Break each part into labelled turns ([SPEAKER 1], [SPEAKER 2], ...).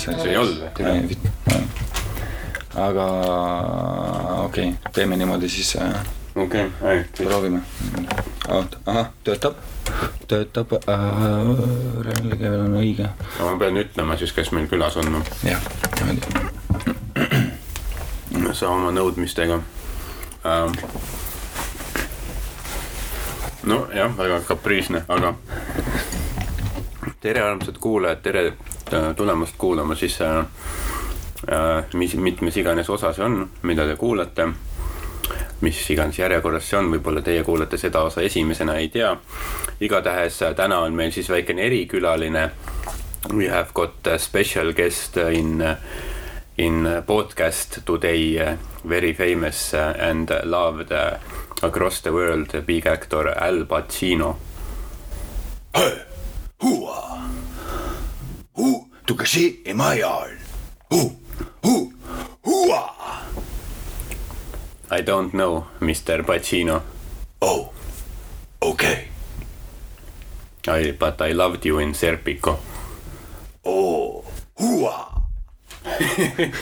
[SPEAKER 1] see ei olnud või?
[SPEAKER 2] aga okei okay,, teeme niimoodi siis äh,,
[SPEAKER 1] okei, ei,
[SPEAKER 2] proovime. ahah, töötab, töötab äh,, reaalkeelel on õige,
[SPEAKER 1] ma pean ütlema siis, kes meil külas on,
[SPEAKER 2] jah, niimoodi.
[SPEAKER 1] sa oma nõudmistega ähm.. nojah, väga kapriisne, aga tere, armsad kuulajad, tere äh, tulemast kuulama siis äh, äh, mis, mitmes iganes osa see on, mida te kuulate. mis iganes järjekorras see on, võib-olla teie kuulate seda osa esimesena, ei tea. igatahes äh, täna on meil siis väikene erikülaline. We have got a special guest in in podcast today very famous and loved across the world big actor Al Pacino.
[SPEAKER 3] Hua! Hu! Tule se i majal! Hu! Hu! Hua!
[SPEAKER 1] I don't know, Mr Pacino,
[SPEAKER 3] Oh! Okay.
[SPEAKER 1] I but I loved you in Serpico.
[SPEAKER 3] Oh! Hua!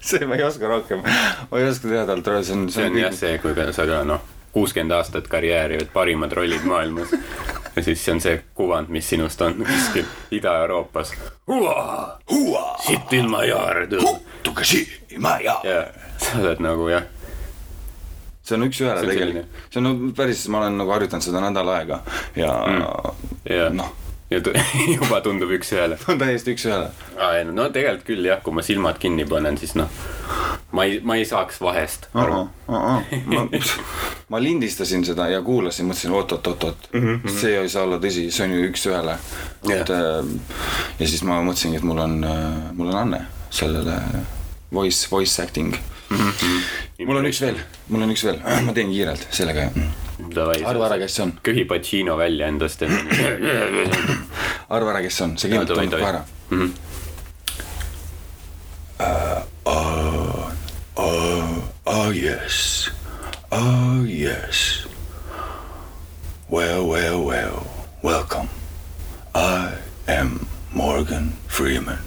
[SPEAKER 2] see ma ei oska rohkem, ma ei oska teha talt, see on,
[SPEAKER 1] see on jah see, kui sa ka noh, kuuskümmend aastat karjääri, oled parimad rollid maailmas. ja siis see on see kuvand, mis sinust on kuskil Ida-Euroopas.
[SPEAKER 3] Hua!
[SPEAKER 1] sitt ilma jaard.
[SPEAKER 3] Hu! Tule se i majal!
[SPEAKER 1] ja sa oled nagu jah,
[SPEAKER 2] see on üks-ühele tegelikult, see on no, päris, ma olen nagu harjutanud seda nädal aega ja
[SPEAKER 1] ja
[SPEAKER 2] noh,
[SPEAKER 1] ja juba tundub üks-ühele.
[SPEAKER 2] on täiesti üks-ühele.
[SPEAKER 1] no, tegelikult küll jah, kui ma silmad kinni panen, siis noh, ma ei, ma ei saaks vahest aru.
[SPEAKER 2] ma, ma lindistasin seda ja kuulasin, mõtlesin oot-oot-oot-oot mm, -hmm. see ei saa olla tõsi, see on ju üks-ühele et äh, ja siis ma mõtlesingi, et mul on, mul on anne sellele voice, voice acting mm. -hmm. mul on üks veel, mul on üks veel, ma teen kiirelt sellega. Arva ära, kes see on,
[SPEAKER 1] köhi Pacino välja endast ja
[SPEAKER 2] arva ära, kes see on, see kindlalt
[SPEAKER 1] Davai,
[SPEAKER 2] tundub
[SPEAKER 1] davai.
[SPEAKER 2] ka ära.
[SPEAKER 1] Mhm.
[SPEAKER 3] Oh yes. Oh yes. Well, well, well. Welcome. I am Morgan Freeman.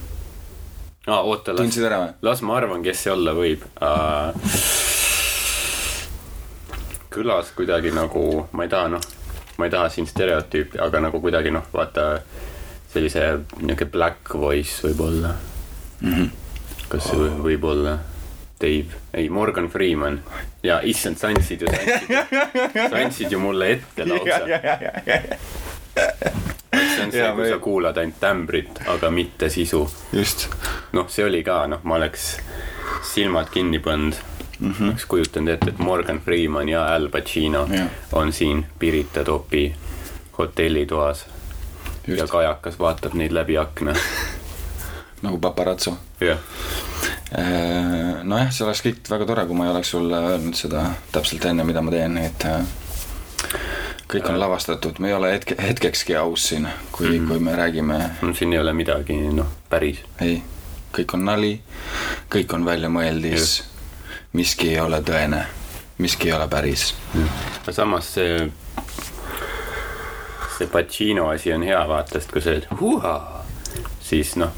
[SPEAKER 1] aa oota, las las ma arvan, kes see olla võib uh,. Kõlas kuidagi nagu, ma ei taha noh, ma ei taha siin stereotüüpi, aga nagu kuidagi noh, vaata sellise niuke black voice võib-olla. Mm. -hmm. kas see võib, võib olla Dave, ei Morgan Freeman. Ja issand, sa andsid ju, sa andsid, ju mulle ette lausa. see on see kui
[SPEAKER 2] ma-
[SPEAKER 1] sa kuulad ainult tämbrit, aga mitte sisu.
[SPEAKER 2] Just,
[SPEAKER 1] noh, see oli ka, noh, ma oleks silmad kinni pannud mm. -hmm. oleks kujutanud ette, et Morgan Freeman ja Al Pacino
[SPEAKER 2] Jah.
[SPEAKER 1] on siin Pirita topi hotellitoas ja
[SPEAKER 2] just
[SPEAKER 1] kajakas vaatab neid läbi akna.
[SPEAKER 2] nagu paparatso.
[SPEAKER 1] jah,
[SPEAKER 2] nojah, see oleks kõik väga tore, kui ma ei oleks sulle öelnud seda täpselt enne, mida ma teen, et äh, kõik on lavastatud, me ei ole hetke, hetkekski aus siin, kui mm, -hmm. kui me räägime,
[SPEAKER 1] siin ei ole midagi, noh, päris.
[SPEAKER 2] ei, kõik on nali, kõik on väljamõeldis, miski ei ole tõene, miski ei ole päris.
[SPEAKER 1] aga samas see, see Pacino asi on hea, vaata, sest kui sa ütled huhaa, siis noh,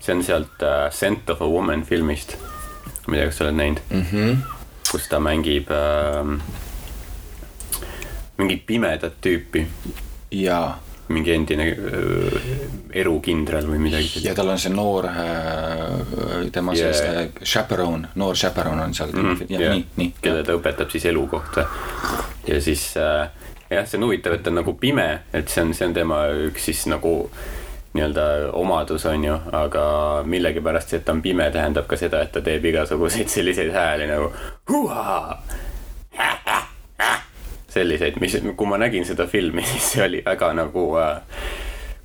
[SPEAKER 1] see on sealt uh, Scent of a Woman filmist. ma ei tea, kas sa oled näinud mm, -hmm. kus ta mängib äh, mingit pimedat tüüpi,
[SPEAKER 2] ja,
[SPEAKER 1] mingi endine äh, erukindral või midagi sellist.
[SPEAKER 2] ja tal on see noor äh,, tema
[SPEAKER 1] Yeah.
[SPEAKER 2] yeah. siis äh, chaperone, noor chaperone on seal mm, -hmm. ja
[SPEAKER 1] Jah,
[SPEAKER 2] nii, nii.
[SPEAKER 1] kelle ta õpetab siis elu kohta ja siis äh, jah, see on huvitav, et ta on nagu pime, et see on, see on tema üks siis nagu nii-öelda omadus on ju, aga millegipärast see, et ta on pime, tähendab ka seda, et ta teeb igasuguseid selliseid hääli nagu huhaa. selliseid, mis, kui ma nägin seda filmi, siis see oli väga nagu äh,,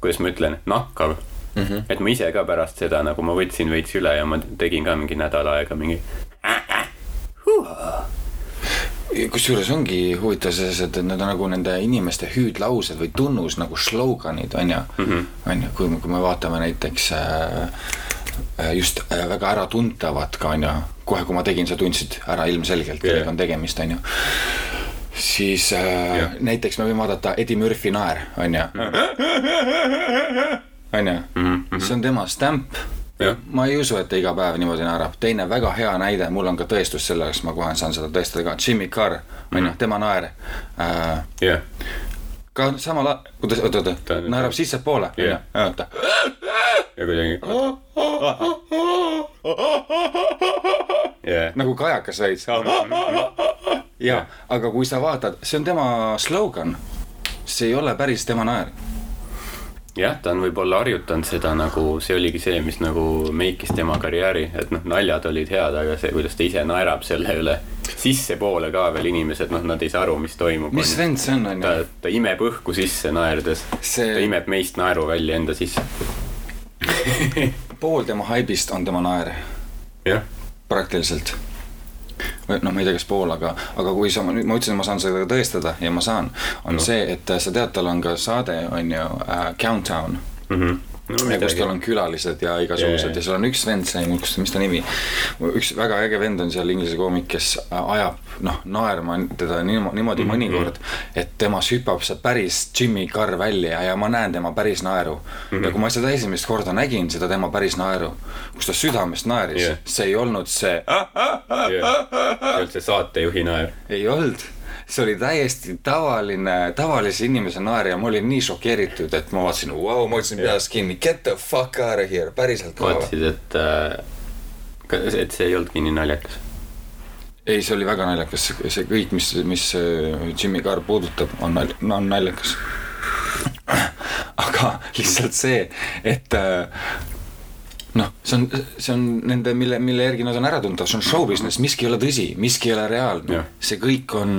[SPEAKER 1] kuidas ma ütlen, nakkav. Mm. -hmm. et ma ise ka pärast seda nagu ma võtsin veits üle ja ma tegin ka mingi nädal aega mingi
[SPEAKER 2] kusjuures ongi huvitav selles, et et need on nagu nende inimeste hüüdlaused või tunnus nagu sloganid on ju, on ju, kui, kui me vaatame näiteks äh, äh, just äh, väga äratuntavat ka on ju, kohe kui ma tegin, sa tundsid ära ilmselgelt, kellega on tegemist, on ju siis äh,
[SPEAKER 1] Jah.
[SPEAKER 2] näiteks me võime vaadata Eddie Murphy naer, on ju. onju, see on tema stamp
[SPEAKER 1] Jah.
[SPEAKER 2] ma ei usu, et ta iga päev niimoodi naerab, teine väga hea näide, mul on ka tõestus selle jaoks, ma kohe saan seda tõestada ka, Jimmy Carr, onju, tema naer äh,.
[SPEAKER 1] jah,
[SPEAKER 2] ka samal ajal, kuidas, oota,
[SPEAKER 1] Ta
[SPEAKER 2] oota naerab sissepoole, onju oota.
[SPEAKER 1] ja kuidagi.
[SPEAKER 2] nagu kajakas veits. ja, aga kui sa vaatad, see on tema slogan. see ei ole päris tema naer.
[SPEAKER 1] jah, ta on võib-olla harjutanud seda nagu, see oligi see, mis nagu meikis tema karjääri, et noh, naljad olid head, aga see, kuidas ta ise naerab selle üle. sissepoole ka veel inimesed, noh, nad ei saa aru, mis toimub.
[SPEAKER 2] mis vend see on,
[SPEAKER 1] ta
[SPEAKER 2] onju?,
[SPEAKER 1] ta imeb õhku sisse naerdes
[SPEAKER 2] See-
[SPEAKER 1] ta imeb meist naeru välja enda sisse.
[SPEAKER 2] pool tema haibist on tema naer,
[SPEAKER 1] jah,
[SPEAKER 2] praktiliselt. noh, ma ei tea, kas pool, aga, aga kui sa, ma ütlesin, ma saan seda tõestada ja ma saan, on no. see, et sa tead, tal on ka saade, on ju äh,, Countdown
[SPEAKER 1] no
[SPEAKER 2] kus tal on külalised ja igasugused
[SPEAKER 1] jaa.
[SPEAKER 2] ja seal on üks vend, see, mis ta nimi, üks väga äge vend on seal inglise koomik, kes ajab noh, naerma teda niimoodi, niimoodi
[SPEAKER 1] Mhm.
[SPEAKER 2] mõnikord, et temast hüppab see päris Jimmy Carr välja ja ma näen tema päris naeru mm. -hmm. ja kui ma seda esimest korda nägin, seda tema päris naeru, kus ta südamest naeris yeah., see ei olnud see,
[SPEAKER 1] see on see saatejuhi naer.
[SPEAKER 2] ei olnud see oli täiesti tavaline, tavalise inimese naer ja ma olin nii šokeeritud, et ma vaatasin, vau, ma hoidsin peast kinni, get the fuck out of here, päriselt ka.
[SPEAKER 1] Vaatasid, et äh,, et see ei olnudki nii naljakas.
[SPEAKER 2] ei, see oli väga naljakas, see kõik, mis, mis äh, Jimmy Carr puudutab, on nal-, on naljakas. aga lihtsalt see, et äh, noh, see on, see on nende, mille, mille järgi nad on ära tuntud, see on show business, miski ei ole tõsi, miski ei ole reaalne. See kõik on,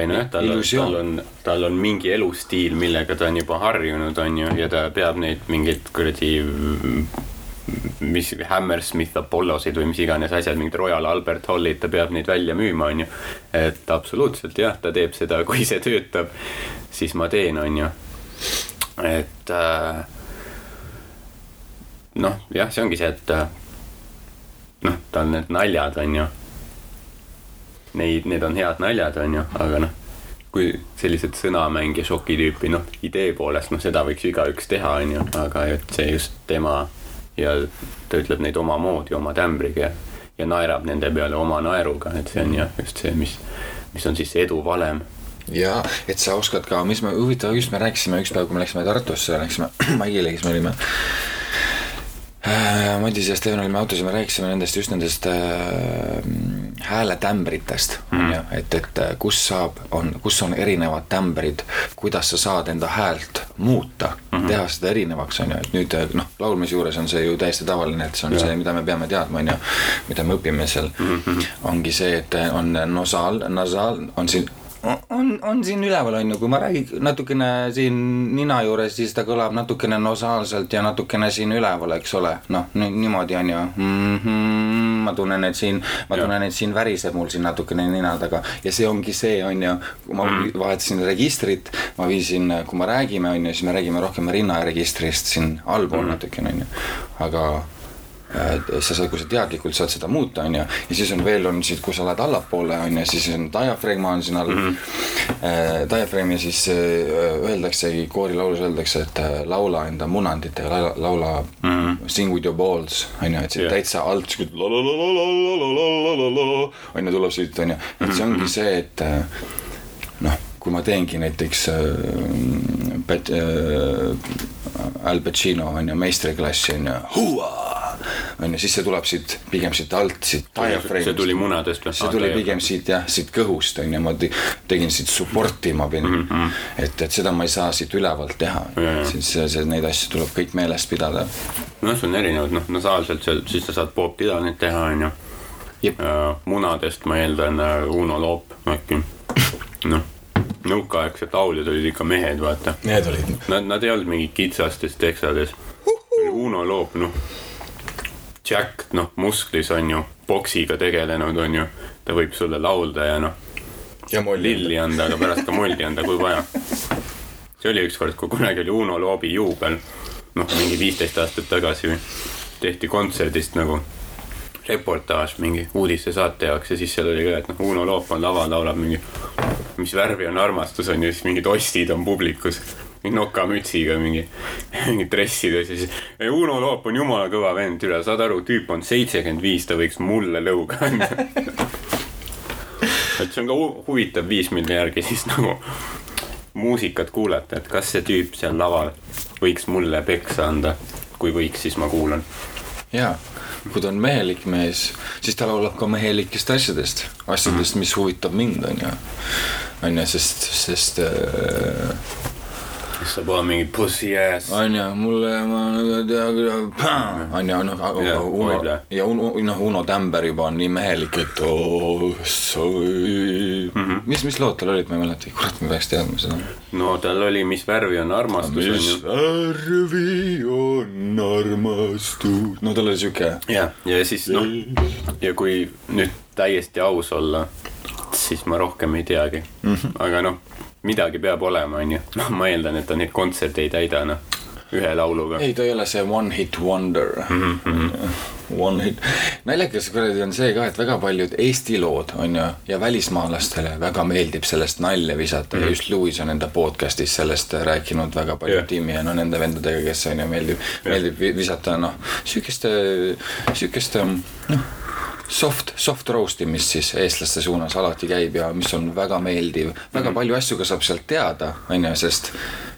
[SPEAKER 1] ei nojah, tal on, tal on, tal on mingi elustiil, millega ta on juba harjunud, on ju, ja ta peab neid mingeid kuradi mis Hammersmith Apollosid või mis iganes asjad, mingid Royal Albert Hallid, ta peab neid välja müüma, on ju. et absoluutselt jah, ta teeb seda, kui see töötab, siis ma teen, on ju. et äh, noh, jah, see ongi see, et äh, noh, tal need naljad on ju Neid, need on head naljad, on ju, aga noh, kui sellised sõnamäng ja šoki tüüpi, noh, idee poolest, noh, seda võiks ju igaüks teha, on ju, aga et see just tema ja ta ütleb neid omamoodi, oma tämbriga ja, ja naerab nende peale oma naeruga, et see on jah, just see, mis, mis on siis edu valem.
[SPEAKER 2] ja et sa oskad ka, mis me, huvitav, just me rääkisime üks päev, kui me läksime Tartusse, läksime Maigile, kes me olime äh,. Madis ja Steven olime autos ja me rääkisime nendest, just nendest äh, hääletämbritest mm., on ju, et, et äh, kus saab, on, kus on erinevad tämbrid, kuidas sa saad enda häält muuta mm, -hmm. teha seda erinevaks, on ju, et nüüd äh, noh, laulmise juures on see ju täiesti tavaline, et see on ja. see, mida me peame teadma, on ju, mida me õpime seal mm, -hmm. ongi see, et on nosaal, nasaal, on siin on, on siin üleval, on ju, kui ma räägin natukene siin nina juures, siis ta kõlab natukene nosaalselt ja natukene siin üleval, eks ole, noh, niimoodi on ju mm. -hmm, ma tunnen, et siin, ma
[SPEAKER 1] Jah.
[SPEAKER 2] tunnen, et siin väriseb mul siin natukene nina taga ja see ongi see, on ju, kui ma mm. vahetasin registrit, ma viisin, kui me räägime, on ju, siis me räägime rohkem rinnaregistrist siin allpool mm. natukene, on ju, aga sa saad, kui sa teadlikult saad seda muuta, on ju, ja siis on veel on siit, kui sa lähed allapoole, on ju, siis on diafragma on siin all mm. -hmm. Diafragm ja siis äh, öeldaksegi, koorilaulus öeldakse, et äh, laula enda munanditega, laula, laula mm -hmm. sing with your balls, on ju, et see yeah. täitsa alt siuke on ju, tuleb siit, on ju, et see ongi see, et äh, noh, kui ma teengi näiteks äh, Pet- äh, Al Pacino on ju meistriklassi on ju, on ju, siis see tuleb siit pigem siit alt, siit diafragm'ist.
[SPEAKER 1] see tuli munadest või?
[SPEAKER 2] see tuli pigem siit jah, siit kõhust on ju, ma te- tegin siit support'i ma pidin mm, -hmm. et, et seda ma ei saa siit ülevalt teha
[SPEAKER 1] ja.,
[SPEAKER 2] siis see, see, neid asju tuleb kõik meeles pidada.
[SPEAKER 1] noh, see on erinevad, noh, nasaalselt seal, siis sa saad Bob Dylanit teha, on ju.
[SPEAKER 2] Jep.
[SPEAKER 1] munadest ma eeldan äh, Uno Loop äkki. noh, nõukaaegsed lauljad olid ikka mehed, vaata.
[SPEAKER 2] Need olid
[SPEAKER 1] Nad, nad ei olnud mingid kitsastes teksades. Uno Loop, noh, Jack, noh, musklis on ju, poksiga tegelenud on ju, ta võib sulle laulda ja noh,
[SPEAKER 2] ja molli.
[SPEAKER 1] lilli anda, aga pärast ka molli anda, kui vaja. see oli ükskord, kui kunagi oli Uno Loobi juubel, noh, mingi viisteist aastat tagasi või, tehti kontserdist nagu reportaaž mingi uudistesaate jaoks ja siis seal oli ka, et noh, Uno Loop on laval, laulab mingi, mis värvi on armastus on ju, siis mingid ostid on publikus. Nokamütsiga mingi, mingi dressides ja siis. Uno Loop on jumala kõva vend, üle saad aru, tüüp on seitsekümmend viis, ta võiks mulle lõuga anda et see on ka hu huvitav viis, mille järgi siis nagu muusikat kuulata, et kas see tüüp seal laval võiks mulle peksa anda. kui võiks, siis ma kuulan.
[SPEAKER 2] jaa, kui ta on mehelik mees, siis ta laulab ka mehelikest asjadest, asjadest, mis huvitab mind, on ju. on ju, sest, sest äh,
[SPEAKER 1] siis saab olema mingi pussy ass.
[SPEAKER 2] on ju, mulle ma nagu tea, on ju, noh, aga
[SPEAKER 1] Jah,
[SPEAKER 2] Uno ja Uno, noh, Uno Tämber juba on nii mehelik, et oh, sorry mm. -hmm. mis, mis lood tal olid, ma ei mäleta, kurat, ma peaks teadma seda.
[SPEAKER 1] no tal oli, mis värvi on armastus on
[SPEAKER 2] mis värvi on armastus. no tal oli siuke.
[SPEAKER 1] ja, ja siis noh, ja kui nüüd täiesti aus olla, siis ma rohkem ei teagi mm. -hmm. aga noh, midagi peab olema, onju. noh, ma eeldan, et ta neid kontserte ei täida, noh, ühe lauluga.
[SPEAKER 2] ei, ta ei ole see one hit wonder mm. -hmm. One hit, naljakas kuradi on see ka, et väga paljud Eesti lood on ju ja välismaalastele väga meeldib sellest nalja visata mm -hmm. ja just Louis on enda podcast'is sellest rääkinud väga palju yeah. Timmi ja no nende vendadega, kes on ju meeldib yeah., meeldib vi- visata noh, siukeste, siukeste noh soft, soft roast imist siis eestlaste suunas alati käib ja mis on väga meeldiv väga palju asju ka saab sealt teada, on ju, sest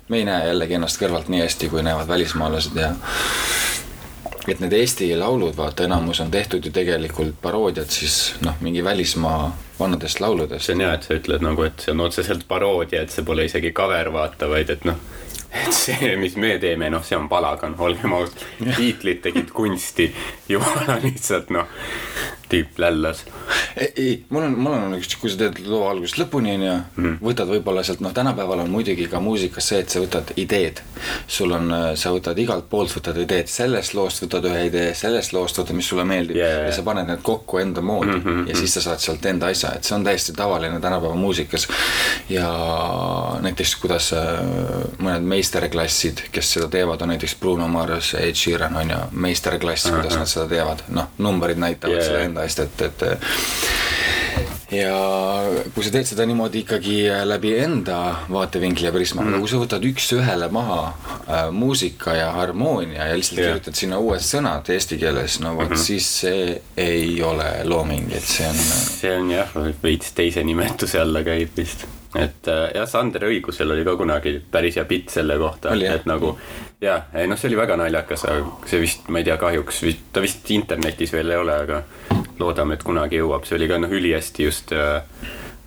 [SPEAKER 2] me ei näe jällegi ennast kõrvalt nii hästi, kui näevad välismaalased ja et need Eesti laulud, vaata enamus on tehtud ju tegelikult paroodiad siis noh, mingi välismaa vanadest lauludest.
[SPEAKER 1] see on hea, et sa ütled nagu, et see on otseselt paroodia, et see pole isegi cover, vaata, vaid et noh, et see, mis me teeme, noh, see on palagan, olgem ausad. tiitlid tegid kunsti, jumala lihtsalt noh, tüüp lällas.
[SPEAKER 2] ei, ei, mul on, mul on üks, kui sa teed loo algusest lõpuni onju mm., võtad võib-olla sealt noh, tänapäeval on muidugi ka muusikas see, et sa võtad ideed. sul on, sa võtad igalt poolt võtad ideed, sellest loost võtad ühe idee, sellest loost võtad, mis sulle meeldib
[SPEAKER 1] Yeah,
[SPEAKER 2] ja sa paned need kokku enda moodi mm -hmm. ja siis sa saad sealt enda asja, et see on täiesti tavaline tänapäeva muusikas. ja näiteks, kuidas äh, mõned meisterklassid, kes seda teevad, on näiteks Bruno Mars, Ed Sheeran on ju, meisterklass, kuidas nad seda teevad, noh, numbrid näitavad
[SPEAKER 1] yeah.
[SPEAKER 2] seda enda eest, et, et ja kui sa teed seda niimoodi ikkagi läbi enda vaatevinkli ja prisma mm, -hmm. aga kui sa võtad üks-ühele maha äh, muusika ja harmoonia ja lihtsalt yeah. kirjutad sinna uued sõnad eesti keeles, no vot mm -hmm. siis see ei ole looming, et see on
[SPEAKER 1] see on jah, veits teise nimetuse alla käib vist. Et äh, jah, Sander Õigusel oli ka kunagi päris hea bitt selle kohta, et nagu jah, ei noh, see oli väga naljakas, aga see vist, ma ei tea, kahjuks vist, ta vist internetis veel ei ole, aga loodame, et kunagi jõuab, see oli ka noh, ülihästi just äh,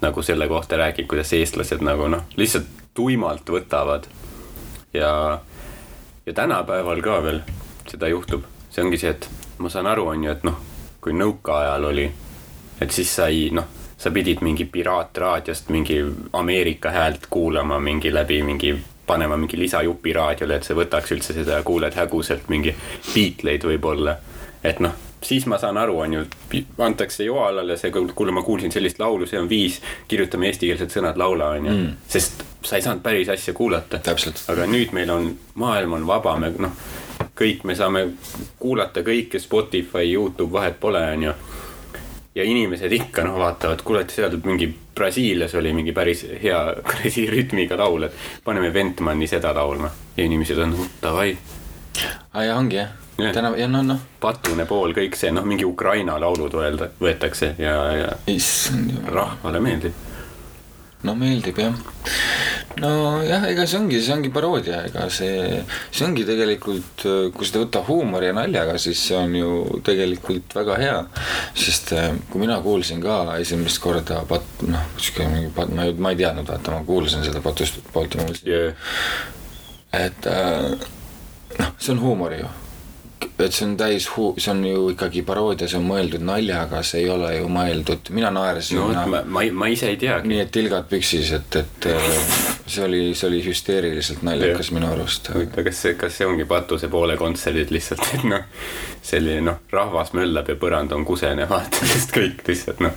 [SPEAKER 1] nagu selle kohta räägib, kuidas eestlased nagu noh, lihtsalt tuimalt võtavad. Ja, ja tänapäeval ka veel seda juhtub, see ongi see, et ma saan aru, on ju, et noh, kui nõukaajal oli, et siis sai noh, sa pidid mingi piraatraadiost mingi Ameerika häält kuulama mingi läbi mingi panema mingi lisajupi raadiole, et sa võtaks üldse seda ja kuuled häguselt mingi Beatleid võib-olla. et noh, siis ma saan aru, on ju, antakse Joalale see, kuule, ma kuulsin sellist laulu, see on viis, kirjutame eestikeelsed sõnad, laula, on ju, sest sa ei saanud päris asja kuulata. Aga nüüd meil on, maailm on vaba, me noh, kõik me saame kuulata kõike, Spotify, Youtube, vahet pole, on ju. Ja inimesed ikka noh, vaatavad, kuule, et seal mingi Brasiilias oli mingi päris hea kuradi rütmiga laul, et paneme Ventmani seda laulma. ja inimesed on davai,
[SPEAKER 2] aa ja ongi jah
[SPEAKER 1] Jah.
[SPEAKER 2] täna ja no noh,
[SPEAKER 1] patune pool, kõik see noh, mingi Ukraina laulud öelda, võetakse ja, ja
[SPEAKER 2] issand jumal,
[SPEAKER 1] rahvale meeldib.
[SPEAKER 2] No meeldib jah. nojah, ega see ongi, see ongi paroodia, ega see, see ongi tegelikult, kui seda võtta huumori ja naljaga, siis see on ju tegelikult väga hea. sest äh, kui mina kuulsin ka esimest korda pat-, noh, sihuke mingi pat-, ma ei, ma ei teadnud, vaata, ma kuulsin seda patust poolt ja ma mõtlesin,
[SPEAKER 1] ja,
[SPEAKER 2] et äh, noh, see on huumor ju. Et see on täis hu-, see on ju ikkagi paroodia, see on mõeldud naljaga, see ei ole ju mõeldud, mina naersin
[SPEAKER 1] no ma, ma, ma ise ei teagi.
[SPEAKER 2] nii et tilgad püksis, et, et äh, see oli, see oli hüsteeriliselt naljakas minu arust.
[SPEAKER 1] huvitav, kas see, kas see ongi Patuse poole kontserdid lihtsalt, et noh, selline noh, rahvas möllab ja põrand on kusene, vaata, sest kõik lihtsalt noh,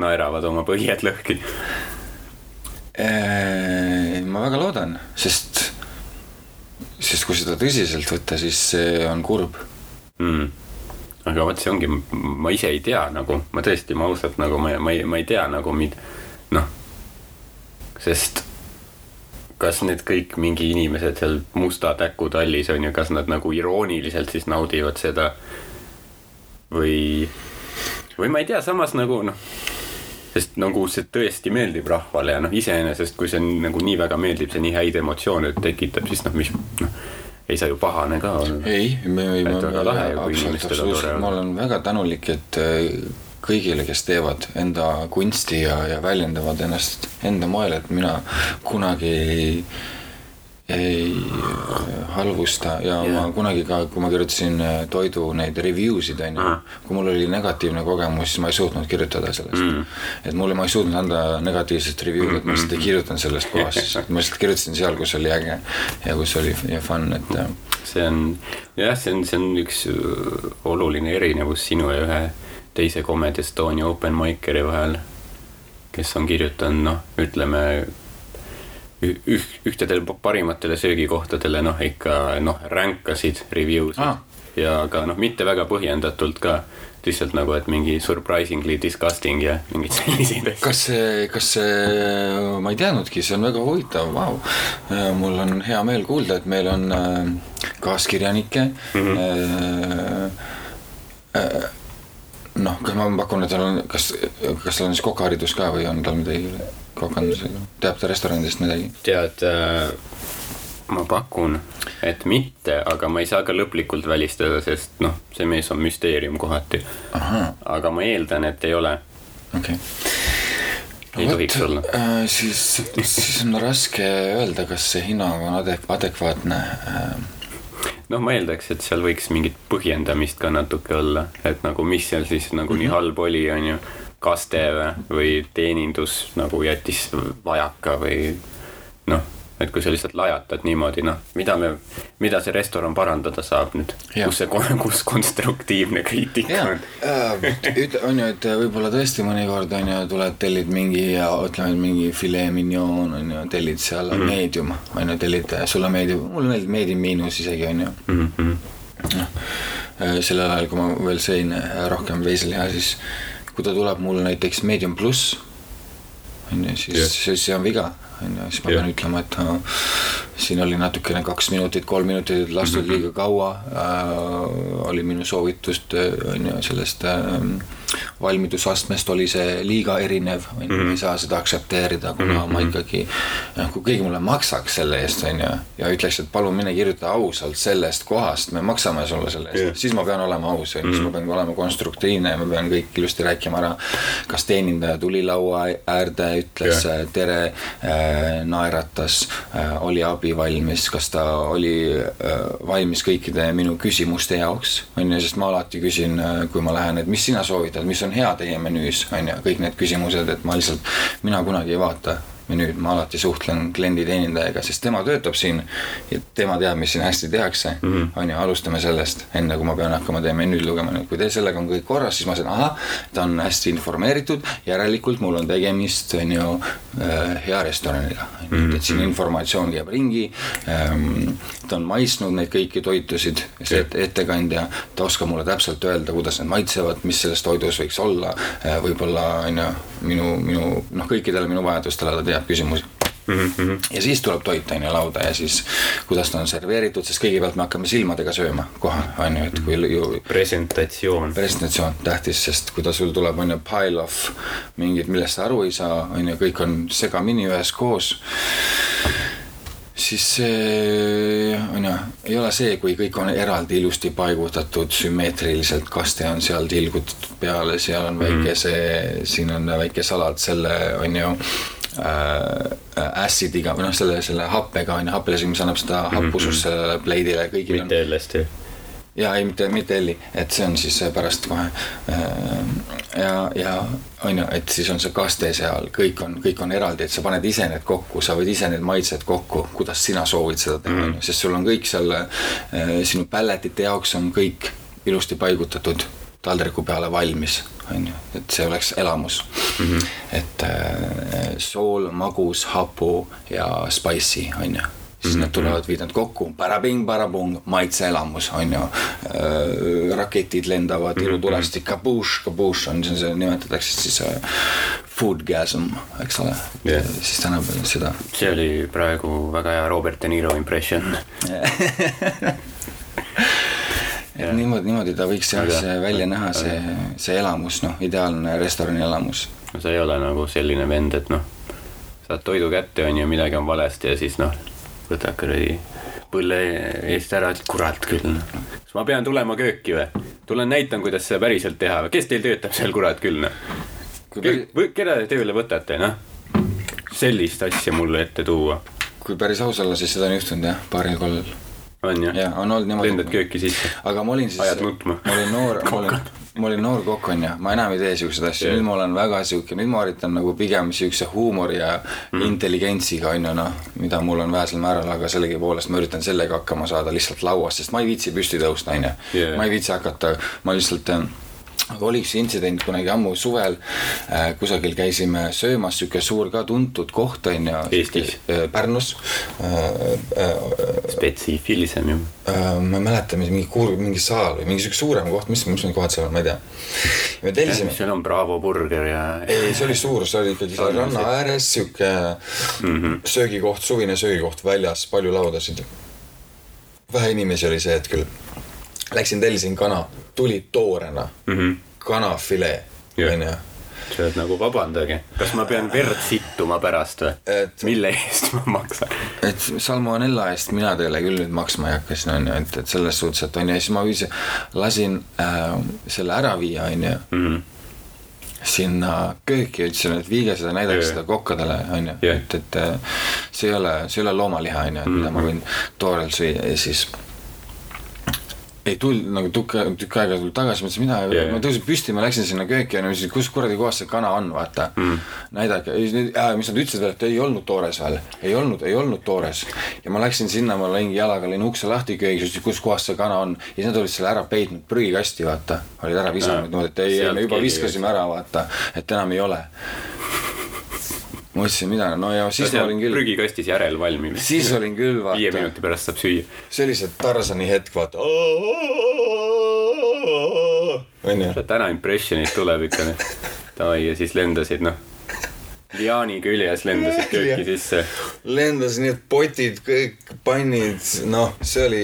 [SPEAKER 1] naeravad oma põhied lõhki.
[SPEAKER 2] Äh, ma väga loodan, sest, sest kui seda tõsiselt võtta, siis see on kurb.
[SPEAKER 1] mm.. aga vot see ongi, ma ise ei tea nagu, ma tõesti, ma ausalt nagu ma, ma ei, ma ei tea nagu mid-, noh, sest kas need kõik mingi inimesed seal musta täku tallis on ju, kas nad nagu irooniliselt siis naudivad seda või, või ma ei tea, samas nagu noh, sest nagu see tõesti meeldib rahvale ja noh, iseenesest kui see on, nagu nii väga meeldib, see nii häid emotsioone tekitab, siis noh, mis noh, ei saa ju pahane ka olla.
[SPEAKER 2] ei, me võime ma olen väga tänulik, et äh, kõigile, kes teevad enda kunsti ja, ja väljendavad ennast enda moel, et mina kunagi ei ei äh, halvusta ja yeah. ma kunagi ka, kui ma kirjutasin äh, toidu neid review sid onju kui mul oli negatiivne kogemus, siis ma ei suutnud kirjutada sellest mm.. et mulle, ma ei suutnud anda negatiivset review'd, et ma lihtsalt ei kirjutanud sellest kohast, ma lihtsalt kirjutasin seal, kus oli äge ja kus oli ja fun, et äh,
[SPEAKER 1] see on jah, see on, see on üks oluline erinevus sinu ja ühe teise Comedy Estonia open miceri vahel, kes on kirjutanud noh, ütleme üh-, ühtedele parimatele söögikohtadele noh, ikka noh, ränkasid review sid ah. ja ka noh, mitte väga põhjendatult ka, lihtsalt nagu, et mingi surprisingly disgusting ja mingeid selliseid asju.
[SPEAKER 2] kas see, kas see, ma ei teadnudki, see on väga huvitav, vau. mul on hea meel kuulda, et meil on äh, kaaskirjanikke mm. -hmm. noh, kas ma pakun, et tal on, kas, kas tal on siis kokaharidus ka või on tal midagi kokandusega, teab ta restoranidest midagi?
[SPEAKER 1] tead äh,, ma pakun, et mitte, aga ma ei saa ka lõplikult välistada, sest noh, see mees on müsteerium kohati. aga ma eeldan, et ei ole,
[SPEAKER 2] okei okay..
[SPEAKER 1] ei tohiks olla.
[SPEAKER 2] äh,. siis, siis on raske öelda, kas see hinnang on adek-, adekvaatne äh,.
[SPEAKER 1] noh, ma eeldaks, et seal võiks mingit põhjendamist ka natuke olla, et nagu mis seal siis nagu nii halb oli, on ju. Kaste või- teenindus nagu jättis vajaka või noh, et kui sa lihtsalt lajatad niimoodi, noh, mida me, mida see restoran parandada saab nüüd, kus see, kus konstruktiivne kriitika on?
[SPEAKER 2] ütle, on ju, et võib-olla tõesti mõnikord on ju, tuled, tellid mingi ja ütleme, mingi filee mignon on ju, tellid seal mm. -hmm. medium on ju, tellid, sulle meeldib, mulle meeldib medium miinus isegi on ju.
[SPEAKER 1] Mhm,
[SPEAKER 2] noh, sellel ajal, kui ma veel sõin äh, rohkem veiseliha, siis kui ta tuleb mul näiteks medium pluss on ju, siis yeah. siis see on viga on ju, siis ma pean ütlema, et no, siin oli natukene kaks minutit, kolm minutit lastud liiga kaua äh,. oli minu soovitust äh, on ju sellest äh, valmidusastmest oli see liiga erinev, on ju, ma ei saa seda aktsepteerida, kuna mm -hmm. ma ikkagi. noh, kui keegi mulle maksaks selle eest, on ju, ja ütleks, et palun mine kirjuta ausalt sellest kohast, me maksame sulle selle eest yeah., siis ma pean olema aus, on ju, siis ma pean olema konstruktiivne ja ma pean kõik ilusti rääkima ära. kas teenindaja tuli laua äärde, ütles yeah. tere äh,, naeratas äh,, oli abi valmis, kas ta oli äh, valmis kõikide minu küsimuste jaoks, on ju, sest ma alati küsin, kui ma lähen, et mis sina soovitad, mis on hea teie menüüs, on ju, kõik need küsimused, et ma lihtsalt, mina kunagi ei vaata menüüd, ma alati suhtlen klienditeenindajaga, sest tema töötab siin ja tema teab, mis siin hästi tehakse -hmm. on ju, alustame sellest, enne kui ma pean hakkama teie menüüd lugema, nüüd. Kui teil sellega on kõik korras, siis ma saan, ahah, ta on hästi informeeritud, järelikult mul on tegemist, on ju äh, hea restoraniga, on ju, et siin informatsioon käib ringi ähm,. ta on maitsnud neid kõiki toitusid, see et, ettekandja, ta oskab mulle täpselt öelda, kuidas need maitsevad, mis selles toidus võiks olla. Äh,, võib-olla on ju minu, minu noh, kõikidele minu vajadustele ta teab küsimusi ja siis tuleb toit on ju lauda ja siis kuidas ta on serveeritud, sest kõigepealt me hakkame silmadega sööma kohe on ju, et kui ju
[SPEAKER 1] presentatsioon.
[SPEAKER 2] presentatsioon tähtis, sest kui ta sul tuleb, on ju pile of mingid, millest sa aru ei saa, on ju, kõik on segamini üheskoos. Siis see on ju, ei ole see, kui kõik on eraldi ilusti paigutatud sümmeetriliselt, kaste on seal tilgutatud peale, seal on väike see, siin on väike salat selle on ju äh, acid'iga või noh, selle, selle happega on ju, happelise, mis annab seda happusust sellele pleidile, kõigil on
[SPEAKER 1] mitte LSD.
[SPEAKER 2] Ja ei, mitte, mitte Elli, et see on siis pärast kohe. ja, ja on ju, et siis on see kaste seal, kõik on, kõik on eraldi, et sa paned ise need kokku, sa võid ise need maitsed kokku, kuidas sina soovid seda teha, on ju, sest sul on kõik seal äh, sinu pelletite jaoks on kõik ilusti paigutatud taldriku peale valmis, on ju, et see oleks elamus mm. -hmm. et äh, sool, magus, hapu ja spicy, on ju siis need tulevad, viid nad kokku, parabing, parabung, maitseelamus on ju äh,. raketid lendavad ilutulesti, kabuš, kabuš on see, nimetatakse siis äh, foodgasm, eks ole
[SPEAKER 1] Jah.
[SPEAKER 2] siis tänapäeval seda.
[SPEAKER 1] see oli praegu väga hea Robert De Niro impression.
[SPEAKER 2] et niimoodi, niimoodi ta võiks jah see välja näha, see, see elamus, noh, ideaalne restorani elamus.
[SPEAKER 1] no sa ei ole nagu selline vend, et noh, saad toidu kätte, on ju, midagi on valesti ja siis noh, võtad kuradi põlle eest ära, et kurat küll, noh. kas ma pean tulema kööki või? tulen näitan, kuidas seda päriselt teha või, kes teil töötab seal, kurat küll, noh. keda te tööle võtate, noh? sellist asja mulle ette tuua,
[SPEAKER 2] kui päris aus olla, siis seda on juhtunud jah, paaril korral.
[SPEAKER 1] on ju?
[SPEAKER 2] ja on olnud
[SPEAKER 1] lendad
[SPEAKER 2] niimoodi.
[SPEAKER 1] kööki sisse.
[SPEAKER 2] aga ma olin siis,
[SPEAKER 1] Ajad nutma.
[SPEAKER 2] ma olin noor, ma olin, ma olin noor kokk onju, ma enam ei tee siukseid asju
[SPEAKER 1] Jah.
[SPEAKER 2] nüüd ma olen väga siuke, nüüd ma üritan nagu pigem siukse huumori ja mm. intelligentsiga onju noh, mida mul on vähesel määral, aga sellegipoolest ma üritan sellega hakkama saada lihtsalt lauas, sest ma ei viitsi püsti tõusta onju ma ei viitsi hakata, ma lihtsalt äh, aga oli üks intsident kunagi ammu suvel äh,, kusagil käisime söömas, sihuke suur ka tuntud koht on ju.
[SPEAKER 1] Eestis?
[SPEAKER 2] Pärnus äh,. Äh,
[SPEAKER 1] spetsiifilisem ju.
[SPEAKER 2] äh, ma ei mäleta, mingi kuur-, mingi saal või mingi sihuke suurem koht, mis, mis need kohad seal on, ma ei tea. me tellisime,
[SPEAKER 1] seal on Bravo burger ja.
[SPEAKER 2] ei, see oli suur, see oli ikkagi seal ranna ääres sihuke mm -hmm. söögikoht, suvine söögikoht väljas, palju laudasid. vähe inimesi oli see hetk küll. Läksin tellisin kana, tuli toorena mm,
[SPEAKER 1] Mhm.
[SPEAKER 2] kanafilee, onju
[SPEAKER 1] sa oled nagu vabandage, kas ma pean verd sittuma pärast või
[SPEAKER 2] Et-?
[SPEAKER 1] mille eest ma maksan?
[SPEAKER 2] et salmonella eest mina teile küll nüüd maksma ei hakka, siin on ju, et, et selles suhtes, et on ju, siis ma viisin, lasin äh, selle ära viia, on ju,
[SPEAKER 1] Mhm.
[SPEAKER 2] sinna kööki, ütlesin, et viige seda, näidake seda kokkadele, on ju, et, et äh, see ei ole, see ei ole loomaliha, on ju, et mida
[SPEAKER 1] Mhm.
[SPEAKER 2] ma võin toorelt süüa ja siis ei tulnud nagu tükk, tükk aega tuli tagasi, mõtlesin, mida
[SPEAKER 1] Jah.
[SPEAKER 2] ma tõusin püsti, ma läksin sinna kööki ja küsisin, kus kuradi kohas see kana on, vaata mm.. näidake, mis nad ütlesid, et ei olnud toores veel, ei olnud, ei olnud toores. ja ma läksin sinna, ma lõin jalaga, lõin ukse lahti köögis, ütlesin, kus kohas see kana on. ja siis nad olid selle ära peitnud prügikasti, vaata. olid ära visanud niimoodi, et ei, me juba viskasime ära, vaata, et enam ei ole. Ma mõtlesin, mida, no ja siis ma olin küll,
[SPEAKER 1] prügikastis järelvalmiv.
[SPEAKER 2] siis olin küll,
[SPEAKER 1] viie
[SPEAKER 2] vaata
[SPEAKER 1] minuti pärast saab süüa.
[SPEAKER 2] see oli see Tarzani hetk, vaata. onju,
[SPEAKER 1] täna impressionid tuleb ikka. Davai ja siis lendasid noh. Liaani küljes lendasid kööki sisse.
[SPEAKER 2] lendas need potid, kõik pannid, noh, see oli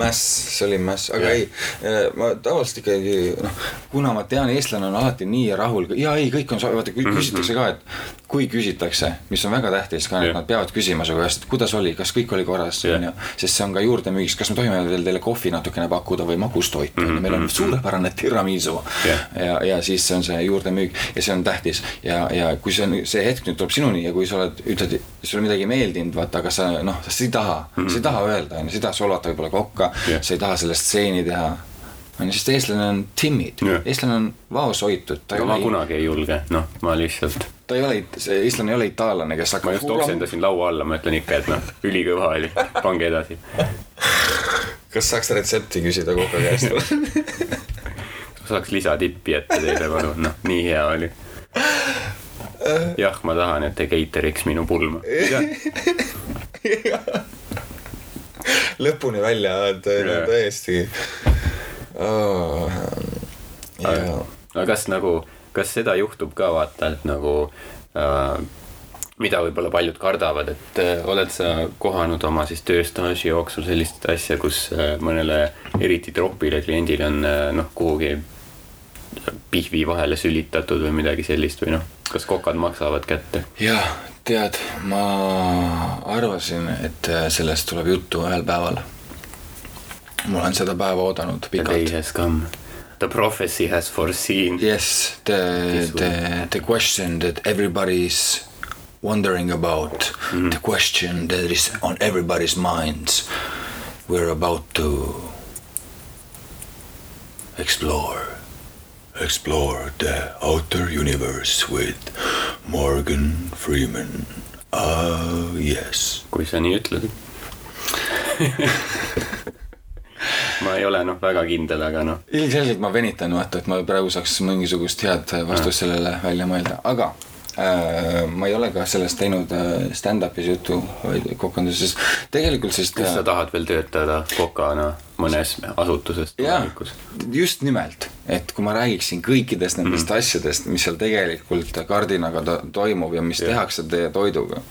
[SPEAKER 2] mäss, see oli mäss, aga
[SPEAKER 1] Jah.
[SPEAKER 2] ei, ma tavaliselt ikkagi noh, kuna ma tean, eestlane on alati nii rahul ja ei, kõik on, vaata kui küsitakse ka, et kui küsitakse, mis on väga tähtis ka, et nad peavad küsima su käest, kuidas oli, kas kõik oli korras, onju. sest see on ka juurdemüügis, kas me tohime veel teile kohvi natukene pakkuda või magustoitu mm, -hmm. meil on suurepärane tiramisu
[SPEAKER 1] Jah.
[SPEAKER 2] ja, ja siis on see juurdemüük ja see on tähtis ja, ja kui see on, see hetk nüüd tuleb sinuni ja kui sa oled, ütled, sulle midagi ei meeldinud, vaata, aga sa noh, sa ei taha mm, -hmm. sa ei taha öelda, onju, sa ei taha solvata võib-olla kokka
[SPEAKER 1] Jah.
[SPEAKER 2] sa ei taha sellest stseeni teha. onju, sest eestlane on timid
[SPEAKER 1] Jah.,
[SPEAKER 2] eestlane on vaoshoitud, ta ei
[SPEAKER 1] aga ma
[SPEAKER 2] ole,
[SPEAKER 1] kunagi ei julge, noh, ma lihtsalt,
[SPEAKER 2] ta ei ole, see eestlane ei ole itaallane, kes
[SPEAKER 1] ma
[SPEAKER 2] hakkab
[SPEAKER 1] just oksendasin laua alla, ma ütlen ikka, et noh, ülikõva oli, pange edasi.
[SPEAKER 2] kas saaks retsepti küsida koka käest
[SPEAKER 1] saaks lisatippi ette teile, palun, noh, nii hea oli. jah, ma tahan, et te cater'iks minu pulma.
[SPEAKER 2] lõpuni välja, et
[SPEAKER 1] Jah.
[SPEAKER 2] täiesti oh,. jaa
[SPEAKER 1] aga kas nagu, kas seda juhtub ka vaata, et nagu äh, mida võib-olla paljud kardavad, et äh, oled sa kohanud oma siis tööstaaži jooksul sellist asja, kus äh, mõnele eriti tropile kliendile on äh, noh, kuhugi pihvi vahele sülitatud või midagi sellist või noh, kas kokad maksavad kätte?
[SPEAKER 2] jah, tead, ma arvasin, et äh, sellest tuleb juttu ühel päeval. ma olen seda päeva oodanud
[SPEAKER 1] The day
[SPEAKER 2] pikalt.
[SPEAKER 1] has come. The prophecy has foreseen.
[SPEAKER 2] Yes, the, the, the question that everybody is wondering about mm, -hmm. the question that is on everybody's minds. We are about to explore, explore the outer universe with Morgan Freeman. Ah, yes.
[SPEAKER 1] kui sa nii ütled. ma ei ole noh, väga kindel, aga noh,
[SPEAKER 2] ilmselgelt ma venitan, vaata, et ma praegu saaks mingisugust head vastust sellele välja mõelda, aga ma ei ole ka sellest teinud äh, stand-up'is juttu, vaid kokanduses, sest tegelikult siis
[SPEAKER 1] kus sa tahad veel töötada kokana? mõnes asutuses tulevikus.,
[SPEAKER 2] just nimelt, et kui ma räägiksin kõikidest nendest mm. asjadest, mis seal tegelikult kardinaga to toimub ja mis yeah. tehakse teie toiduga,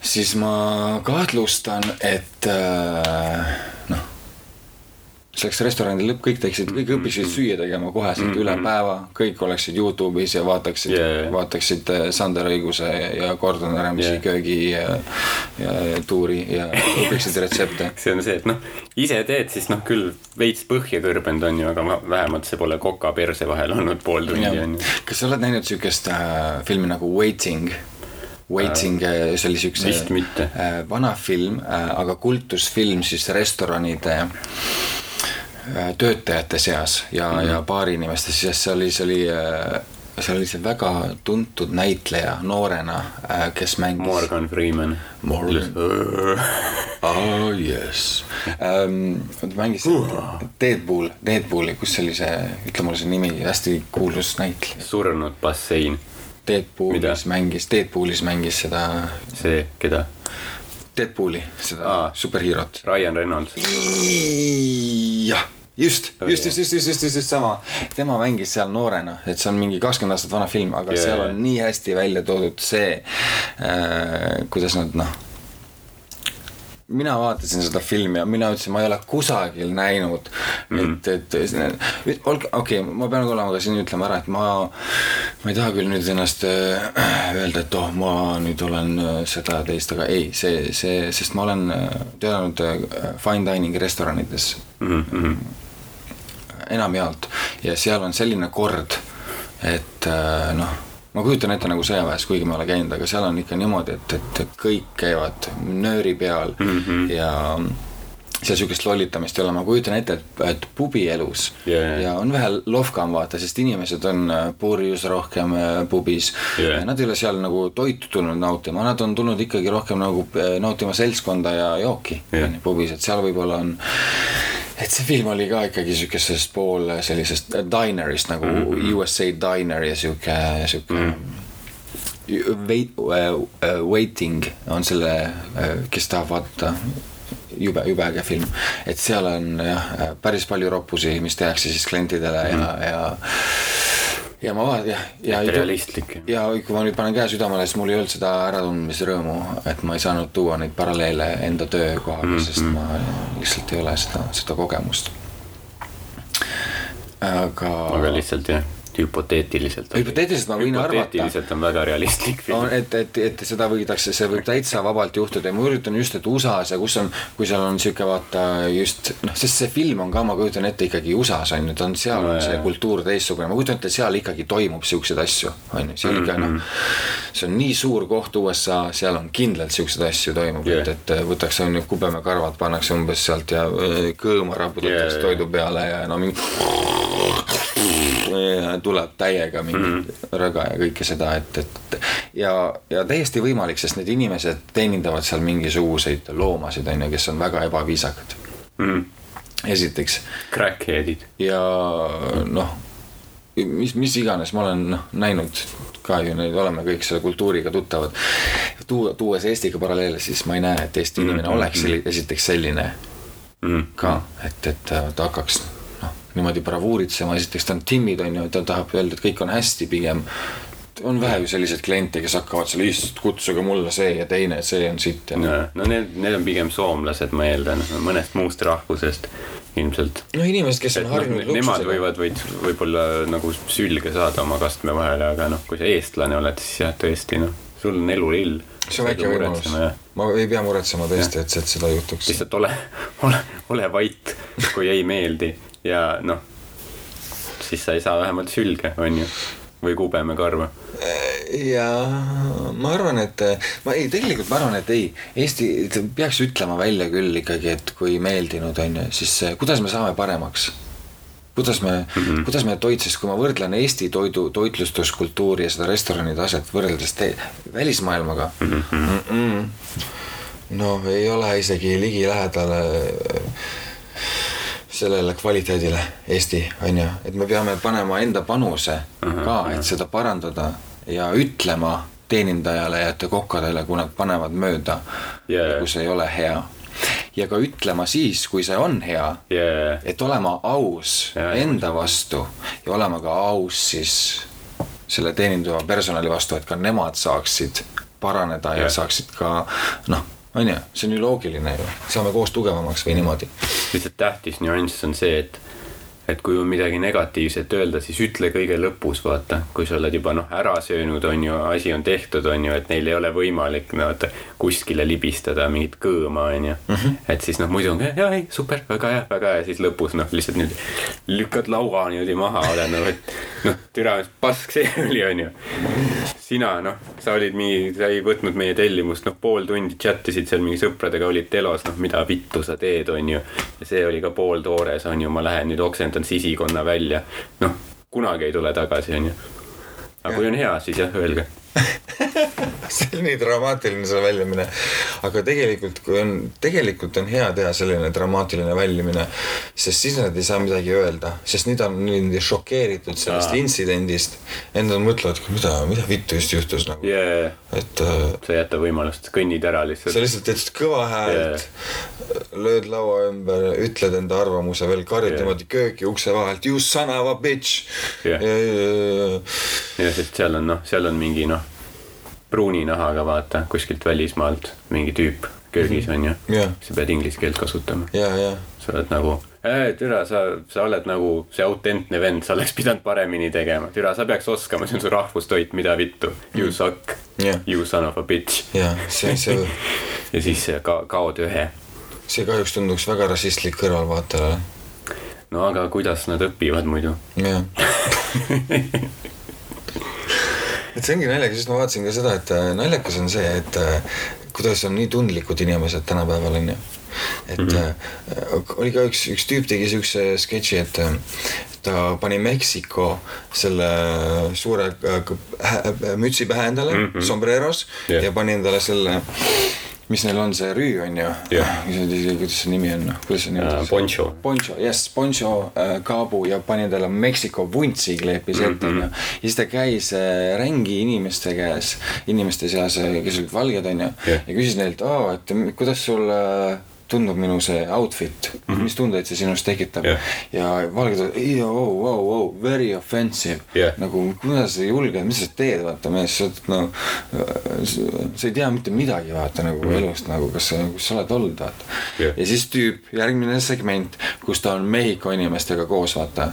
[SPEAKER 2] siis ma kahtlustan, et äh, noh, see oleks restorani lõpp, kõik teeksid, kõik õpiksid süüa tegema koheselt mm -hmm. üle päeva, kõik oleksid Youtube'is ja vaataksid yeah,
[SPEAKER 1] jaa.
[SPEAKER 2] vaataksid äh, Sander Õiguse ja Gordon Ramsay yeah. köögi ja, ja, tuuri ja õpiksid retsepte.
[SPEAKER 1] see on see, et noh, ise teed, siis noh, küll veits põhja kõrbenud on ju, aga ma- vähemalt see pole koka perse vahel olnud pool tundi on ju.
[SPEAKER 2] kas sa oled näinud siukest äh, filmi nagu Waiting? Waiting äh,, see oli siukse
[SPEAKER 1] vist mitte.
[SPEAKER 2] äh, vana film äh,, aga kultusfilm siis restoranide äh, töötajate seas ja mm, -hmm. ja baariinimeste seas, see oli, see oli äh, seal oli see väga tuntud näitleja noorena, kes mängis
[SPEAKER 1] Morgan Freeman.
[SPEAKER 2] Morgan. oh yes um,. mängis Deadpool, Deadpooli, kus oli see, ütle mulle see nimi, hästi kuulus näitleja.
[SPEAKER 1] surnud bassein,
[SPEAKER 2] Deadpoolis mängis, Deadpoolis mängis seda,
[SPEAKER 1] see, keda?
[SPEAKER 2] Deadpooli, seda
[SPEAKER 1] Aa.
[SPEAKER 2] superheerot.
[SPEAKER 1] Ryan Reynolds.
[SPEAKER 2] jah, just,
[SPEAKER 1] Oli
[SPEAKER 2] just, just, just, just, just, just sama. tema mängis seal noorena, et see on mingi kakskümmend aastat vana film, aga yeah. seal on nii hästi välja toodud see äh,, kuidas nad noh mina vaatasin seda filmi ja mina ütlesin, ma ei ole kusagil näinud mm. -hmm. et, et olge, okei okay,, ma pean olema ka siin ütlema ära, et ma, ma ei taha küll nüüd ennast äh, öelda, et oh, ma nüüd olen äh, seda ja teist, aga ei, see, see, sest ma olen äh, töötanud fine dining restoranides
[SPEAKER 1] mm. -hmm.
[SPEAKER 2] Enamjaolt ja seal on selline kord, et äh, noh, ma kujutan ette nagu sõjaväes, kuigi ma ei ole käinud, aga seal on ikka niimoodi, et, et, kõik käivad nööri peal mm. -hmm. ja seal sihukest lollitamist ei ole, ma kujutan ette, et, et pubielus
[SPEAKER 1] jaa.
[SPEAKER 2] ja on vähe lohkam vaata, sest inimesed on äh, purjus rohkem äh, pubis
[SPEAKER 1] Jaa.
[SPEAKER 2] Nad ei ole seal nagu toitu tulnud nautima, nad on tulnud ikkagi rohkem nagu äh, nautima seltskonda ja jooki
[SPEAKER 1] Jah.
[SPEAKER 2] pubis, et seal võib-olla on et see film oli ka ikkagi siukesest pool sellisest dinerist nagu mm -hmm. USA diner ja sihuke, sihuke mm -hmm. Wait, uh, Waiting on selle, kes tahab vaadata jube, jube äge film, et seal on jah, päris palju roppusi, mis tehakse siis klientidele mm ja, ja ja ma vaatan jah, ja
[SPEAKER 1] Et realistlik.
[SPEAKER 2] ja kui ma nüüd panen käe südamele, siis mul ei olnud seda äratundmisrõõmu, et ma ei saanud tuua neid paralleele enda töökohaga mm,
[SPEAKER 1] Mhm.
[SPEAKER 2] -hmm. sest ma lihtsalt ei ole seda, seda kogemust. aga,
[SPEAKER 1] aga lihtsalt jah, hüpoteetiliselt.
[SPEAKER 2] Hüpoteetiliselt ma võin arvata-
[SPEAKER 1] hüpoteetiliselt on väga realistlik film
[SPEAKER 2] et, et, et seda võidakse, see võib täitsa vabalt juhtuda ja ma üritan just, et USA-s ja kus on, kui seal on sihuke vaata just noh, sest see film on ka, ma kujutan ette ikkagi USA-s on ju, ta on seal
[SPEAKER 1] No
[SPEAKER 2] on see kultuur teistsugune, ma kujutan ette, seal ikkagi toimub siukseid asju, on ju, seal ikka
[SPEAKER 1] Mhm.
[SPEAKER 2] noh. see on nii suur koht USA, seal on kindlalt siukseid asju toimub yeah., et, et võtaks on ju kubemekarvad pannakse umbes sealt ja äh, kõõma raputatakse yeah, toidu peale ja no mingi tuleb täiega mingi mm -hmm. rõga ja kõike seda, et, et ja, ja täiesti võimalik, sest need inimesed teenindavad seal mingisuguseid loomasid, on ju, kes on väga ebaviisakad.
[SPEAKER 1] mm..
[SPEAKER 2] esiteks
[SPEAKER 1] Crackheadid.
[SPEAKER 2] ja noh, mis, mis iganes, ma olen noh näinud ka ju neid, oleme kõik selle kultuuriga tuttavad. tuua, tuues Eestiga paralleele, siis ma ei näe, et Eesti inimene mm -hmm. oleks selli- esiteks selline
[SPEAKER 1] Mm.
[SPEAKER 2] ka, et, et ta hakkaks niimoodi bravuuritsema, esiteks ta on timid, on ju, ta tahab öelda, et kõik on hästi, pigem on vähe ju selliseid kliente, kes hakkavad seal, issand, kutsuge mulle see ja teine, see on sitt ja noh.
[SPEAKER 1] no need, need on pigem soomlased, ma eeldan, mõnest muust rahvusest ilmselt.
[SPEAKER 2] no inimesed, kes on
[SPEAKER 1] et
[SPEAKER 2] harjunud
[SPEAKER 1] noh, nemad
[SPEAKER 2] luksusega.
[SPEAKER 1] võivad, võid võib-olla nagu sülge saada oma kastme vahele, aga noh, kui sa eestlane oled, siis jah, tõesti noh, sul on elurill.
[SPEAKER 2] see on väike võimalus, ma ei pea muretsema tõesti, et, et seda juhtuks.
[SPEAKER 1] lihtsalt ole, ole, ole vait, kui ei meeldi ja noh, siis sa ei saa vähemalt sülge, on ju, või kubemekarva.
[SPEAKER 2] ja ma arvan, et ma ei, tegelikult ma arvan, et ei, Eesti peaks ütlema välja küll ikkagi, et kui meeldinud on ju, siis kuidas me saame paremaks kuidas me mm, -hmm. kuidas me toit, sest kui ma võrdlen Eesti toidu, toitlustuskultuuri ja seda restorani taset võrreldes te-, välismaailmaga mm. -mm. no ei ole isegi ligilähedale sellele kvaliteedile Eesti on ju, et me peame panema enda panuse ka, et seda parandada ja ütlema teenindajale ja kokadele, kui nad panevad mööda
[SPEAKER 1] jaa.
[SPEAKER 2] kui see ei ole hea ja ka ütlema siis, kui see on hea
[SPEAKER 1] yeah..
[SPEAKER 2] et olema aus
[SPEAKER 1] ja.
[SPEAKER 2] enda vastu ja olema ka aus siis selle teenindava personali vastu, et ka nemad saaksid paraneda ja,
[SPEAKER 1] Ja.
[SPEAKER 2] ja saaksid ka noh, on ju, see on ju loogiline ju, saame koos tugevamaks või niimoodi.
[SPEAKER 1] lihtsalt tähtis nüanss on see, et et kui on midagi negatiivset öelda, siis ütle kõige lõpus, vaata, kui sa oled juba noh, ära söönud, on ju, asi on tehtud, on ju, et neil ei ole võimalik no, vaata kuskile libistada mingit kõõma, on ju. et siis noh, muidu on ka jaa, ei super, väga hea, väga hea, siis lõpus noh, lihtsalt niimoodi lükkad laua niimoodi maha, oled nagu, et noh, türa, mis pask see oli, on ju. sina noh, sa olid mingi, sa ei võtnud meie tellimust, noh pool tundi chat isid seal mingi sõpradega, olid telos, noh mida vittu sa teed, on ju. ja see oli ka pooltoores, on ju, ma lähen nüüd oksendan sisikonna välja. noh, kunagi ei tule tagasi, on ju. aga kui on hea, siis jah, öelge.
[SPEAKER 2] see on nii dramaatiline see väljumine. aga tegelikult, kui on, tegelikult on hea teha selline dramaatiline väljumine, sest siis nad ei saa midagi öelda, sest nüüd on niimoodi šokeeritud sellest
[SPEAKER 1] Aa.
[SPEAKER 2] intsidendist. Endal mõtlevad, mida, mida vittu just juhtus nagu,
[SPEAKER 1] Yeah.
[SPEAKER 2] et äh,
[SPEAKER 1] sa ei jäta võimalust, kõnnid ära
[SPEAKER 2] sa
[SPEAKER 1] lihtsalt.
[SPEAKER 2] lihtsalt teed kõva häält lööd laua ümber, ütled enda arvamuse veel, karjud yeah. niimoodi kööki ukse vahelt, you son of a bitch yeah..
[SPEAKER 1] ja sest seal on noh, seal on mingi noh, pruuni nahaga vaata kuskilt välismaalt mingi tüüp köögis on ju.
[SPEAKER 2] Jah.
[SPEAKER 1] sa pead inglise keelt kasutama.
[SPEAKER 2] ja, ja
[SPEAKER 1] sa oled nagu, türa, sa, sa oled nagu see autentne vend, sa oleks pidanud paremini tegema. türa, sa peaks oskama, see on su rahvustoit, mida vittu. You suck
[SPEAKER 2] Jah.
[SPEAKER 1] you son of a bitch.
[SPEAKER 2] ja see, see,
[SPEAKER 1] ja siis ka kaod ühe.
[SPEAKER 2] see kahjuks tunduks väga rassistlik kõrvalvaatajale.
[SPEAKER 1] no aga kuidas nad õpivad muidu?
[SPEAKER 2] jah. et see ongi naljakas, sest ma vaatasin ka seda, et äh, naljakas on see, et äh, kuidas on nii tundlikud inimesed tänapäeval onju. et mm -hmm. oli ka üks, üks tüüp tegi siukse sketši, et ta pani Meksiko selle suure mütsi pähe endale mm, -hmm. sombreros yeah. ja pani endale selle, mis neil on, see rüü on ju
[SPEAKER 1] Jah.
[SPEAKER 2] kuidas see nimi on, kuidas see nimi on?
[SPEAKER 1] Poncho.
[SPEAKER 2] Poncho, jess, Poncho äh, kaabu ja pani endale Meksiko vuntsi kleepis ette onju. ja siis ta käis äh, rängi inimeste käes, inimeste seas, kes olid valged onju
[SPEAKER 1] Jah.
[SPEAKER 2] ja küsis neilt, et kuidas sul äh, tundub minu see outfit mm, -hmm. mis tundeid see sinust tekitab
[SPEAKER 1] Jah.
[SPEAKER 2] ja valged oh, oh, oh, very offensive
[SPEAKER 1] Jah.
[SPEAKER 2] nagu kuidas sa julged, mis sa teed, vaata mees, sa oled no, sa ei tea mitte midagi, vaata nagu mm. elust nagu, kas sa, kus sa oled olnud, vaata
[SPEAKER 1] Jah.
[SPEAKER 2] ja siis tüüp, järgmine segment, kus ta on Mehhiko inimestega koos, vaata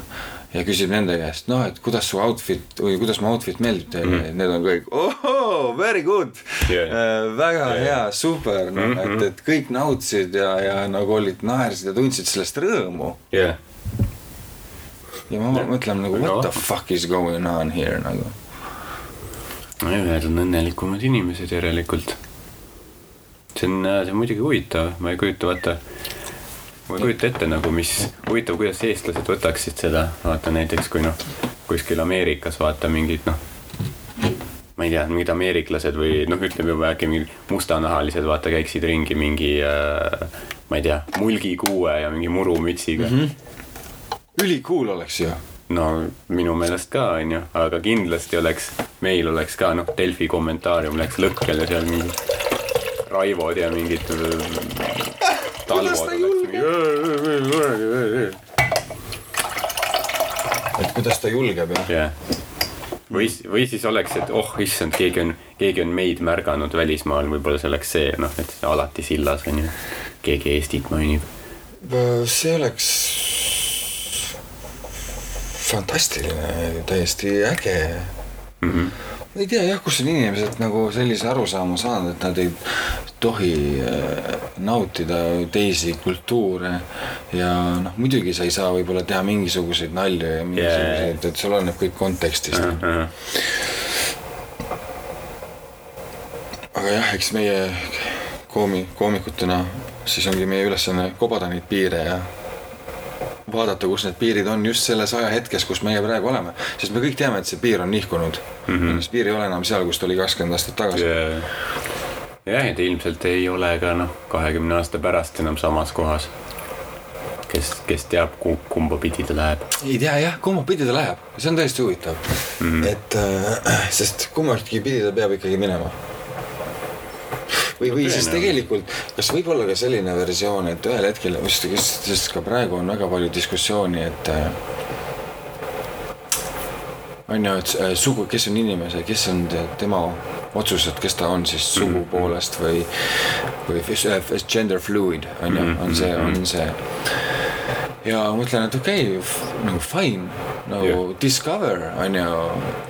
[SPEAKER 2] ja küsib nende käest, noh, et kuidas su outfit või kuidas mu outfit meeldib teile mm, -hmm. need on kõik ohoo, very good
[SPEAKER 1] Yeah.
[SPEAKER 2] yeah., väga
[SPEAKER 1] Yeah.
[SPEAKER 2] yeah. hea, super, noh mm -hmm., et, et kõik nautisid ja, ja nagu olid naersid ja tundsid sellest rõõmu.
[SPEAKER 1] jah,
[SPEAKER 2] ja ma yeah. mõtlen nagu what the fuck is going on here nagu.
[SPEAKER 1] ühed on õnnelikumad inimesed järelikult. see on, see on muidugi huvitav, ma ei kujuta, vaata. Ma ei kujuta ette nagu, mis, huvitav, kuidas eestlased võtaksid seda, vaata näiteks kui noh, kuskil Ameerikas vaata mingid noh. ma ei tea, mingid ameeriklased või noh, ütleme juba äkki mingid mustanahalised, vaata käiksid ringi mingi äh,. ma ei tea, mulgikuue ja mingi murumütsiga mm. -hmm.
[SPEAKER 2] ülikool oleks ju.
[SPEAKER 1] no minu meelest ka onju, aga kindlasti oleks, meil oleks ka noh, Delfi kommentaarium läks lõkkel ja seal mingid Raivod ja mingid.
[SPEAKER 2] Kuidas ta et kuidas ta julgeb jah.
[SPEAKER 1] jah, või, või siis oleks, et oh issand, keegi on, keegi on meid märganud välismaal, võib-olla see oleks see noh, et alati sillas onju, keegi Eestit mainib.
[SPEAKER 2] see oleks fantastiline, täiesti äge mm. -hmm. Ma ei tea jah, kus on inimesed nagu sellise arusaama saanud, et nad ei tohi äh, nautida teisi kultuure ja noh, muidugi sa ei saa võib-olla teha mingisuguseid nalju ja mingisuguseid yeah., et see oleneb kõik kontekstist mm. -hmm. aga jah, eks meie koomi, koomikutena siis ongi meie ülesanne kobada neid piire ja vaadata, kus need piirid on just selles ajahetkes, kus meie praegu oleme, sest me kõik teame, et see piir on nihkunud mm. -hmm. see piir ei ole enam seal, kus ta oli kakskümmend aastat tagasi yeah..
[SPEAKER 1] jah, et ilmselt ei ole ka noh, kahekümne aasta pärast enam samas kohas. kes, kes teab, kumba pidi ta läheb.
[SPEAKER 2] ei tea jah, kumba pidi ta läheb, see on tõesti huvitav mm, -hmm. et äh, sest kummastki pidi ta peab ikkagi minema. või, või siis
[SPEAKER 1] Tõenäoliselt.
[SPEAKER 2] tegelikult, kas võib olla ka selline versioon, et ühel hetkel, sest, sest ka praegu on väga palju diskussiooni, et äh, on ju, et äh, sugu, kes on inimese, kes on te- tema otsused, kes ta on siis sugu poolest või, või äh, gender fluid on ju, on see, on see. ja mõtlen, et okei okay,, nagu fine, nagu yeah. discover on ju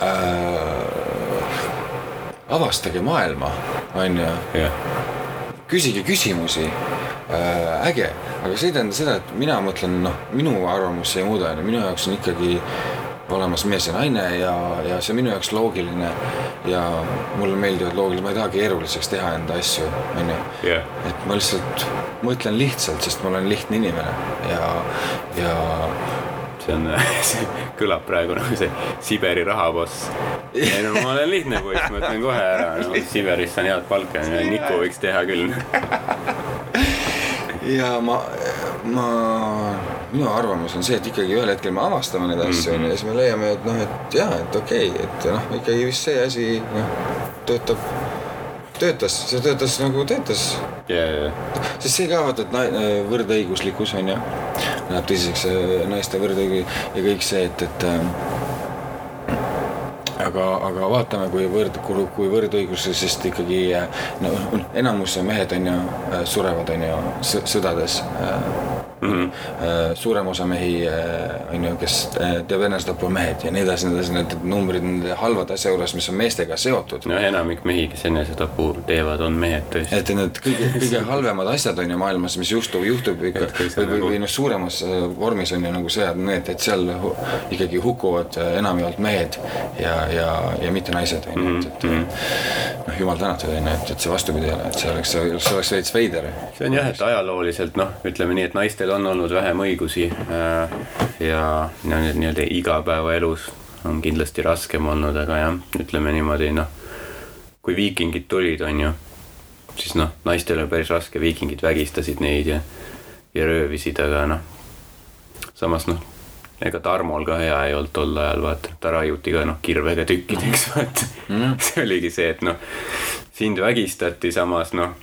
[SPEAKER 2] äh,. avastage maailma, on ju?
[SPEAKER 1] Jah,
[SPEAKER 2] küsige küsimusi. Äh,, äge, aga see ei tähenda seda, et mina mõtlen, noh, minu arvamus see ei muuda, minu jaoks on ikkagi olemas mees ja naine ja, ja see on minu jaoks loogiline. Ja mulle meeldivad loogilised, ma ei taha keeruliseks teha enda asju, onju. et ma lihtsalt mõtlen lihtsalt, sest ma olen lihtne inimene. Ja, ja
[SPEAKER 1] see on, see kõlab praegu nagu see Siberi rahaboss. ei no ma olen lihtne poiss, ma ütlen kohe ära, no Siberis saan head palka ja Niku võiks teha küll.
[SPEAKER 2] ja ma, ma, minu arvamus on see, et ikkagi ühel hetkel me avastame neid asju onju ja siis me leiame, et noh, et jaa, et okei okay,, et noh, ikkagi vist see asi noh, töötab, töötas, see töötas nagu töötas.
[SPEAKER 1] ja, ja,
[SPEAKER 2] sest see ka vaata, et nai- võrdõiguslikkus on ju, läheb tõsiseks äh, naiste võrdõigus ja kõik see, et, et äh, aga, aga vaatame, kui võrd, kui võrdõiguslusest ikkagi äh, no enamus mehed on ju surevad, on ju sõ- sõdades. mm. -hmm. suurem osa mehi äh, on ju, kes äh, teeb enesetapu mehed ja nii edasi, nii edasi, need numbrid nende halvade asja juures, mis on meestega seotud.
[SPEAKER 1] no enamik mehi, kes enesetapu teevad, on mehed tõesti.
[SPEAKER 2] et need kõige, kõige halvemad asjad on ju maailmas, mis juhtub, juhtub ikka
[SPEAKER 1] Et see
[SPEAKER 2] või, või,
[SPEAKER 1] nagu-
[SPEAKER 2] või noh, suuremas vormis on ju nagu sõjad, need, et seal hu- ikkagi hukkuvad enamjaolt mehed ja, ja, ja mitte naised on ju, et, et
[SPEAKER 1] Mhm.
[SPEAKER 2] noh, jumal tänatud on ju, et, et see vastupidi ei ole, et see oleks, see oleks veits veider.
[SPEAKER 1] see on jah, et ajalooliselt noh, ütleme nii, et naistel on olnud vähem õigusi äh, ja nii-öelda igapäevaelus on kindlasti raskem olnud, aga jah, ütleme niimoodi noh, kui viikingid tulid, on ju, siis noh, naistel oli päris raske, viikingid vägistasid neid ja, ja röövisid, aga noh, samas noh, ega Tarmol ka hea ei olnud tol ajal, vaata, ta raiuti ka noh, kirvega tükkideks, vaata mm.. see oligi see, et noh, sind vägistati, samas noh,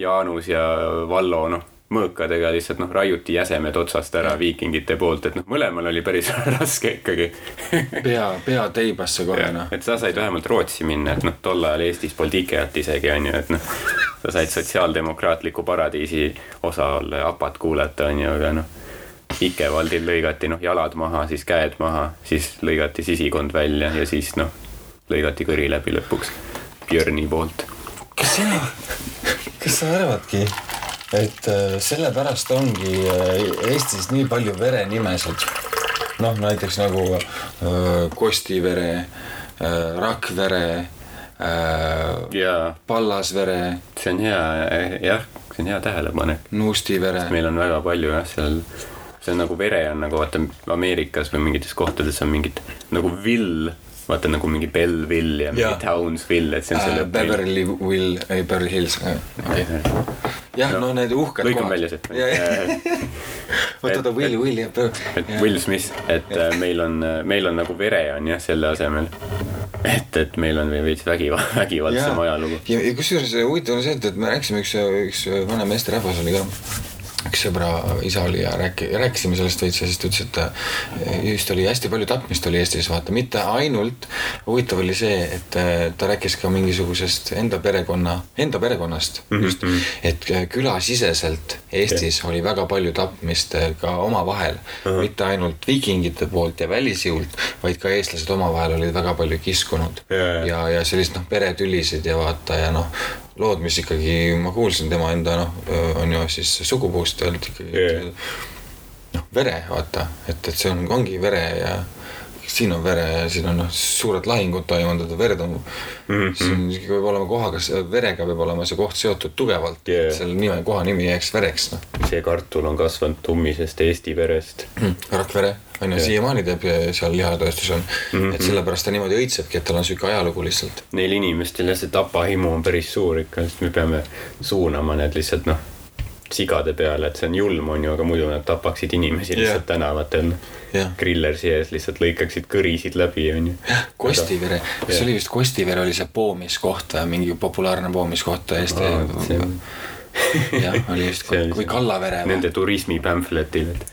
[SPEAKER 1] Jaanus ja Vallo noh, mõõkadega lihtsalt noh, raiuti jäsemed otsast ära viikingite poolt, et noh, mõlemal oli päris raske ikkagi.
[SPEAKER 2] pea, pea teibasse kohe noh.
[SPEAKER 1] et sa said vähemalt Rootsi minna, et noh, tol ajal Eestis polnud IKEA-t isegi on ju, et noh, sa said sotsiaaldemokraatliku paradiisi osa olla ja APA-t kuulata on ju, aga noh. Ikevaldil lõigati noh jalad maha, siis käed maha, siis lõigati sisikond välja ja siis noh, lõigati kõri läbi lõpuks Björni poolt.
[SPEAKER 2] kas sina, kas sa arvadki, et äh, sellepärast ongi äh, Eestis nii palju verenimesid? noh, näiteks nagu äh, Kostivere äh,, Rakvere äh,,
[SPEAKER 1] ja
[SPEAKER 2] Pallasvere,
[SPEAKER 1] see on hea, jah, see on hea tähelepanek.
[SPEAKER 2] Nuustivere.
[SPEAKER 1] meil on väga palju jah, seal, see on nagu vere on nagu vaata Ameerikas või mingites kohtades on mingid nagu vill, vaata nagu mingi Belleville ja mingi
[SPEAKER 2] Jaa.
[SPEAKER 1] Townsville, et see on
[SPEAKER 2] äh,. Beverly Will, ei Beverly Hills, okei. jah, no need uhked
[SPEAKER 1] lõikan välja siit.
[SPEAKER 2] vot oota, Will, Will ja
[SPEAKER 1] et Will Smith, et äh, meil on, meil on nagu vere on jah, selle asemel. et, et meil on veits vägiva-, vägivaldsem ajalugu.
[SPEAKER 2] ja ja kusjuures huvitav on see, et, et me rääkisime, üks, üks vanem meesterahvas oli ka üks sõbra isa oli ja rääki-, rääkisime sellest veits ja siis ta ütles, et äh, just oli hästi palju tapmist oli Eestis, vaata, mitte ainult, huvitav oli see, et äh, ta rääkis ka mingisugusest enda perekonna, enda perekonnast mm, -hmm. just, et äh, külasiseselt Eestis oli väga palju tapmist ka omavahel uh, -huh. mitte ainult viikingite poolt ja välisjõult, vaid ka eestlased omavahel olid väga palju kiskunud
[SPEAKER 1] Ja, ja.
[SPEAKER 2] ja, sellist noh, peretülisid ja vaata ja noh, lood, mis ikkagi ma kuulsin tema enda noh, on ju siis sugupuust öeldi ikkagi et noh, vere vaata, et, et see on, ongi vere ja siin on vere siin on noh, suured lahingud toimunud, verd on mm,
[SPEAKER 1] Mhm.
[SPEAKER 2] -hmm. siin peab olema kohaga, verega peab olema see koht seotud tugevalt yeah., selle nime, koha nimi jääks vereks noh.
[SPEAKER 1] see kartul on kasvanud tummisest Eesti verest.
[SPEAKER 2] Rakvere on ju, siiamaani teeb seal lihatööstus on mm, -hmm. et sellepärast ta niimoodi õitsebki, et tal on sihuke ajalugu lihtsalt.
[SPEAKER 1] Neil inimestel jah, see tapahimu on päris suur ikka, sest me peame suunama need lihtsalt noh, sigade peale, et see on julm, on ju, aga muidu nad tapaksid inimesi lihtsalt
[SPEAKER 2] Jah.
[SPEAKER 1] tänavatel.
[SPEAKER 2] jah,
[SPEAKER 1] grillersi ees lihtsalt lõikaksid kõrisid läbi, on ju.
[SPEAKER 2] Kostivere, kas
[SPEAKER 1] Jah.
[SPEAKER 2] oli vist Kostivere oli see poomiskoht või mingi populaarne poomiskoht Eesti jah, oli vist
[SPEAKER 1] See oli
[SPEAKER 2] või
[SPEAKER 1] see-
[SPEAKER 2] Kallavere
[SPEAKER 1] Nende turismipamfletid, et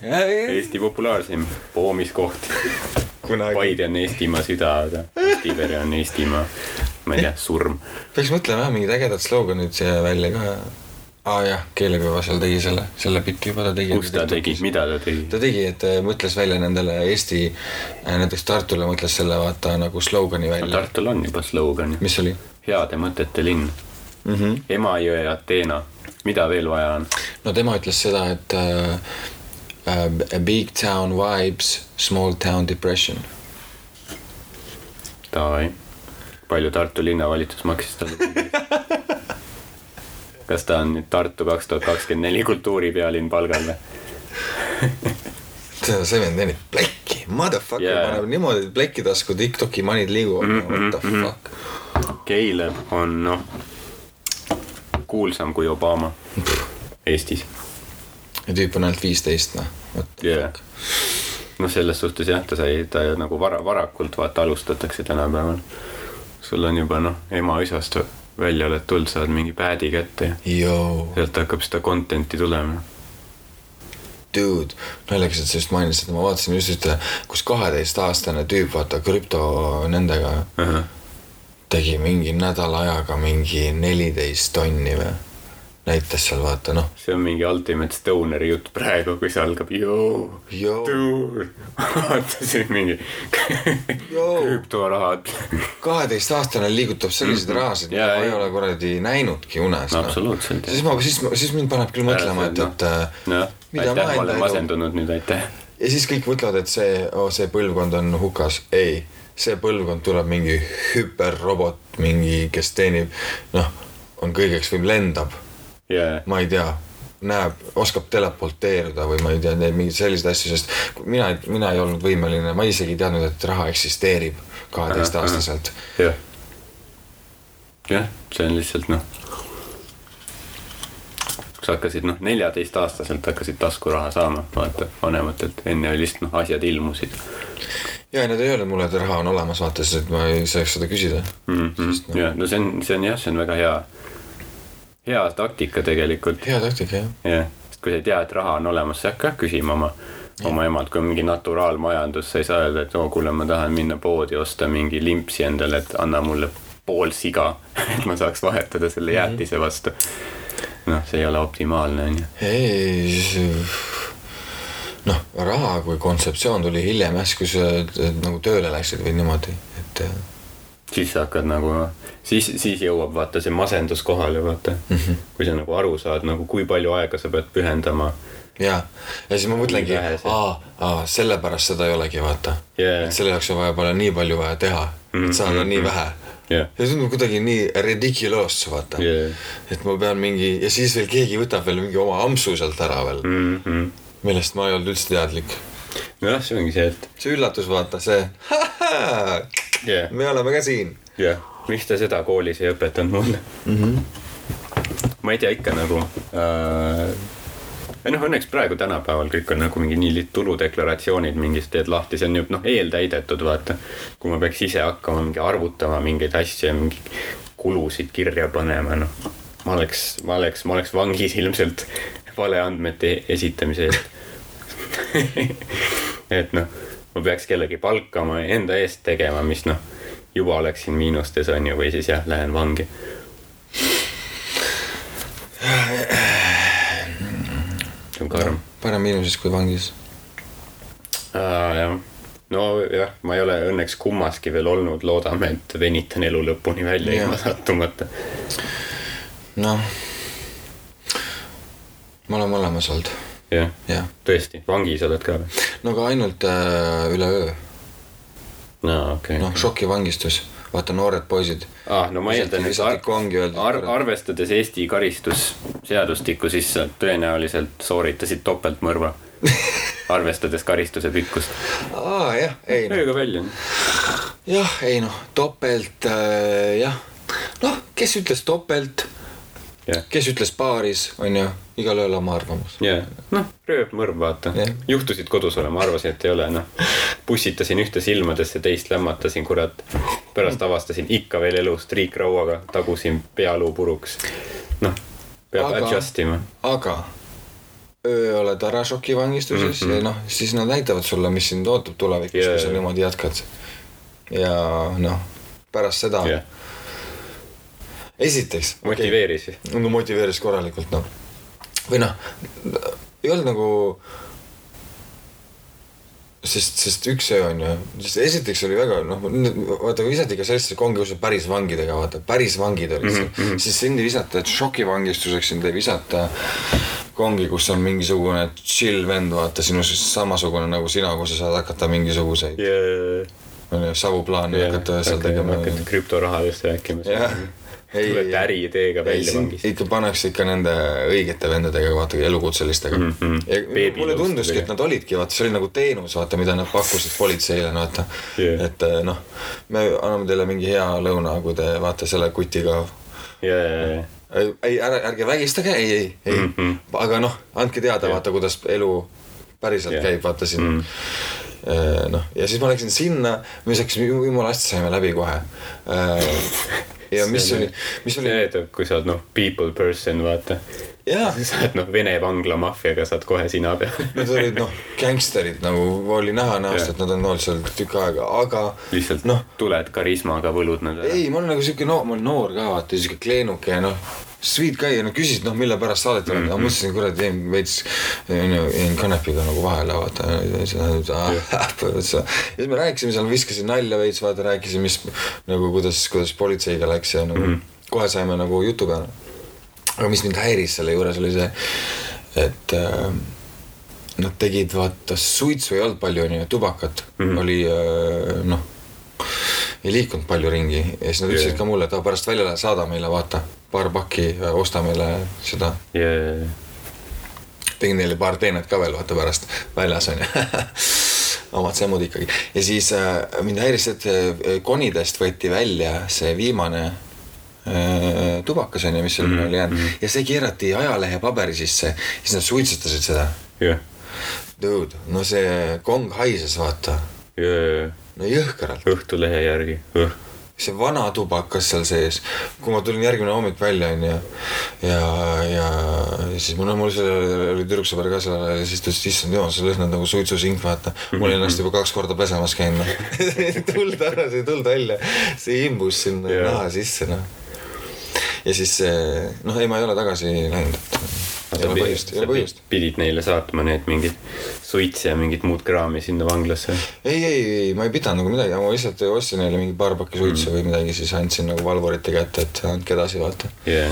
[SPEAKER 1] Eesti populaarsim poomiskoht.
[SPEAKER 2] kunagi
[SPEAKER 1] Paide on Eestimaa süda, aga Kostivere on Eestimaa, ma ei tea, surm.
[SPEAKER 2] peaks mõtlema jah, mingid ägedad sloganid siia välja ka. Aa jah, keelekõva seal tegi selle, selle bitti juba ta tegi.
[SPEAKER 1] kus ta tegi, mida ta tegi?
[SPEAKER 2] ta tegi, et äh, mõtles välja nendele Eesti, näiteks Tartule mõtles selle vaata nagu slogani välja.
[SPEAKER 1] Tartul on juba slogan,
[SPEAKER 2] mis oli
[SPEAKER 1] heade mõtete linn,
[SPEAKER 2] mm? -hmm.
[SPEAKER 1] Emajõe Ateena, mida veel vaja on?
[SPEAKER 2] no tema ütles seda, et äh, äh, big town vibes, small town depression.
[SPEAKER 1] Davai, palju Tartu linnavalitsus maksis talle? kas ta on nüüd Tartu kaks tuhat kakskümmend neli kultuuripealinn palgal või?
[SPEAKER 2] see vend teenib plekki, motherfucker yeah. paneb niimoodi plekki tasku, Tiktoki money'd liiguvad mm, -hmm. what the fuck.
[SPEAKER 1] Caleb on noh, kuulsam kui Obama Eestis.
[SPEAKER 2] ja tüüp on ainult viisteist, noh, vot.
[SPEAKER 1] Yeah. noh, selles suhtes jah, ta sai, ta nagu vara, varakult vaata alustatakse tänapäeval. sul on juba noh, ema-isast välja oled tulnud, saad mingi pad'i kätte ja sealt hakkab seda content'i tulema.
[SPEAKER 2] dude, naljakas, et sa just mainisid, ma vaatasin just ühte, kus kaheteistaastane tüüp, vaata krüpto nendega tegi mingi nädala ajaga mingi neliteist tonni või. Näitas seal vaata noh,
[SPEAKER 1] see on mingi ultimate stoner'i jutt praegu, kui see algab, joo,
[SPEAKER 2] Joo.
[SPEAKER 1] dude, vaata see on mingi krüptorahad.
[SPEAKER 2] kaheteistaastane liigutab selliseid rahasid, mida ma ei ole kuradi näinudki unes no..
[SPEAKER 1] absoluutselt.
[SPEAKER 2] siis ma, siis, siis mind paneb küll mõtlema, et, et äh,
[SPEAKER 1] noh,
[SPEAKER 2] mida
[SPEAKER 1] aitäh,
[SPEAKER 2] ma
[SPEAKER 1] olen masendunud nüüd, aitäh.
[SPEAKER 2] ja siis kõik mõtlevad, et see oh,, see põlvkond on hukas, ei, see põlvkond tuleb mingi hüperrobot, mingi, kes teenib, noh, on kõigeks lendab,
[SPEAKER 1] jaa,
[SPEAKER 2] ma ei tea, näeb, oskab teleporteeruda või ma ei tea, neid mingeid selliseid asju, sest mina, mina ei olnud võimeline, ma isegi ei teadnud, et raha eksisteerib kaheteistaastaselt.
[SPEAKER 1] jah. jah, see on lihtsalt noh. sa hakkasid noh, neljateistaastaselt hakkasid taskuraha saama, vaata vanematelt, enne oli lihtsalt noh, asjad ilmusid
[SPEAKER 2] ja nad ei öelnud mulle, et raha on olemas, vaata, sest et ma ei saaks seda küsida.
[SPEAKER 1] mm. -hmm.
[SPEAKER 2] Sest, noh.
[SPEAKER 1] ja no see on, see on jah, see on väga hea, hea taktika tegelikult,
[SPEAKER 2] hea taktika, jah.
[SPEAKER 1] jah. sest kui sa ei tea, et raha on olemas, sa ei hakka küsima oma, oma emalt, kui on mingi naturaalmajandus, sa ei saa öelda, et oo, kuule, ma tahan minna poodi osta mingi limpsi endale, et anna mulle pool siga, et ma saaks vahetada selle jäätise vastu. noh, see ei ole optimaalne, on ju.
[SPEAKER 2] ei, noh, raha kui kontseptsioon tuli hiljem järsku, kui sa nagu tööle läksid või niimoodi, et
[SPEAKER 1] siis sa hakkad nagu, siis, siis jõuab vaata see masendus kohale, vaata mm.
[SPEAKER 2] Mhm.
[SPEAKER 1] -hmm. kui sa nagu aru saad nagu, kui palju aega sa pead pühendama.
[SPEAKER 2] ja, ja siis ma mõtlengi, aa, aa, sellepärast seda ei olegi, vaata
[SPEAKER 1] Jaa.
[SPEAKER 2] et selle jaoks on vaja palju nii palju vaja teha, et saada nii vähe.
[SPEAKER 1] jah,
[SPEAKER 2] ja see tundub kuidagi nii ridiculous, vaata
[SPEAKER 1] Jaa.
[SPEAKER 2] et ma pean mingi ja siis veel keegi võtab veel mingi oma ampsu sealt ära veel mm.,
[SPEAKER 1] mm -hmm.
[SPEAKER 2] millest ma ei olnud üldse teadlik.
[SPEAKER 1] nojah, see ongi see, et
[SPEAKER 2] see üllatus, vaata see,
[SPEAKER 1] jah,
[SPEAKER 2] me oleme ka siin.
[SPEAKER 1] jah, miks te seda koolis ei õpetanud mulle mm. -hmm. ma ei tea ikka nagu äh,. ei noh, õnneks praegu tänapäeval kõik on nagu mingi nii tuludeklaratsioonid mingist teed lahti, see on ju noh, eeltäidetud, vaata. kui ma peaks ise hakkama mingi arvutama mingeid asju ja mingi kulusid kirja panema, noh. ma oleks, ma oleks, ma oleks vangis ilmselt valeandmete esitamise eest. et noh, ma peaks kellegi palkama ja enda eest tegema, mis noh, juba oleksin miinustes on ju, või siis jah, lähen vangi. see on karm.
[SPEAKER 2] parem miinuses kui vangis.
[SPEAKER 1] jah, nojah, ma ei ole õnneks kummaski veel olnud, loodame, et venitan elu lõpuni välja
[SPEAKER 2] Jah.
[SPEAKER 1] ilma sattumata.
[SPEAKER 2] noh, ma olen mõlemas olnud,
[SPEAKER 1] jah,
[SPEAKER 2] jah.
[SPEAKER 1] tõesti, vangis oled ka või?
[SPEAKER 2] no aga ainult äh, üle öö,
[SPEAKER 1] no okei
[SPEAKER 2] noh, šokivangistus, vaata noored poisid.
[SPEAKER 1] ah,. no ma eeldan, et
[SPEAKER 2] öeldi
[SPEAKER 1] ar arvestades Eesti karistusseadustikku, siis sa tõenäoliselt sooritasid topeltmõrva. arvestades karistuse pikkust.
[SPEAKER 2] aa jah, ei noh,
[SPEAKER 1] ööga välja.
[SPEAKER 2] jah, ei noh, topelt äh, jah, noh, kes ütles topelt,
[SPEAKER 1] Jah.
[SPEAKER 2] kes ütles baaris, onju, igalühel oma arvamus.
[SPEAKER 1] jaa, noh, röövmõrv, vaata
[SPEAKER 2] Jah..
[SPEAKER 1] juhtusid kodus olema, arvasin, et ei ole, noh. pussitasin ühte silmadesse, teist lämmatasin, kurat. pärast avastasin ikka veel elus triikrauaga, tagusin pealuu puruks. noh, peab
[SPEAKER 2] Aga-
[SPEAKER 1] Aga... adjust ima.
[SPEAKER 2] aga öö oled ära šokivangistuses mm -hmm. ja noh, siis nad näitavad sulle, mis sind ootab tulevikus yeah., kui sa niimoodi jätkad. ja noh, pärast seda
[SPEAKER 1] jah
[SPEAKER 2] yeah., esiteks.
[SPEAKER 1] motiveeris.
[SPEAKER 2] no motiveeris korralikult noh, või noh, ei olnud nagu sest, sest üks öö on ju, sest esiteks oli väga noh, vaata kui visati ka sellesse kongi, kus on päris vangidega, vaata päris vangid olid seal mm, -hmm. siis sind ei visata, šokivangistuseks sind ei visata kongi, kus on mingisugune chill vend, vaata sinust samasugune nagu sina, kus sa saad hakata mingisuguseid onju savuplaane hakata seal tegema.
[SPEAKER 1] hakata krüptorahadest rääkima.
[SPEAKER 2] ei,
[SPEAKER 1] tulete äriideega välja vangist.
[SPEAKER 2] ikka pannakse ikka nende õigete vendadega, vaata elukutselistega mm. -hmm. ja mulle tunduski, et nad olidki, vaata, see oli nagu teenus, vaata, mida nad pakkusid politseile, vaata
[SPEAKER 1] Jah.
[SPEAKER 2] et eh, noh, me anname teile mingi hea lõuna, kui te vaata selle kutiga
[SPEAKER 1] ja, ja, ja,
[SPEAKER 2] ei, ära, ärge vägistage, ei, ei, ei mm. -hmm. aga noh, andke teada, vaata, kuidas elu päriselt
[SPEAKER 1] Jah.
[SPEAKER 2] käib, vaata siin mm.. noh, ja siis ma läksin sinna, me läksime, jumala hästi saime läbi kohe. Ja mis oli, mis oli,
[SPEAKER 1] see, et kui sa oled noh, people person, vaata. sa oled noh, Vene vangla maffiaga saad kohe sina peal.
[SPEAKER 2] Nad olid noh, gängsterid nagu oli näha näost, et nad on olnud seal tükk aega, aga
[SPEAKER 1] lihtsalt
[SPEAKER 2] noh
[SPEAKER 1] noh, tuled karismaga, võlud nad ära.
[SPEAKER 2] ei, ma olen nagu siuke noor, ma olen noor ka vaata, siuke kleenuke ja noh, sweet guy ja nad küsisid noh, mille pärast saadet oled mm, -hmm. ma mõtlesin, kuradi jäin veits, jäin kanepiga nagu vahele vaata. siis me rääkisime seal, viskasin nalja veits, vaata rääkisin, mis nagu kuidas, kuidas politseiga läks ja nagu mm -hmm. kohe saime nagu jutu peale. aga mis mind häiris selle juures oli see, et äh, nad tegid vaata suitsu ei olnud palju onju, tubakat mm. -hmm. oli äh, noh ei liikunud palju ringi ja siis nad ütlesid
[SPEAKER 1] Jaa.
[SPEAKER 2] ka mulle, et pärast välja saada meile, vaata, paar pakki, osta meile seda.
[SPEAKER 1] ja,
[SPEAKER 2] tegin neile paar teenet ka veel, vaata pärast väljas onju. omad semmud ikkagi ja siis äh, mind häiris et äh, konidest võeti välja see viimane äh, tubakas onju, mis seal mm
[SPEAKER 1] Mhm,
[SPEAKER 2] -hmm. oli jäänud ja see keerati ajalehe paberi sisse, siis nad suitsetasid seda.
[SPEAKER 1] ja,
[SPEAKER 2] Dude, no see kong haises, vaata,
[SPEAKER 1] ja,
[SPEAKER 2] no jõhkralt.
[SPEAKER 1] Õhtulehe järgi,
[SPEAKER 2] see vana tubakas seal sees, kui ma tulin järgmine hommik välja, onju. ja, ja siis mul, mul seal oli tüdruksõber ka seal ja siis ta ütles, issand jumal, sa lõhnad nagu suitsusink, vaata. ma olin ennast juba kaks korda pesemas käinud, noh. tuld ära, see tuld välja, see imbus sinna
[SPEAKER 1] Jaa.
[SPEAKER 2] naha sisse, noh. ja siis, noh, ei, ma ei ole tagasi läinud, et ei ole põhjust, ei ole põhjust.
[SPEAKER 1] pidid neile saatma need mingid suits ja mingit muud kraami sinna vanglasse.
[SPEAKER 2] ei, ei, ei, ma ei pidanud nagu midagi, ma lihtsalt ostsin neile mingi paar pakki suitsu või midagi, siis andsin nagu valvurite kätte, et andke edasi, vaata.
[SPEAKER 1] ja,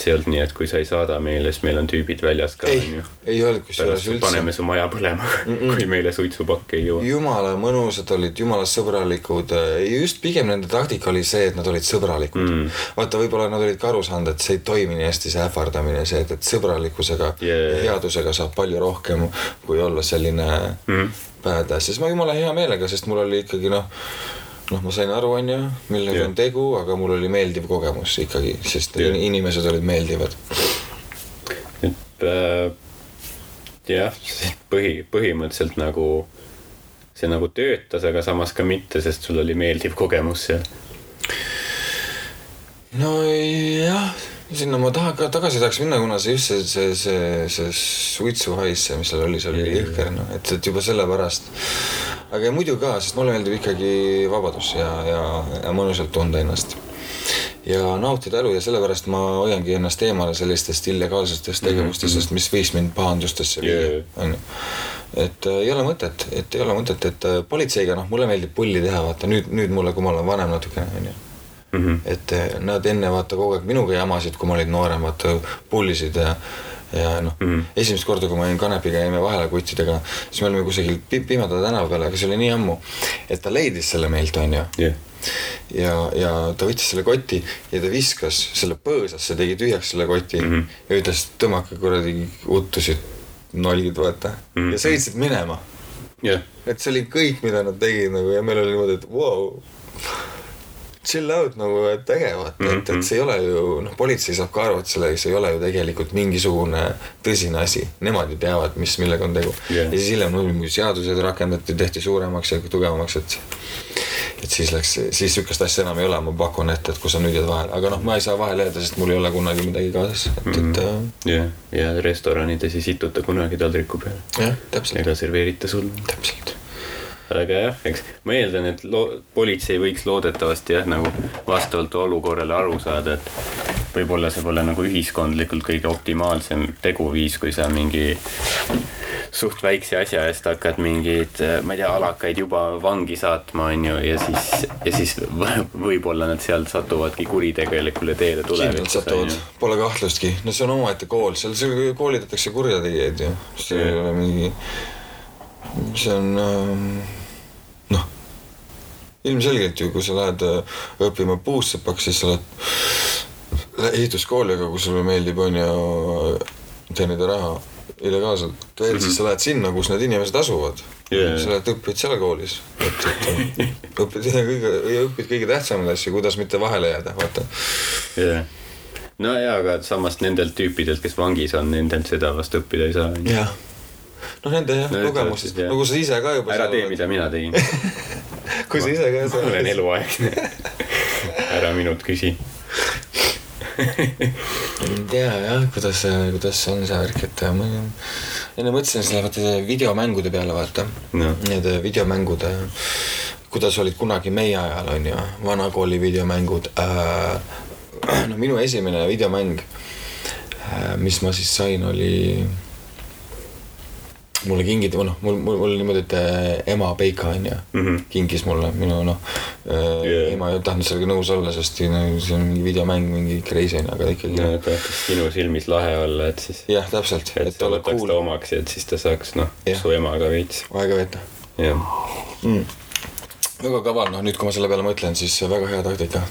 [SPEAKER 1] see ei olnud nii, et kui sa ei saada meile, siis meil on tüübid väljas ka,
[SPEAKER 2] ei ei öelnud kusjuures üldse
[SPEAKER 1] paneme. su maja põlema, kui meile suitsupakki ei jõua.
[SPEAKER 2] jumala mõnusad olid, jumala sõbralikud, just pigem nende taktika oli see, et nad olid sõbralikud mm.. vaata, võib-olla nad olid ka aru saanud, et see ei toimi nii hästi, see ähvardamine, see, et, et sõbralikkusega
[SPEAKER 1] Yeah.
[SPEAKER 2] ja headusega saab palju rohkem, kui olla selline mm. badass, siis ma jumala hea meelega, sest mul oli ikkagi noh, noh, ma sain aru, onju, millega
[SPEAKER 1] Yeah.
[SPEAKER 2] on tegu, aga mul oli meeldiv kogemus ikkagi, sest
[SPEAKER 1] yeah.
[SPEAKER 2] inimesed olid meeldivad.
[SPEAKER 1] et äh, jah, põhi, põhimõtteliselt nagu see nagu töötas, aga samas ka mitte, sest sul oli meeldiv kogemus seal.
[SPEAKER 2] nojah, sinna ma tahan ka tagasi tahaks minna, kuna see just see, see, see, see suitsuhais, see, mis seal oli, see oli jõhker, noh, et, et juba sellepärast. aga muidu ka, sest mulle meeldib ikkagi vabadus ja, ja, ja mõnusalt tunda ennast. ja nautida elu ja sellepärast ma hoiangi ennast eemale sellistest illegaalsetest tegevustest mm, -hmm. mis võis mind pahandustesse
[SPEAKER 1] Jaa.,
[SPEAKER 2] onju et äh, ei ole mõtet, et ei ole mõtet, et äh, politseiga, noh, mulle meeldib pulli teha, vaata nüüd, nüüd mulle, kui ma olen vanem natukene, onju et eh, nad enne vaata kogu aeg minuga jamasid, kui ma olin noorem, vaata pullisid ja ja noh mm., esimest korda, kui ma jäin kanepiga, jäime vahele kuttidega, siis me olime kusagil pi Pimeda tänava peal, aga see oli nii ammu, et ta leidis selle meilt, onju.
[SPEAKER 1] jah,
[SPEAKER 2] ja, ja ta võttis selle koti ja ta viskas selle põõsasse, tegi tühjaks selle koti mm -hmm. ja ütles, tõmmake kuradi uttusid nolgid, vaata mm. -hmm. ja sõitsid minema.
[SPEAKER 1] jah,
[SPEAKER 2] et see oli kõik, mida nad tegid nagu ja meil oli niimoodi, et vau wow. Chill out nagu, et äge vaata, et, et see ei ole ju noh, politsei saab ka aru, et selle, see ei ole ju tegelikult mingisugune tõsine asi, nemad ju teavad, mis, millega on tegu.
[SPEAKER 1] Jah.
[SPEAKER 2] ja siis hiljem muidugi seadused rakendati, tehti suuremaks ja tugevamaks, et et siis läks, siis sihukest asja enam ei ole, ma pakun, et, et kui sa nüüd jääd vahele, aga noh, ma ei saa vahele jääda, sest mul ei ole kunagi midagi kaasas, et, et äh,
[SPEAKER 1] jah, ja restoranides ei situta kunagi taldriku peale.
[SPEAKER 2] Jah, täpselt,
[SPEAKER 1] ega serveerita sul.
[SPEAKER 2] täpselt.
[SPEAKER 1] Aga jah, eks ma eeldan, et loo-, politsei võiks loodetavasti jah, nagu vastavalt olukorrale aru saada, et võib-olla see pole nagu ühiskondlikult kõige optimaalsem teguviis, kui sa mingi suht väikse asja eest hakkad mingeid, ma ei tea, alakaid juba vangi saatma, onju, ja siis, ja siis võ- võib-olla nad sealt satuvadki kuritegelikule teele
[SPEAKER 2] kindlalt
[SPEAKER 1] tulevikus,
[SPEAKER 2] satuvad.
[SPEAKER 1] Onju.,
[SPEAKER 2] pole kahtlustki, no see on omaette kool, seal koolitatakse kurjategijaid ju, see ei ole mingi, see on ähm, noh, ilmselgelt ju, kui sa lähed äh, õppima puussepaks, siis sa lähed ehituskooli, aga kui sulle meeldib, on ju, teenida raha illegaalselt. Veel mm, -hmm. siis sa lähed sinna, kus need inimesed asuvad.
[SPEAKER 1] Jaa.
[SPEAKER 2] sa lähed õpid seal koolis, et, et õpid kõige, õpid kõige tähtsamaid asju, kuidas mitte vahele jääda, vaata.
[SPEAKER 1] Jah. no jaa, aga samas nendelt tüüpidelt, kes vangis on, nendelt seda vast õppida ei saa,
[SPEAKER 2] jah, noh nende jah
[SPEAKER 1] No
[SPEAKER 2] no, kogemustest no kui sa ise ka juba
[SPEAKER 1] ära tee, mida mina tegin.
[SPEAKER 2] kui sa ise ka
[SPEAKER 1] ma olen eluaegne. ära minult küsi.
[SPEAKER 2] ei tea jah, kuidas, kuidas on see värk, et ma enne mõtlesin selle vaata videomängude peale vaata
[SPEAKER 1] Noh.
[SPEAKER 2] Need videomängud, kuidas olid kunagi meie ajal on ju, vanakooli videomängud äh. no minu esimene videomäng, mis ma siis sain, oli mulle kingiti, või noh, mul, mul, mul oli niimoodi, et äh, ema Peika onju mm. -hmm. kinkis mulle minu noh
[SPEAKER 1] Yeah.
[SPEAKER 2] yeah., ema ei tahtnud sellega nõus olla, sest no, see on mingi videomäng, mingi crazy onju, aga ikkagi
[SPEAKER 1] no ta tahtis sinu silmis lahe olla, et siis,
[SPEAKER 2] jah, täpselt,
[SPEAKER 1] et
[SPEAKER 2] et olla cool
[SPEAKER 1] omaks ja et siis ta saaks, noh
[SPEAKER 2] Jah.,
[SPEAKER 1] su emaga veits.
[SPEAKER 2] aega veeta
[SPEAKER 1] jah,
[SPEAKER 2] mm.. väga kaval, noh nüüd, kui ma selle peale mõtlen, siis väga hea taktika.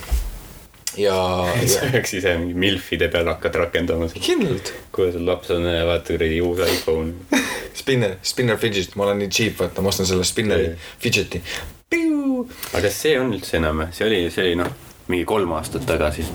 [SPEAKER 2] Ja, ja
[SPEAKER 1] peaks ise mingi milfide peal hakkad rakendama
[SPEAKER 2] kindlalt,
[SPEAKER 1] kui sul laps on, vaata kuradi uus iPhone.
[SPEAKER 2] spinner, spinner fidget, ma olen nii cheap, vaata, ma ostan selle spinneri fidget'i.
[SPEAKER 1] aga kas see on üldse enam, see oli, see oli noh, mingi kolm aastat tagasi.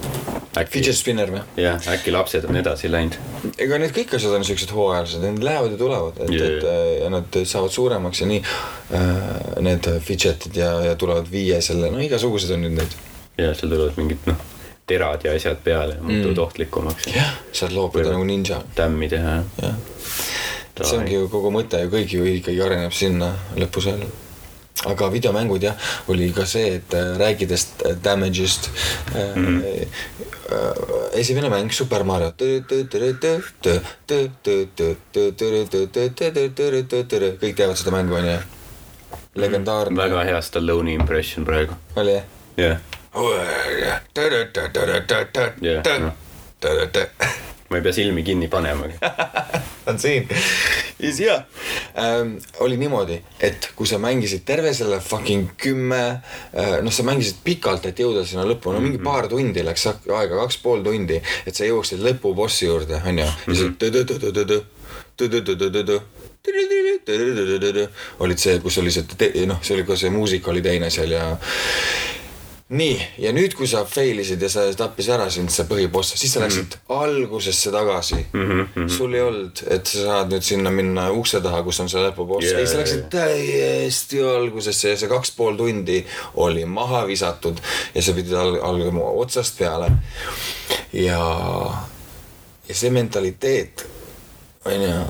[SPEAKER 2] Fidget, spinner või?
[SPEAKER 1] jah, äkki lapsed on edasi läinud.
[SPEAKER 2] ega need kõik asjad on siuksed hooajalised, need lähevad ja tulevad, et et äh, ja nad saavad suuremaks ja nii äh,. Need fidget'id ja, ja tulevad viie selle, no igasugused on nüüd neid.
[SPEAKER 1] Ja seal tulevad mingid noh, terad ja asjad peale ja muutuvad mm. ohtlikumaks.
[SPEAKER 2] jah, saad loopida nagu ninja,
[SPEAKER 1] tämmi teha, jah.
[SPEAKER 2] et see ongi ju kogu mõte ju, kõik ju ikkagi areneb sinna lõpus välja. aga videomängud jah, oli ka see, et äh, rääkides äh, damage'ist äh, mm. -hmm. esimene mäng Super Mario. kõik teavad seda mängu onju. legendaarne
[SPEAKER 1] väga hea Stallone'i impression praegu.
[SPEAKER 2] oli jah?
[SPEAKER 1] jah, ma ei pea silmi kinni panemagi.
[SPEAKER 2] on siin. ja siis jah ähm,, oli niimoodi, et kui sa mängisid terve selle fucking kümme äh,, noh, sa mängisid pikalt, et jõuda sinna lõppu, no mingi paar tundi läks aega, kaks pool tundi, et sa jõuaksid lõpubossi juurde, onju. ja siis tõ-tõ-tõ-tõ-tõ-tõ, tõ-tõ-tõ-tõ-tõ-tõ, tõ-tõ-tõ-tõ-tõ-tõ-tõ-tõ oli see, kus oli see, noh, see oli ka see muusika oli teine seal ja nii, ja nüüd, kui sa fail isid ja sa tappis ära sind see põhiboss, siis sa läksid mm -hmm. algusesse tagasi mm. -hmm. sul ei olnud, et sa saad nüüd sinna minna ukse taha, kus on see lõpuboss
[SPEAKER 1] Jaa,
[SPEAKER 2] yeah,, ei sa läksid täiesti algusesse ja see kaks pool tundi oli maha visatud ja sa pidid al algama otsast peale. ja, ja see mentaliteet on ju,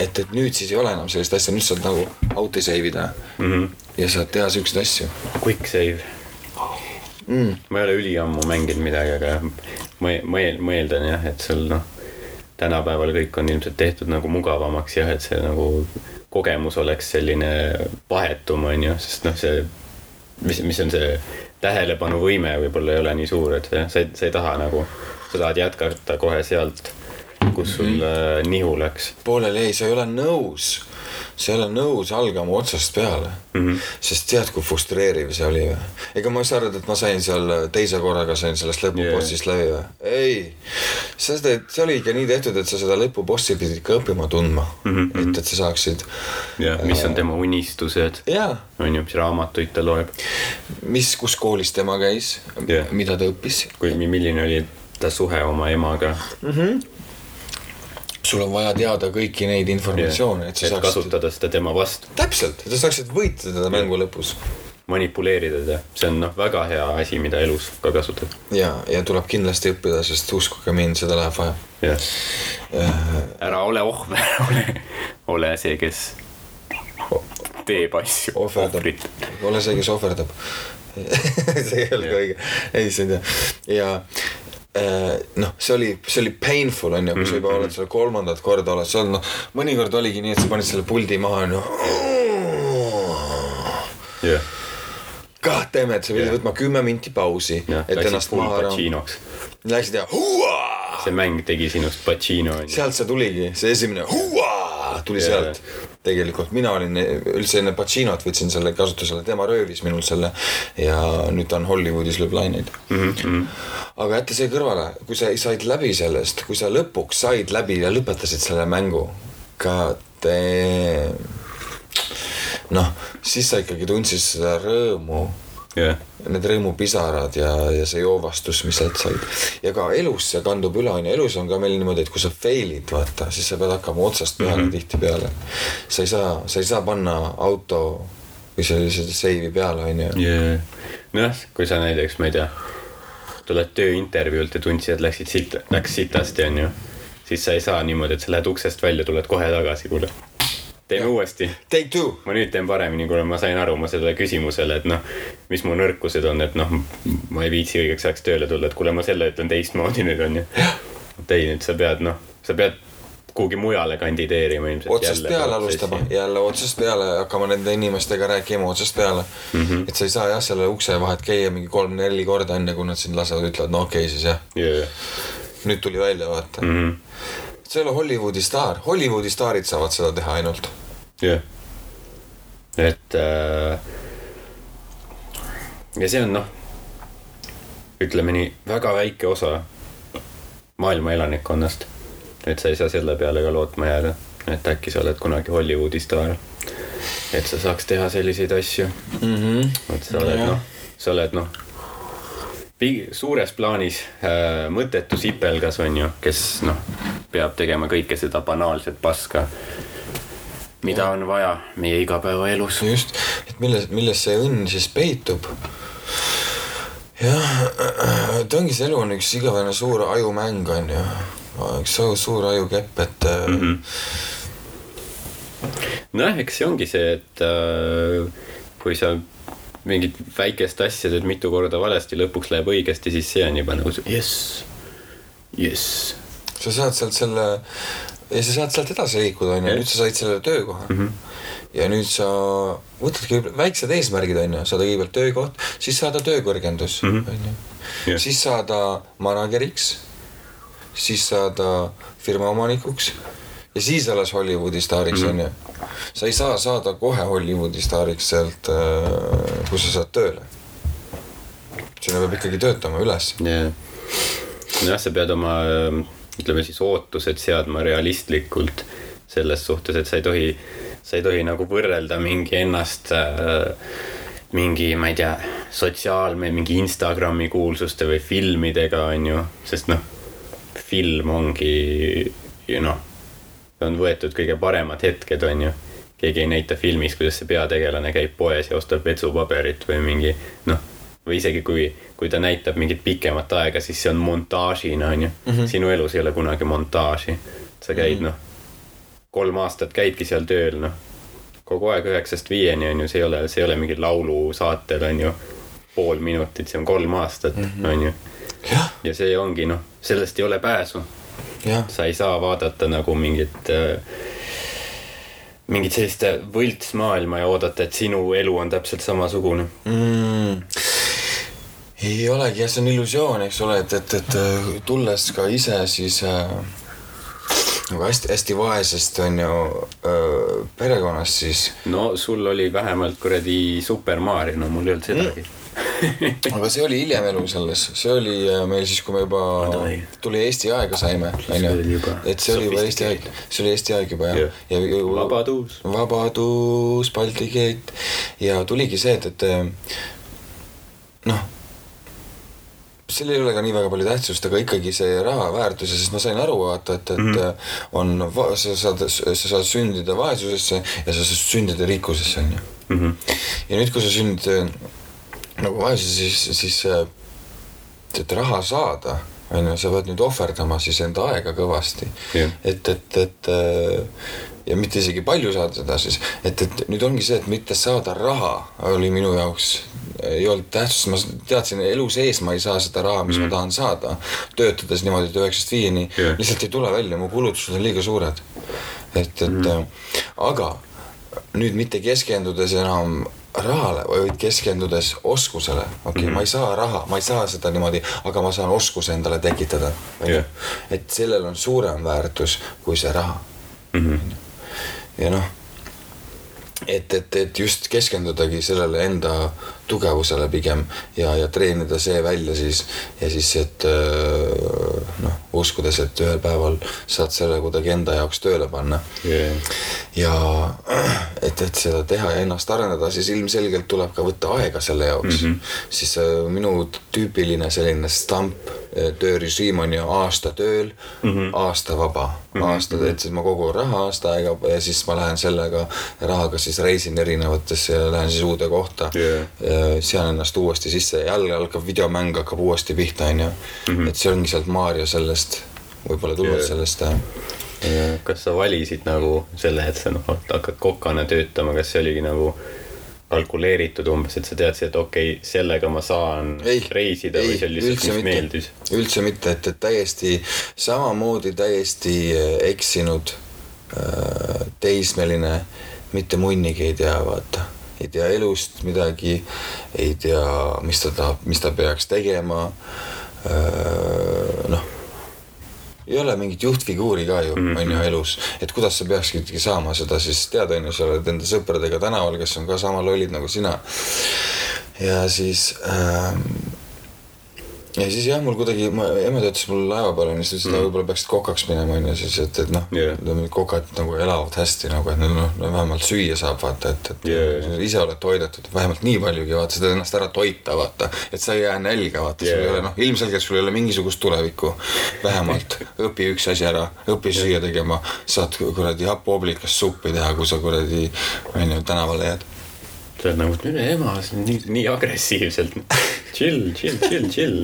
[SPEAKER 2] et, et nüüd siis ei ole enam sellist asja, nüüd saad nagu out'i save ida mm -hmm. ja saad teha siukseid asju
[SPEAKER 1] Quick save
[SPEAKER 2] mm..
[SPEAKER 1] ma ei ole üliammu mänginud midagi, aga ma eeldan jah, et sul noh, tänapäeval kõik on ilmselt tehtud nagu mugavamaks jah, et see nagu kogemus oleks selline vahetum, on ju, sest noh, see, mis, mis on see tähelepanuvõime võib-olla ei ole nii suur, et sa, sa ei, sa ei taha nagu, sa tahad jätkata kohe sealt, kus sul mm -hmm. nihu läks.
[SPEAKER 2] pooleli ei, sa ei ole nõus. Sa ei ole nõus algama otsast peale mm.
[SPEAKER 1] Mhm.
[SPEAKER 2] -hmm. sest tead, kui frustreeriv see oli või? ega ma ei saa arvata, et ma sain seal teise korraga sain sellest lõpubossist yeah. läbi või? ei, see, see oli ikka nii tehtud, et sa seda lõpubossi pidid ikka õppima tundma mm.
[SPEAKER 1] Mhm,
[SPEAKER 2] -hmm. et, et sa saaksid
[SPEAKER 1] jah, mis on tema unistused,
[SPEAKER 2] jaa,
[SPEAKER 1] on ju, mis raamatuid ta loeb,
[SPEAKER 2] mis, kus koolis tema käis yeah., mida ta õppis.
[SPEAKER 1] kui, milline oli ta suhe oma emaga.
[SPEAKER 2] Sul on vaja teada kõiki neid informatsioone, et sa saaksid.
[SPEAKER 1] kasutada seda tema vastu,
[SPEAKER 2] täpselt, et sa saaksid võita teda mängu lõpus.
[SPEAKER 1] manipuleerida teda, see on noh, väga hea asi, mida elus ka kasutada.
[SPEAKER 2] ja, ja tuleb kindlasti õppida, sest uskuge mind, seda läheb vaja.
[SPEAKER 1] jah, ära ole ohver, ole, ole see, kes teeb asju,
[SPEAKER 2] ohverdab. Ole see, kes ohverdab. see ei olnud ka õige, ei see on hea ja äh, noh, see oli, see oli painful on ju, kui sa juba oled seal kolmandat korda oled seal, noh mõnikord oligi nii, et sa panid selle puldi maha on ju.
[SPEAKER 1] jah,
[SPEAKER 2] God damn it, sa pidid
[SPEAKER 1] Jah.
[SPEAKER 2] võtma kümme minti pausi,
[SPEAKER 1] jah,
[SPEAKER 2] et ennast maha ära. Läksid ja huuaa,
[SPEAKER 1] see mäng tegi sinust Pacino on ju.
[SPEAKER 2] sealt see tuligi, see esimene huuaa tuli
[SPEAKER 1] Jah.
[SPEAKER 2] sealt. Tegelikult mina olin üldse enne Pacinot võtsin selle kasutusele, tema röövis minul selle ja nüüd ta on Hollywoodis lööb laineid mm. -hmm. aga jätta see kõrvale, kui sa said läbi sellest, kui sa lõpuks said läbi ja lõpetasid selle mängu, God damn. noh, siis sa ikkagi tundsid seda rõõmu
[SPEAKER 1] jah,
[SPEAKER 2] need rõõmupisarad ja, ja see joovastus, mis sealt said. ja ka elus see kandub üle, onju, elus on ka meil niimoodi, et kui sa fail'id, vaata, siis sa pead hakkama otsast peale mm -hmm. tihtipeale. sa ei saa, sa ei saa panna auto või sellise seivi peale, onju.
[SPEAKER 1] jah. noh, kui sa näiteks, ma ei tea, tuled tööintervjuult ja tundsid, et läksid siit, läks sitasti, onju. siis sa ei saa niimoodi, et sa lähed uksest välja, tuled kohe tagasi, kuule. Teeme
[SPEAKER 2] Jah.
[SPEAKER 1] uuesti
[SPEAKER 2] Take two.
[SPEAKER 1] ma nüüd teen paremini, kuna ma sain aru, ma sellele küsimusele, et noh, mis mu nõrkused on, et noh, ma ei viitsi õigeks ajaks tööle tulla, et kuule, ma selle ütlen teistmoodi nüüd onju. et ei, nüüd sa pead noh, sa pead kuhugi mujale kandideerima ilmselt.
[SPEAKER 2] otsast peale alustama, jälle otsast peale hakkama nende inimestega rääkima otsast peale mm. -hmm. et sa ei saa jah, selle ukse vahet käia mingi kolm-neli korda, enne kui nad sind lasevad, ütlevad no okei okay, siis jah,
[SPEAKER 1] jah,
[SPEAKER 2] nüüd tuli välja, vaata mm. -hmm. See ei ole Hollywoodi staar, Hollywoodi staarid saavad seda teha ainult.
[SPEAKER 1] jah. et äh, ja see on noh, ütleme nii, väga väike osa maailma elanikkonnast. et sa ei saa selle peale ka lootma jääda, et äkki sa oled kunagi Hollywoodi staar. et sa saaks teha selliseid asju,
[SPEAKER 2] mm. -hmm.
[SPEAKER 1] et sa oled
[SPEAKER 2] Jah.
[SPEAKER 1] noh, sa oled noh, suures plaanis äh, mõttetu sipelgas on ju, kes noh, peab tegema kõike seda banaalset paska, mida on vaja meie igapäevaelus.
[SPEAKER 2] just, et milles, milles see õnn siis peitub. jah, ta ongi see elu on üks igavene suur ajumäng on ju, üks suur, ajukepp, et mm.
[SPEAKER 1] Mhm.
[SPEAKER 2] -hmm.
[SPEAKER 1] nojah, eks see ongi see, et äh, kui sa mingit väikest asja teed mitu korda valesti, lõpuks läheb õigesti, siis see on juba nagu see jess, jess.
[SPEAKER 2] sa saad sealt selle ja sa saad sealt edasi liikuda onju, nüüd sa said selle töökoha mm. -hmm. ja nüüd sa võtadki väiksed eesmärgid onju, saada kõigepealt töökoht, siis saada töökõrgendus onju mm -hmm.
[SPEAKER 1] Jah.
[SPEAKER 2] siis saada manageriks, siis saada firma omanikuks ja siis alles Hollywoodi staariks
[SPEAKER 1] Mhm.
[SPEAKER 2] onju mm -hmm. sa ei saa saada kohe Hollywoodi staariks sealt, kui sa saad tööle. sinna peab ikkagi töötama üles.
[SPEAKER 1] jah, nojah, sa pead oma ütleme siis ootused seadma realistlikult selles suhtes, et sa ei tohi, sa ei tohi nagu võrrelda mingi ennast äh, mingi, ma ei tea, sotsiaalme, mingi Instagrami kuulsuste või filmidega, on ju, sest noh, film ongi ju noh, on võetud kõige paremad hetked, on ju. keegi ei näita filmis, kuidas see peategelane käib poes ja ostab vetsupaberit või mingi noh, või isegi kui, kui ta näitab mingit pikemat aega, siis see on montaažina, on ju mm. -hmm. sinu elus ei ole kunagi montaaži. sa käid mm -hmm. noh, kolm aastat käidki seal tööl, noh, kogu aeg üheksast viieni on ju, see ei ole, see ei ole mingi laulusaatel on ju pool minutit, see on kolm aastat mm, -hmm. on ju. ja see ongi noh, sellest ei ole pääsu sa ei saa vaadata nagu mingit äh, mingit sellist võltsmaailma ja oodata, et sinu elu on täpselt samasugune.
[SPEAKER 2] mm.. ei olegi jah, see on illusioon, eks ole, et, et, et äh, tulles ka ise siis äh, nagu hästi-hästi vaesest on ju öö, perekonnast siis
[SPEAKER 1] no sul oli vähemalt kuradi Super Mario, no mul ei olnud sedagi mm.
[SPEAKER 2] aga see oli hiljem elus alles, see oli äh, meil siis, kui me juba tuli Eesti aega saime, onju et see oli juba Eesti aeg, see oli Eesti aeg juba jah
[SPEAKER 1] Jah.
[SPEAKER 2] ja, ja
[SPEAKER 1] Vabadus.
[SPEAKER 2] Vabadus, Balti keelt ja tuligi see, et, et äh, noh seal ei ole ka nii väga palju tähtsust, aga ikkagi see raha väärtus ja sest ma sain aru, vaata, et, et mm -hmm. on, sa saad, sa saad sündida vaesusesse ja sa saad sündida rikkusesse, onju.
[SPEAKER 1] Mhm.
[SPEAKER 2] ja nüüd, kui sa sünnid äh, nagu vaesuses, siis, siis et raha saada, onju, sa pead nüüd ohverdama siis enda aega kõvasti
[SPEAKER 1] Jah.
[SPEAKER 2] et, et, et ja mitte isegi palju saada seda siis, et, et nüüd ongi see, et mitte saada raha oli minu jaoks, ei olnud tähtsust, ma teadsin, elu sees ma ei saa seda raha, mis mm. ma tahan saada. töötades niimoodi, et üheksast viieni
[SPEAKER 1] Jah.
[SPEAKER 2] lihtsalt ei tule välja, mu kulutused on liiga suured. et, et mm. aga nüüd mitte keskendudes enam rahale, vaid keskendudes oskusele, okei okay, mm, -hmm. ma ei saa raha, ma ei saa seda niimoodi, aga ma saan oskuse endale tekitada.
[SPEAKER 1] Jah.
[SPEAKER 2] et sellel on suurem väärtus kui see raha
[SPEAKER 1] Mhm.
[SPEAKER 2] ja noh, et, et, et just keskendudagi sellele enda tugevusele pigem ja, ja treenida see välja siis ja siis, et öö, noh, uskudes, et ühel päeval saad selle kuidagi enda jaoks tööle panna
[SPEAKER 1] yeah.
[SPEAKER 2] ja et, et seda teha ja ennast arendada, siis ilmselgelt tuleb ka võtta aega selle jaoks mm. -hmm. siis äh, minu tüüpiline selline stamp äh, töörežiim on ju aasta tööl mm, -hmm. aasta vaba. Aasta, et siis ma kogun raha aasta aega ja siis ma lähen sellega rahaga siis reisin erinevatesse ja lähen siis uude kohta
[SPEAKER 1] Yeah.
[SPEAKER 2] sean ennast uuesti sisse ja jälle algab videomäng hakkab uuesti pihta, onju. et see ongi sealt Maarja sellest, võib-olla tulnud
[SPEAKER 1] Yeah.
[SPEAKER 2] sellest äh,
[SPEAKER 1] Ja kas sa valisid nagu selle, et sa noh, hakkad kokana töötama, kas see oligi nagu kalkuleeritud umbes, et sa teadsid, et okei okay,, sellega ma saan
[SPEAKER 2] Ei,
[SPEAKER 1] reisida või
[SPEAKER 2] ei,
[SPEAKER 1] see oli lihtsalt, mis
[SPEAKER 2] mitte.
[SPEAKER 1] meeldis?
[SPEAKER 2] üldse mitte, et, et täiesti samamoodi täiesti äh, eksinud äh, teismeline, mitte munnigi ei tea, vaata. ei tea elust midagi, ei tea, mis ta tahab, mis ta peaks tegema. noh, ei ole mingit juhtfiguuri ka ju, on ju elus, et kuidas sa peaksidki saama seda siis teada, on ju, sa oled enda sõpradega tänaval, kes on ka sama lollid nagu sina. ja siis ähm, ja siis jah, mul kuidagi, ma, ema töötas mul laeva peal onju, siis ütles, et mm. võib-olla peaksid kokaks minema onju, siis et, et noh yeah. kokad nagu elavad hästi nagu, et noh, no vähemalt süüa saab vaata, et, et yeah. ise oled toidetud, vähemalt nii paljugi vaata, sa teed ennast ära toita vaata, et sa ei jää nälga vaata yeah., sul ei ole noh, ilmselgelt sul ei ole mingisugust tulevikku. vähemalt õpi üks asi ära, õpi süüa tegema, saad kuradi happooblikast suppi teha, kui sa kuradi onju tänavale jääd
[SPEAKER 1] sa oled nagu, mine ema, nii, nii agressiivselt. chill, chill, chill, chill.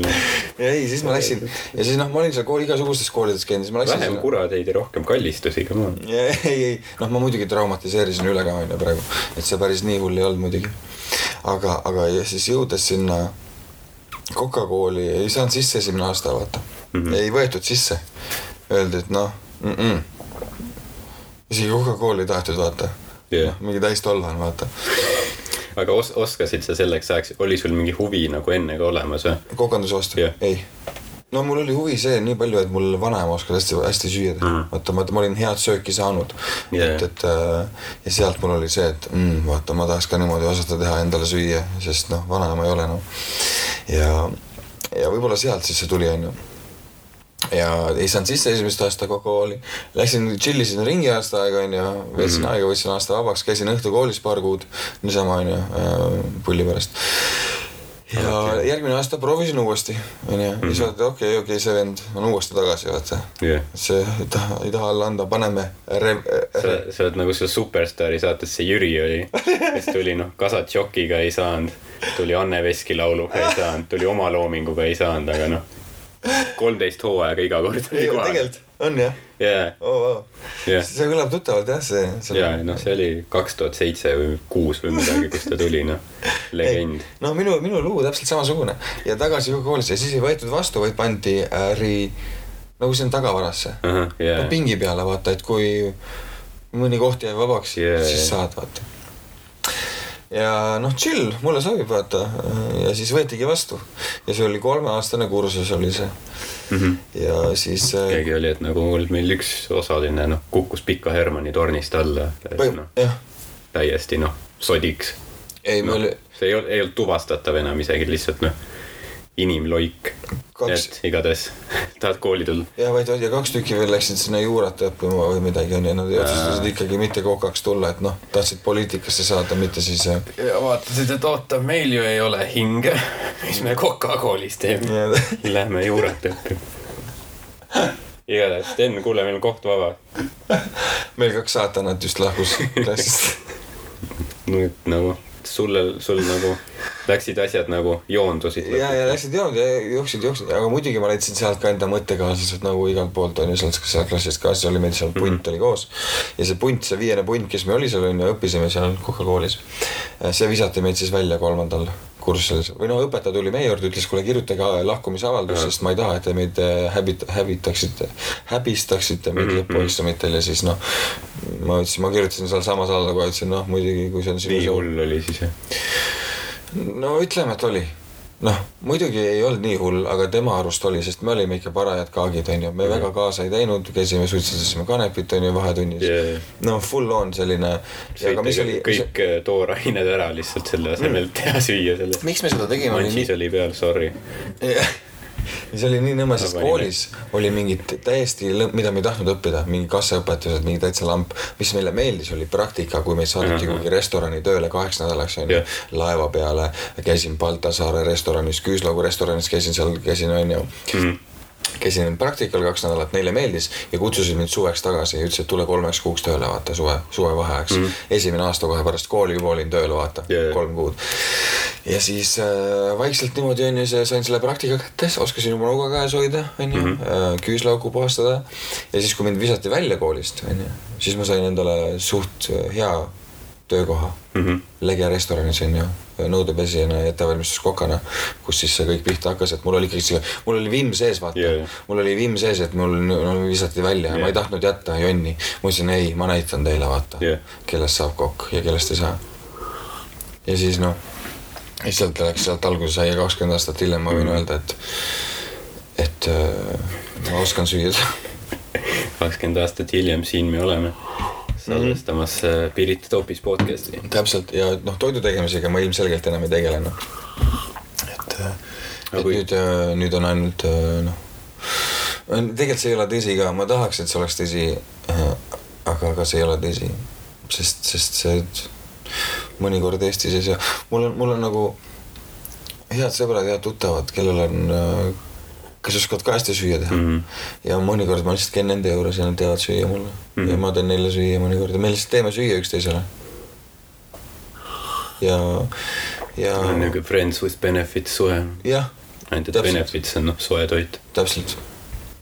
[SPEAKER 2] ei, siis ma läksin ja siis noh, ma olin seal kooli igasugustes koolides käinud, siis ma läksin
[SPEAKER 1] vähem kurateid ja rohkem kallistusi, come on.
[SPEAKER 2] Ei, ei, noh, ma muidugi traumatiseerisin üle ka onju praegu, et see päris nii hull ei olnud muidugi. aga, aga ja siis jõudes sinna Coca kooli ei saanud sisse esimene aasta, vaata mm. -hmm. ei võetud sisse. Öeldi, et noh mm -mm., isegi Coca kooli ei tahetud vaata
[SPEAKER 1] Jah.
[SPEAKER 2] mingi täistollane, vaata.
[SPEAKER 1] Aga os-, oskasid sa selleks ajaks, oli sul mingi huvi nagu enne ka olemas või?
[SPEAKER 2] kokanduse vastu
[SPEAKER 1] Jah.
[SPEAKER 2] ei. no mul oli huvi see nii palju, et mul vanaema oskas hästi, hästi süüa teha mm.. vaata, ma, ma olin head sööki saanud
[SPEAKER 1] Jaa.
[SPEAKER 2] et, et äh, ja sealt mul oli see, et mm, vaata, ma tahaks ka niimoodi osata teha endale süüa, sest noh, vanaema ei ole noh. ja, ja võib-olla sealt siis see tuli, onju ja ei saanud sisse esimest aasta kooli, läksin chill isin ringi aasta aega onju, veetsin mm -hmm. aega, võtsin aasta vabaks, käisin õhtukoolis paar kuud niisama onju äh, pulli pärast. ja okay. järgmine aasta proovisin uuesti onju ja siis vaata okei, okei, see vend on uuesti tagasi vaata.
[SPEAKER 1] jah.
[SPEAKER 2] see ei taha, ei taha alla anda, paneme rev-,
[SPEAKER 1] sa, sa oled nagu see Superstaari saates see Jüri oli, kes tuli noh, Kasatšokiga ei saanud, tuli Anne Veski lauluga ei saanud, tuli oma loominguga ei saanud, aga noh, kolmteist hooaega iga kord
[SPEAKER 2] tegelikult on jah
[SPEAKER 1] jaa,
[SPEAKER 2] oh,. Wow.
[SPEAKER 1] jah,
[SPEAKER 2] see kõlab tuttavalt jah, see, see.
[SPEAKER 1] ja noh, see oli kaks tuhat seitse või kuus või midagi, kus ta tuli, noh, legend.
[SPEAKER 2] no minu, minu lugu täpselt samasugune ja tagasi koolisse ja siis ei võetud vastu, vaid pandi äri nagu sinna tagavarasse. no
[SPEAKER 1] jaa,
[SPEAKER 2] pingi peale vaata, et kui mõni koht jäi vabaks yeah,, siis
[SPEAKER 1] jaa.
[SPEAKER 2] saad vaata. Ja noh, chill, mulle sobib vaata ja siis võetigi vastu ja see oli kolmeaastane kursus oli see
[SPEAKER 1] mm. -hmm.
[SPEAKER 2] ja siis äh,
[SPEAKER 1] keegi oli, et nagu meil üks osaline noh, kukkus Pika Hermanni tornist alla.
[SPEAKER 2] jah,
[SPEAKER 1] täiesti noh, sodiks.
[SPEAKER 2] ei
[SPEAKER 1] noh
[SPEAKER 2] meil,
[SPEAKER 1] see ei olnud, ei olnud tuvastatav enam isegi lihtsalt noh, inimloik.
[SPEAKER 2] Kaks-
[SPEAKER 1] et igatahes tahad kooli tulla.
[SPEAKER 2] jah, vaid ja kaks tükki veel läksid sinna juurat õppima või midagi onju, nad otsustasid ikkagi mitte kokaks tulla, et noh, tahtsid poliitikasse saada, mitte siis
[SPEAKER 1] ja vaatasid, et oota, meil ju ei ole hinge, mis me Koka koolis teeme. Lähme juurat õppima. igatahes, Sten, kuule, meil on koht vaba.
[SPEAKER 2] meil kaks saatanat just lahkus klassist.
[SPEAKER 1] nüüd nagu sulle, sul nagu läksid asjad nagu joondusid.
[SPEAKER 2] ja, ja läksid joonud ja jooksid, jooksid, aga muidugi ma leidsin sealt ka enda mõttekaaslased nagu igalt poolt on ju, sealt, sealt klassist ka, siis oli meil seal punt oli koos. ja see punt, see viiene punt, kes me oli seal on ju, õppisime seal Koka koolis. see visati meid siis välja kolmandal kursusel või no õpetaja tuli meie juurde, ütles, kuule kirjutage lahkumisavaldus, sest ma ei taha, et te meid äh, häbit-, häbitaksite, häbistaksite meid
[SPEAKER 1] Mhm,
[SPEAKER 2] lõpueksamitel ja siis noh. ma ütlesin, ma kirjutasin sealsamas alla kohe, ütlesin noh, muidugi, kui see on
[SPEAKER 1] nii hull oli siis jah?
[SPEAKER 2] no ütleme, et oli. noh, muidugi ei olnud nii hull, aga tema arust oli, sest me olime ikka parajad kaagid, onju, me väga kaasa ei teinud, käisime, suitsetasime kanepit, onju, vahetunnis
[SPEAKER 1] Yeah.
[SPEAKER 2] no full on selline. oli,
[SPEAKER 1] kõik äh, toorained ära lihtsalt selle asemel, et teha süüa selle.
[SPEAKER 2] miks me seda tegime, nii,
[SPEAKER 1] oli peal, sorry.
[SPEAKER 2] See oli nii nõme, sest koolis oli mingid täiesti, mida me ei tahtnud õppida, mingi kassaõpetused, mingi täitsa lamp. mis meile meeldis, oli praktika, kui meid saadeti kuhugi restorani tööle kaheks nädalaks onju
[SPEAKER 1] Jah.
[SPEAKER 2] laeva peale. käisin Baltasaare restoranis, Küüslaugu restoranis käisin seal, käisin onju käisin praktikal kaks nädalat, neile meeldis ja kutsusid mind suveks tagasi ja ütlesid, et tule kolmeks kuuks tööle, vaata suve, suvevaheajaks mm. -hmm. esimene aasta kohe pärast kooli juba olin tööl, vaata
[SPEAKER 1] Jaa, jaa.
[SPEAKER 2] kolm kuud. Ja siis äh, vaikselt niimoodi onju, sain selle praktika kätte, oskasin juba nuga käes hoida, onju, küüslauku puhastada. ja siis, kui mind visati välja koolist, onju, siis ma sain endale suht äh, hea töökoha mm. -hmm. Legia restoranis onju, nõudepesijana ja ettevalmistuskokana, kus siis see kõik pihta hakkas, et mul oli ikkagi see, mul oli vimm sees, vaata yeah.
[SPEAKER 1] jaa..
[SPEAKER 2] mul oli vimm sees, et mul no, visati välja ja ma ei tahtnud jätta jonni. ma ütlesin ei, ma näitan teile, vaata
[SPEAKER 1] Jah.
[SPEAKER 2] kellest saab kokk ja kellest ei saa. ja siis noh, lihtsalt läks sealt alguse sai ja kakskümmend aastat hiljem ma võin öelda, et, et äh, ma oskan süüa.
[SPEAKER 1] kakskümmend aastat hiljem siin me oleme salvestamas mm. Pirita Topis podcast'i.
[SPEAKER 2] täpselt ja noh, toidu tegemisega ma ilmselgelt enam ei tegele noh. et, et
[SPEAKER 1] kui-
[SPEAKER 2] nüüd, nüüd on ainult äh, noh, tegelikult see ei ole tõsi ka, ma tahaks, et see oleks tõsi. aga, aga see ei ole tõsi, sest, sest see mõnikord Eestis ei saa, mul on, mul on nagu head sõbrad, head tuttavad, kellel on äh, kes oskavad ka hästi süüa teha mm. -hmm. ja mõnikord ma lihtsalt käin nende juures ja nad teevad süüa mulle mm. -hmm. ja ma teen neile süüa mõnikord ja me lihtsalt teeme süüa üksteisele. ja, ja
[SPEAKER 1] on niuke friends with benefits suhe.
[SPEAKER 2] jah,
[SPEAKER 1] ainult, et benefits on noh, soe toit.
[SPEAKER 2] täpselt.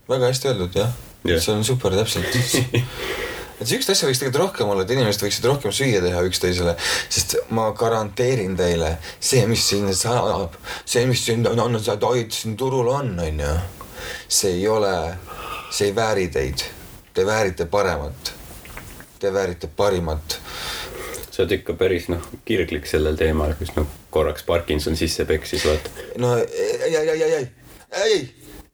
[SPEAKER 2] väga hästi öeldud jah
[SPEAKER 1] Jah.
[SPEAKER 2] see on super täpselt et siukest asja võiks tegelikult rohkem olla, et inimesed võiksid rohkem süüa teha üksteisele, sest ma garanteerin teile, see, mis siin saab, see, mis siin on, on, see toit siin turul on, onju, see ei ole, see ei vääri teid. Te väärite paremat. Te väärite parimat.
[SPEAKER 1] sa oled ikka päris noh, kirglik sellel teemal, kus noh, korraks Parkinson sisse peksis, vaata.
[SPEAKER 2] no ei, ei, ei, ei, ei, ei,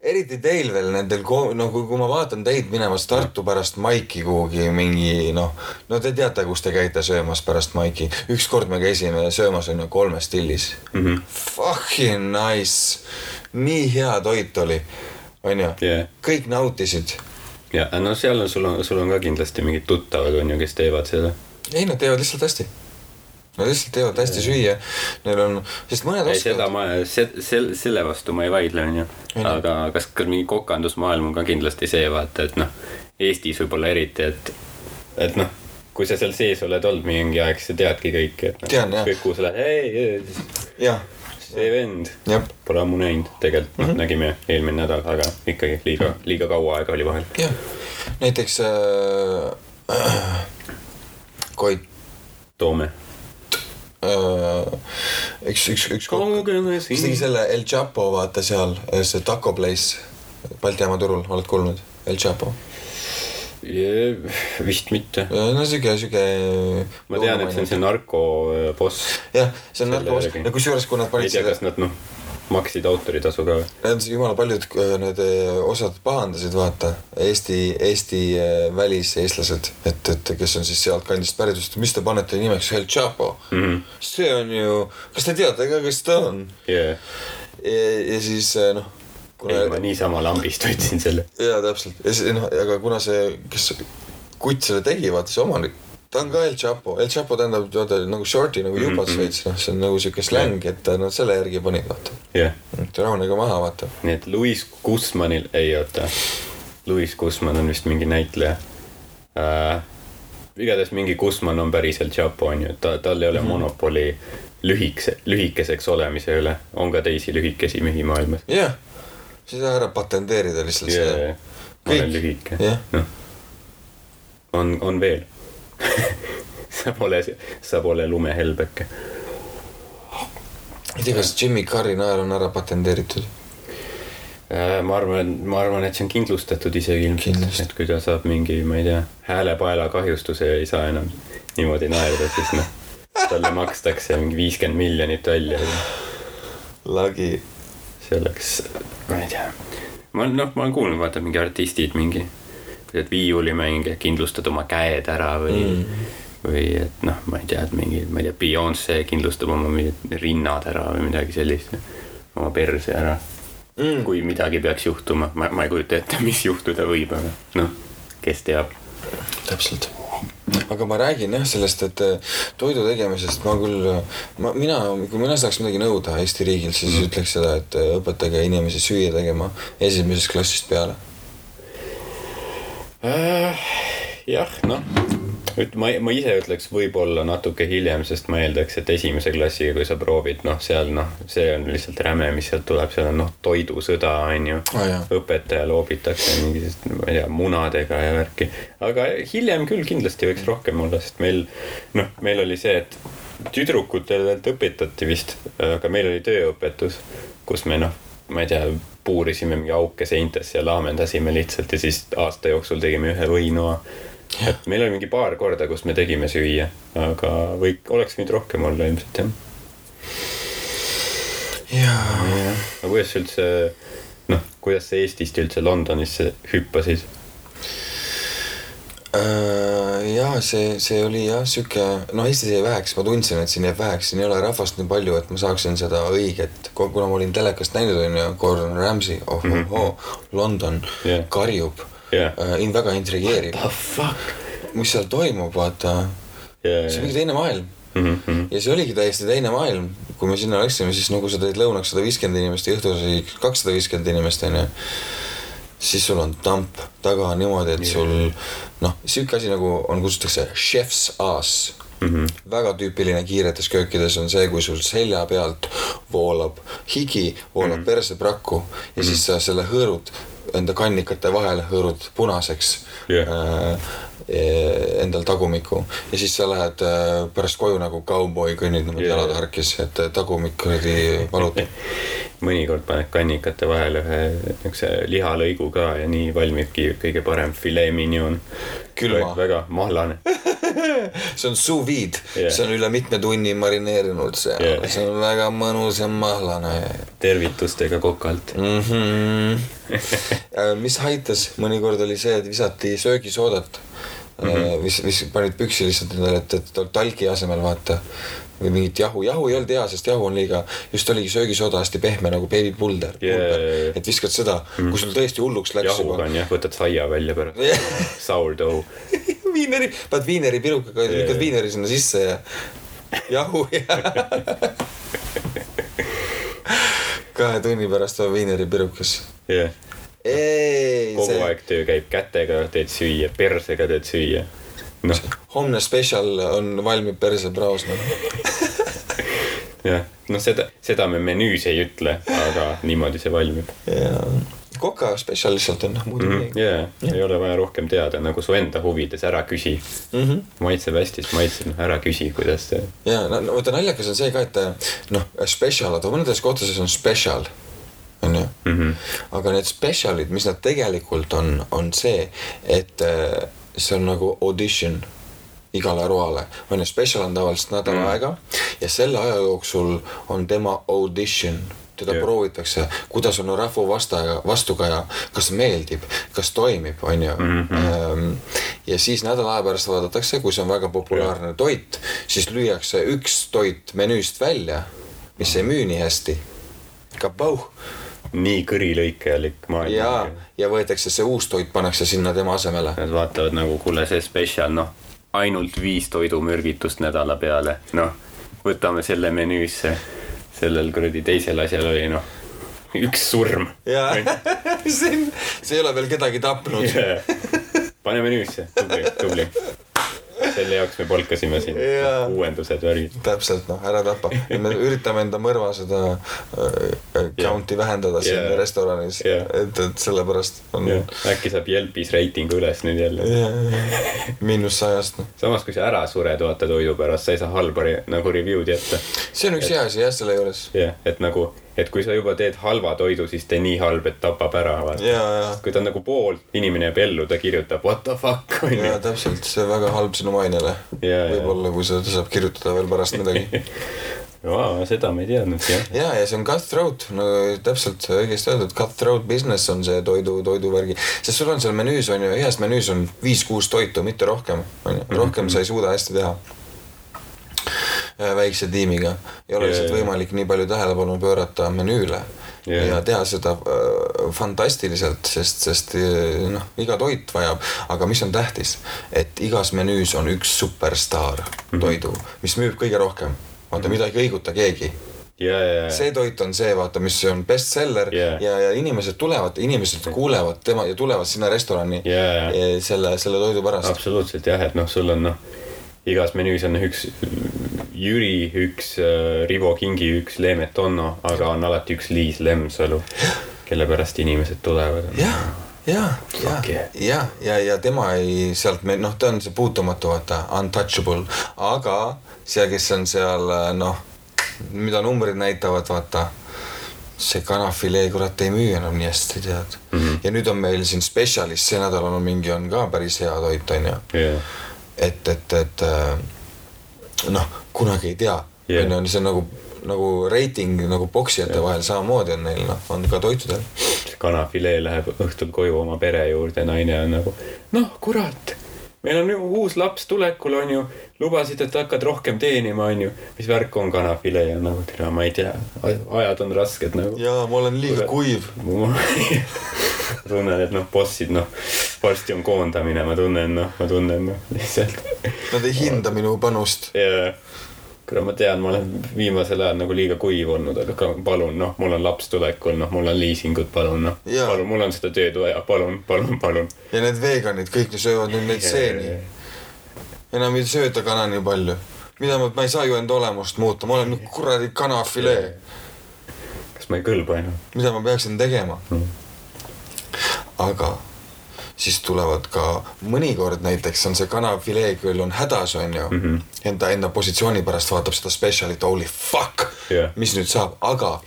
[SPEAKER 2] eriti teil veel nendel, no kui, kui ma vaatan teid minemas Tartu pärast Maiki kuhugi mingi noh, no te teate, kus te käite söömas pärast Maiki. ükskord me käisime söömas on ju kolmes stillis mm. -hmm. Fucking nice, nii hea toit oli, onju
[SPEAKER 1] Jah.
[SPEAKER 2] kõik nautisid.
[SPEAKER 1] ja no seal on, sul on, sul on ka kindlasti mingid tuttavad on ju, kes teevad seda.
[SPEAKER 2] ei, nad teevad lihtsalt hästi. Nad lihtsalt teevad hästi süüa, neil on, sest mõned
[SPEAKER 1] ei, seda ma, see, selle vastu ma ei vaidle, onju. Aga kas, kas mingi kokandusmaailm on ka kindlasti see, vaata, et noh, Eestis võib-olla eriti, et, et noh, kui sa seal sees oled olnud mingi aeg, sa teadki kõike, noh,
[SPEAKER 2] Tean, jah.
[SPEAKER 1] kõik, kuhu sa lähed, ei,
[SPEAKER 2] jah,
[SPEAKER 1] see vend pole ammu näinud, tegelikult. Noh, nägime eelmine nädal, aga ikkagi liiga, liiga kaua aega oli vahel.
[SPEAKER 2] jah, näiteks äh, Koit
[SPEAKER 1] toome.
[SPEAKER 2] Äh, üks, üks, üks kokk, kes tegi selle El Chapo, vaata seal, see Taco Place Balti jaama turul, oled kuulnud? El Chapo,
[SPEAKER 1] vist mitte.
[SPEAKER 2] no siuke, siuke.
[SPEAKER 1] ma tean, et see on see narkoboss.
[SPEAKER 2] jah, see on narkoboss ja kusjuures, kui nad
[SPEAKER 1] ma ei
[SPEAKER 2] panid
[SPEAKER 1] tea, kas nad noh, maksid autoritasu ka või?
[SPEAKER 2] Jumala paljud äh, need äh, osad pahandasid, vaata, Eesti, Eesti äh, väliseestlased, et, et kes on siis sealtkandist pärit, ütlesid, mis te panete nimeks El Chapo mm. -hmm. see on ju, kas te teate ka, kes ta on?
[SPEAKER 1] jaa,
[SPEAKER 2] ja, ja siis noh, kuna
[SPEAKER 1] ei ma niisama lambist võtsin selle.
[SPEAKER 2] jaa, täpselt, ja siis noh, aga kuna see, kes kutt selle tegi, vaata see omanik, ta on ka El Chapo, El Chapo tähendab vaata nagu short'i nagu jubas veits, noh, see on nagu siuke släng, et nad selle järgi panid, vaata.
[SPEAKER 1] jah,
[SPEAKER 2] et rahunege maha, vaata.
[SPEAKER 1] nii et Louis Guzmanil, ei oota, Louis Guzman on vist mingi näitleja äh,. igatahes mingi Guzman on päriselt Chapo on ju, ta, tal ei ole mm -hmm. monopoli lühikese, lühikeseks olemise üle, on ka teisi lühikesi mehi maailmas.
[SPEAKER 2] jah, siis ära patenteerida lihtsalt
[SPEAKER 1] jaa,
[SPEAKER 2] see.
[SPEAKER 1] ma olen lühike
[SPEAKER 2] jah,
[SPEAKER 1] noh, on, on veel sa pole, sa pole lumehelbeke.
[SPEAKER 2] ei tea, kas Jimmy Carrey naer on ära patenteeritud?
[SPEAKER 1] Äh, ma arvan, ma arvan, et see on kindlustatud isegi ilmselt, et kui ta saab mingi, ma ei tea, häälepaela kahjustuse ja ei saa enam niimoodi naerda, siis noh, talle makstakse mingi viiskümmend miljonit välja ja
[SPEAKER 2] lagi.
[SPEAKER 1] see oleks, ma ei tea. ma noh, ma olen kuulnud, vaata mingi artistid mingi, et viiulimängija kindlustad oma käed ära või mm., või et noh, ma ei tea, et mingi, ma ei tea, Beyonce kindlustab oma rinnad ära või midagi sellist, oma perse ära
[SPEAKER 2] Mm.
[SPEAKER 1] kui midagi peaks juhtuma, ma, ma ei kujuta ette, mis juhtuda võib, aga noh, kes teab.
[SPEAKER 2] täpselt. aga ma räägin jah sellest, et eh, toidu tegemisest ma küll, ma, mina, kui mina saaks midagi nõuda Eesti riigilt, siis mm. ütleks seda, et eh, õpetage inimesi süüa tegema esimesest klassist peale.
[SPEAKER 1] jah, noh, ma, ma ise ütleks võib-olla natuke hiljem, sest ma eeldaks, et esimese klassiga, kui sa proovid, noh, seal noh, see on lihtsalt räme, mis sealt tuleb, seal on noh, toidusõda on ju
[SPEAKER 2] jah.
[SPEAKER 1] õpetaja loobitakse mingisugust, ma ei tea, munadega ja värki. aga hiljem küll kindlasti võiks rohkem olla, sest meil noh, meil oli see, et tüdrukutele õpetati vist, aga meil oli tööõpetus, kus me noh, ma ei tea, puurisime mingi auke seintesse ja laamendasime lihtsalt ja siis aasta jooksul tegime ühe võinoa. et meil oli mingi paar korda, kus me tegime süüa, aga või oleks võinud rohkem olla ilmselt jah.
[SPEAKER 2] jaa.
[SPEAKER 1] aga kuidas üldse, noh, kuidas sa Eestist üldse Londonisse hüppasid?
[SPEAKER 2] Äh, jaa, see, see oli jah, sihuke, noh, Eestis jäi väheks, ma tundsin, et siin jääb väheks, siin ei ole rahvast nii palju, et ma saaksin seda õiget, kuna ma olin telekast näinud, on ju, Gordon Ramsay, oh mm -hmm. London yeah. karjub yeah. äh,, väga intrigeerib,
[SPEAKER 1] The fuck?
[SPEAKER 2] mis seal toimub, vaata, see on mingi teine maailm
[SPEAKER 1] Mhm,
[SPEAKER 2] ja see oligi täiesti teine maailm, kui me sinna läksime, siis nagu sa teed lõunaks sada viiskümmend inimest ja õhtusel kakssada viiskümmend inimest onju. Siis sul on tamp taga niimoodi, et sul noh, sihuke asi nagu on, kutsutakse chef's ass mm. -hmm. väga tüüpiline kiiretes köökides on see, kui sul selja pealt voolab higi, voolab mm -hmm. perseprakku ja mm -hmm. siis sa selle hõõrud enda kannikate vahele hõõrud punaseks
[SPEAKER 1] Jah.
[SPEAKER 2] äh, endal tagumikku ja siis sa lähed äh, pärast koju nagu kauboi, kõnnid niimoodi jalad harkis, et äh, tagumik kuradi valutab.
[SPEAKER 1] mõnikord paned kannikate vahele ühe niisuguse lihalõigu ka ja nii valmibki kõige parem filee mignon.
[SPEAKER 2] Külma.
[SPEAKER 1] väga mahlane.
[SPEAKER 2] see on sous vide yeah., see on üle mitme tunni marineerinud seal yeah., see on väga mõnus ja mahlane
[SPEAKER 1] tervitustega kokalt.
[SPEAKER 2] mm. -hmm. mis aitas mõnikord oli see, et visati söögisoodat mm. -hmm. vis-, vis-, panid püksi lihtsalt endale, et, et talgi asemel vaata või mingit jahu, jahu ei olnud hea, sest jahu on liiga, just oligi söögisooda hästi pehme nagu beebipulder
[SPEAKER 1] Yeah.
[SPEAKER 2] et viskad seda mm, kui sul tõesti hulluks läks
[SPEAKER 1] jahuga on jah, võtad saia välja pärast
[SPEAKER 2] Jah.
[SPEAKER 1] Sourdough.
[SPEAKER 2] viineri, paned viineri pirukaga yeah., lükkad viineri sinna sisse ja jahu ja kahe tunni pärast on viineri pirukas.
[SPEAKER 1] jah,
[SPEAKER 2] ei,
[SPEAKER 1] kogu
[SPEAKER 2] see
[SPEAKER 1] aeg töö käib kätega, teed süüa, persega teed süüa. noh,
[SPEAKER 2] homne spetsial on, valmib persepraos noh.
[SPEAKER 1] jah, noh seda, seda me menüüs ei ütle, aga niimoodi see valmib.
[SPEAKER 2] ja koka spetsial lihtsalt on noh, muidu
[SPEAKER 1] Mhm.
[SPEAKER 2] midagi.
[SPEAKER 1] jaa, ei ole vaja rohkem teada, nagu su enda huvides ära küsi.
[SPEAKER 2] Mhm.
[SPEAKER 1] maitseb hästi, siis maitseb, noh ära küsi, kuidas see.
[SPEAKER 2] ja no, no vaata naljakas on see ka, et noh, spetsial, vaata mõnedes kohtades on spetsial, onju.
[SPEAKER 1] Mhm.
[SPEAKER 2] aga need spetsialid, mis nad tegelikult on, on see, et äh, see on nagu audition igale roale, onju, spetsial on tavaliselt nädal mm. aega ja selle aja jooksul on tema audition teda
[SPEAKER 1] Jah.
[SPEAKER 2] proovitakse, kuidas on rahva vastaja, vastukaja, kas meeldib, kas toimib, on ju. ja siis nädala aja pärast vaadatakse, kui see on väga populaarne toit, siis lüüakse üks toit menüüst välja, mis ei müü nii hästi. kabauh
[SPEAKER 1] nii kõrilõikajalik maailm.
[SPEAKER 2] ja, ja võetakse see uus toit, pannakse sinna tema asemele.
[SPEAKER 1] Nad vaatavad nagu, kuule, see spetsial, noh, ainult viis toidumürgitust nädala peale, noh, võtame selle menüüsse. sellel kuradi teisel asjal oli noh, üks surm.
[SPEAKER 2] ja see, see ei ole veel kedagi tapnud.
[SPEAKER 1] pane menüüsse, tubli, tubli. Selle jaoks me palkasime sind
[SPEAKER 2] Jaa.,
[SPEAKER 1] uuendused, värgid.
[SPEAKER 2] täpselt noh, ära tapa. me üritame enda mõrva seda äh, count'i vähendada siin
[SPEAKER 1] Jaa.
[SPEAKER 2] restoranis, et, et sellepärast on
[SPEAKER 1] äkki saab Yelpis reitingu üles nüüd jälle.
[SPEAKER 2] miinus sajast noh. no..
[SPEAKER 1] samas, kui sa ära sured, vaata toidu pärast, sa ei saa halba nagu review'd jätta.
[SPEAKER 2] see on üks hea asi jah, selle juures.
[SPEAKER 1] jah, et nagu, et kui sa juba teed halva toidu, siis tee nii halb, et tapab ära, vaata. kui ta on nagu pool, inimene jääb ellu, ta kirjutab what the fuck onju
[SPEAKER 2] ja. täpselt, see on väga halb sinu mainele.
[SPEAKER 1] Jaa, jaa.
[SPEAKER 2] võib-olla, kui sa, ta saab kirjutada veel pärast midagi.
[SPEAKER 1] Vaa, seda me ei teadnud jah.
[SPEAKER 2] ja, ja see on cutthroat, no täpselt õigesti öeldud, cutthroat business on see toidu, toiduvärgi, sest sul on seal menüüs on ju, heas menüüs on viis-kuus toitu, mitte rohkem, on ju, rohkem sa ei suuda hästi teha. Väikse tiimiga ei ole lihtsalt
[SPEAKER 1] jaa.
[SPEAKER 2] võimalik nii palju tähelepanu pöörata menüüle
[SPEAKER 1] Jaa.
[SPEAKER 2] ja teha seda äh, fantastiliselt, sest, sest äh, noh, iga toit vajab, aga mis on tähtis, et igas menüüs on üks superstaar
[SPEAKER 1] Mhm.
[SPEAKER 2] toidu, mis müüb kõige rohkem. vaata, mida ei kõiguta keegi
[SPEAKER 1] ja, ja, ja,
[SPEAKER 2] see toit on see, vaata, mis on bestseller
[SPEAKER 1] Yeah.
[SPEAKER 2] ja, ja inimesed tulevad, inimesed kuulevad tema ja tulevad sinna restorani
[SPEAKER 1] Yeah.
[SPEAKER 2] eh, selle, selle toidu pärast.
[SPEAKER 1] absoluutselt jah, et noh, sul on noh, igas menüüs on üks Jüri, üks äh, Rivo Kingi, üks Leemet Onno, aga on alati üks Liis Lemsalu, kelle pärast inimesed tulevad.
[SPEAKER 2] jah, ja, ja
[SPEAKER 1] yeah.,
[SPEAKER 2] ja, ja, ja tema ei sealt me noh, ta on see puutumatu, vaata, untouchable, aga see, kes on seal noh, mida numbrid näitavad, vaata see kanafilee, kurat, ei müü enam nii hästi, tead mm. -hmm. ja nüüd on meil siin spetsialist, see nädal on mingi, on ka päris hea toit, on ju
[SPEAKER 1] jah,
[SPEAKER 2] et, et, et äh, noh, kunagi ei tea
[SPEAKER 1] Jah.
[SPEAKER 2] on ju, see on nagu, nagu reiting nagu poksijate vahel samamoodi on neil noh, on ka toitudel.
[SPEAKER 1] kanafilee läheb õhtul koju oma pere juurde, naine on nagu noh, kurat, meil on uus laps tulekul, on ju, lubasid, et hakkad rohkem teenima, on ju, mis värk on kanafilee ja nagu tere, ma ei tea, ajad on rasked nagu.
[SPEAKER 2] jaa, ma olen liiga kuiv.
[SPEAKER 1] tunnen, et noh, bossid, noh, varsti on koondamine, ma tunnen, noh, ma tunnen, noh, lihtsalt.
[SPEAKER 2] Nad ei hinda minu panust.
[SPEAKER 1] ja, kuule, ma tean, ma olen viimasel ajal nagu liiga kuiv olnud, aga palun, noh, mul on laps tulekul, noh, mul on liisingud, palun, noh, palun, mul on seda tööd vaja, palun, palun, palun.
[SPEAKER 2] ja need veganid kõik söövad nüüd neid seeni. enam ei sööda kana nii palju. mida ma, ma ei saa ju enda olemust muuta, ma olen kuradi kanafilee.
[SPEAKER 1] kas ma ei kõlba enam?
[SPEAKER 2] mida ma peaksin tegema
[SPEAKER 1] Mm.
[SPEAKER 2] aga siis tulevad ka mõnikord näiteks on see kanafilee küll on hädas, onju mm. -hmm. Enda, enda positsiooni pärast vaatab seda spetsialit, holy fuck
[SPEAKER 1] Jah.
[SPEAKER 2] mis nüüd saab, aga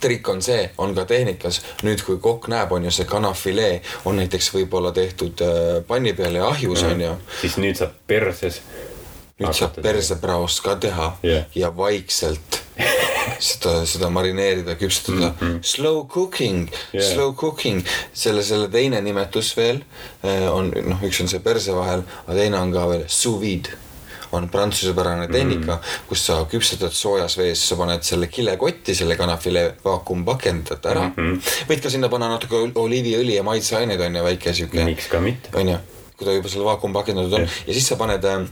[SPEAKER 2] trikk on see, on ka tehnikas, nüüd kui kokk näeb, on ju see kanafilee on näiteks võib-olla tehtud äh, panni peal ja ahjus
[SPEAKER 1] Mhm.
[SPEAKER 2] on ju.
[SPEAKER 1] siis nüüd saab perses.
[SPEAKER 2] Nüüd saab. persepraost ka teha
[SPEAKER 1] Jah.
[SPEAKER 2] ja vaikselt seda, seda marineerida, küpsetada mm. -hmm. Slow cooking yeah., slow cooking, selle, selle teine nimetus veel eh, on noh, üks on see perse vahel, aga teine on ka veel sous vide on prantsusepärane tehnika mm, -hmm. kus sa küpsetad soojas vees, sa paned selle kilekotti, selle kanafilee vaakumpakendad ära mm. -hmm. võid ka sinna panna natuke oliiviõli ja maitseaineid on ju, väike siuke
[SPEAKER 1] miks ka mitte.
[SPEAKER 2] onju, kui ta juba seal vaakumpakendatud on
[SPEAKER 1] Jah.
[SPEAKER 2] ja siis sa paned äh,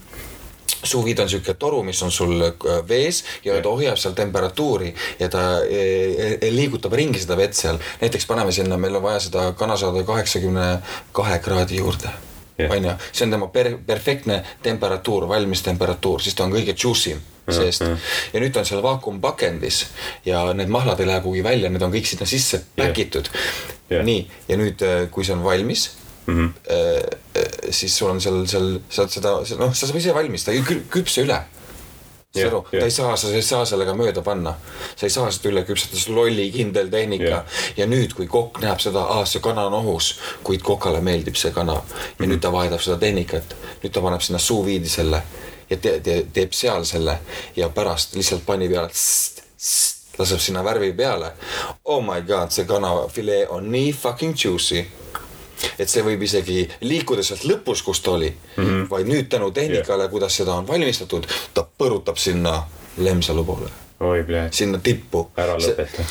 [SPEAKER 2] suvid on siuke toru, mis on sul äh, vees ja ta hoiab seal temperatuuri ja ta eh, eh, liigutab ringi seda vett seal. näiteks paneme sinna, meil on vaja seda kana saada kaheksakümne kahe kraadi juurde. Onju, see on tema per-, perfektne temperatuur, valmis temperatuur, siis ta on kõige juicy im seest ja nüüd ta on seal vaakumpakendis ja need mahlad ei lähe kuhugi välja, need on kõik sinna sisse päkitud. Nii, ja nüüd, kui see on valmis
[SPEAKER 1] Mhm.
[SPEAKER 2] äh, äh, siis sul on seal, seal saad seda, noh, sa saad ise valmis, ta ei kü- küpse üle. saad aru, ta ei saa, sa ei saa sellega mööda panna. sa ei saa seda üle küpsetada, see on lolli kindel tehnika
[SPEAKER 1] Jah.
[SPEAKER 2] ja nüüd, kui kokk näeb seda, see kana on ohus, kuid kokale meeldib see kana ja
[SPEAKER 1] Mhm.
[SPEAKER 2] nüüd ta vahetab seda tehnikat, nüüd ta paneb sinna sous vide'i selle ja te, te, teeb seal selle ja pärast lihtsalt panni peale tss, tss, laseb sinna värvi peale. Oh my god, see kanafilee on nii fucking juicy et see võib isegi liikuda sealt lõpus, kus ta oli mm, -hmm. vaid nüüd tänu tehnikale yeah., kuidas seda on valmistatud, ta põrutab sinna Lemsalu poole
[SPEAKER 1] oi,
[SPEAKER 2] sinna tippu.
[SPEAKER 1] ära lõpeta.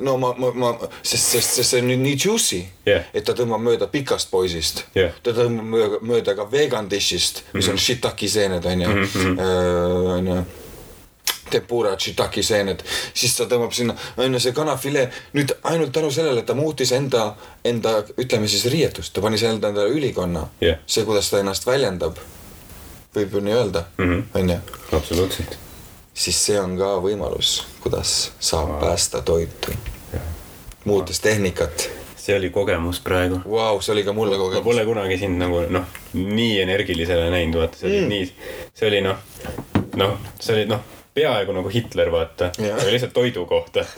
[SPEAKER 2] no ma, ma, ma, sest, sest, sest see on nüüd nii juicy
[SPEAKER 1] yeah.,
[SPEAKER 2] et ta tõmbab mööda pikast poisist
[SPEAKER 1] yeah..
[SPEAKER 2] ta tõmbab mööda, mööda ka vegan dish'ist, mis mm -hmm. on shiitake seened, onju. Äh, onju tempura shiitake seened, siis ta tõmbab sinna, on ju see kanafilee, nüüd ainult tänu sellele, et ta muutis enda, enda, ütleme siis riietust, ta pani selle endale ülikonna
[SPEAKER 1] yeah..
[SPEAKER 2] see, kuidas ta ennast väljendab, võib ju nii öelda, on ju.
[SPEAKER 1] absoluutselt.
[SPEAKER 2] siis see on ka võimalus, kuidas saab wow. päästa toitu, muutes tehnikat
[SPEAKER 1] see oli kogemus praegu.
[SPEAKER 2] Vau, see oli ka mulle kogemus.
[SPEAKER 1] ma pole kunagi sind nagu noh, nii energilisena näinud, vaata, see oli mm. nii, see oli noh, noh, see oli noh peaaegu nagu Hitler, vaata, aga lihtsalt toidu kohta.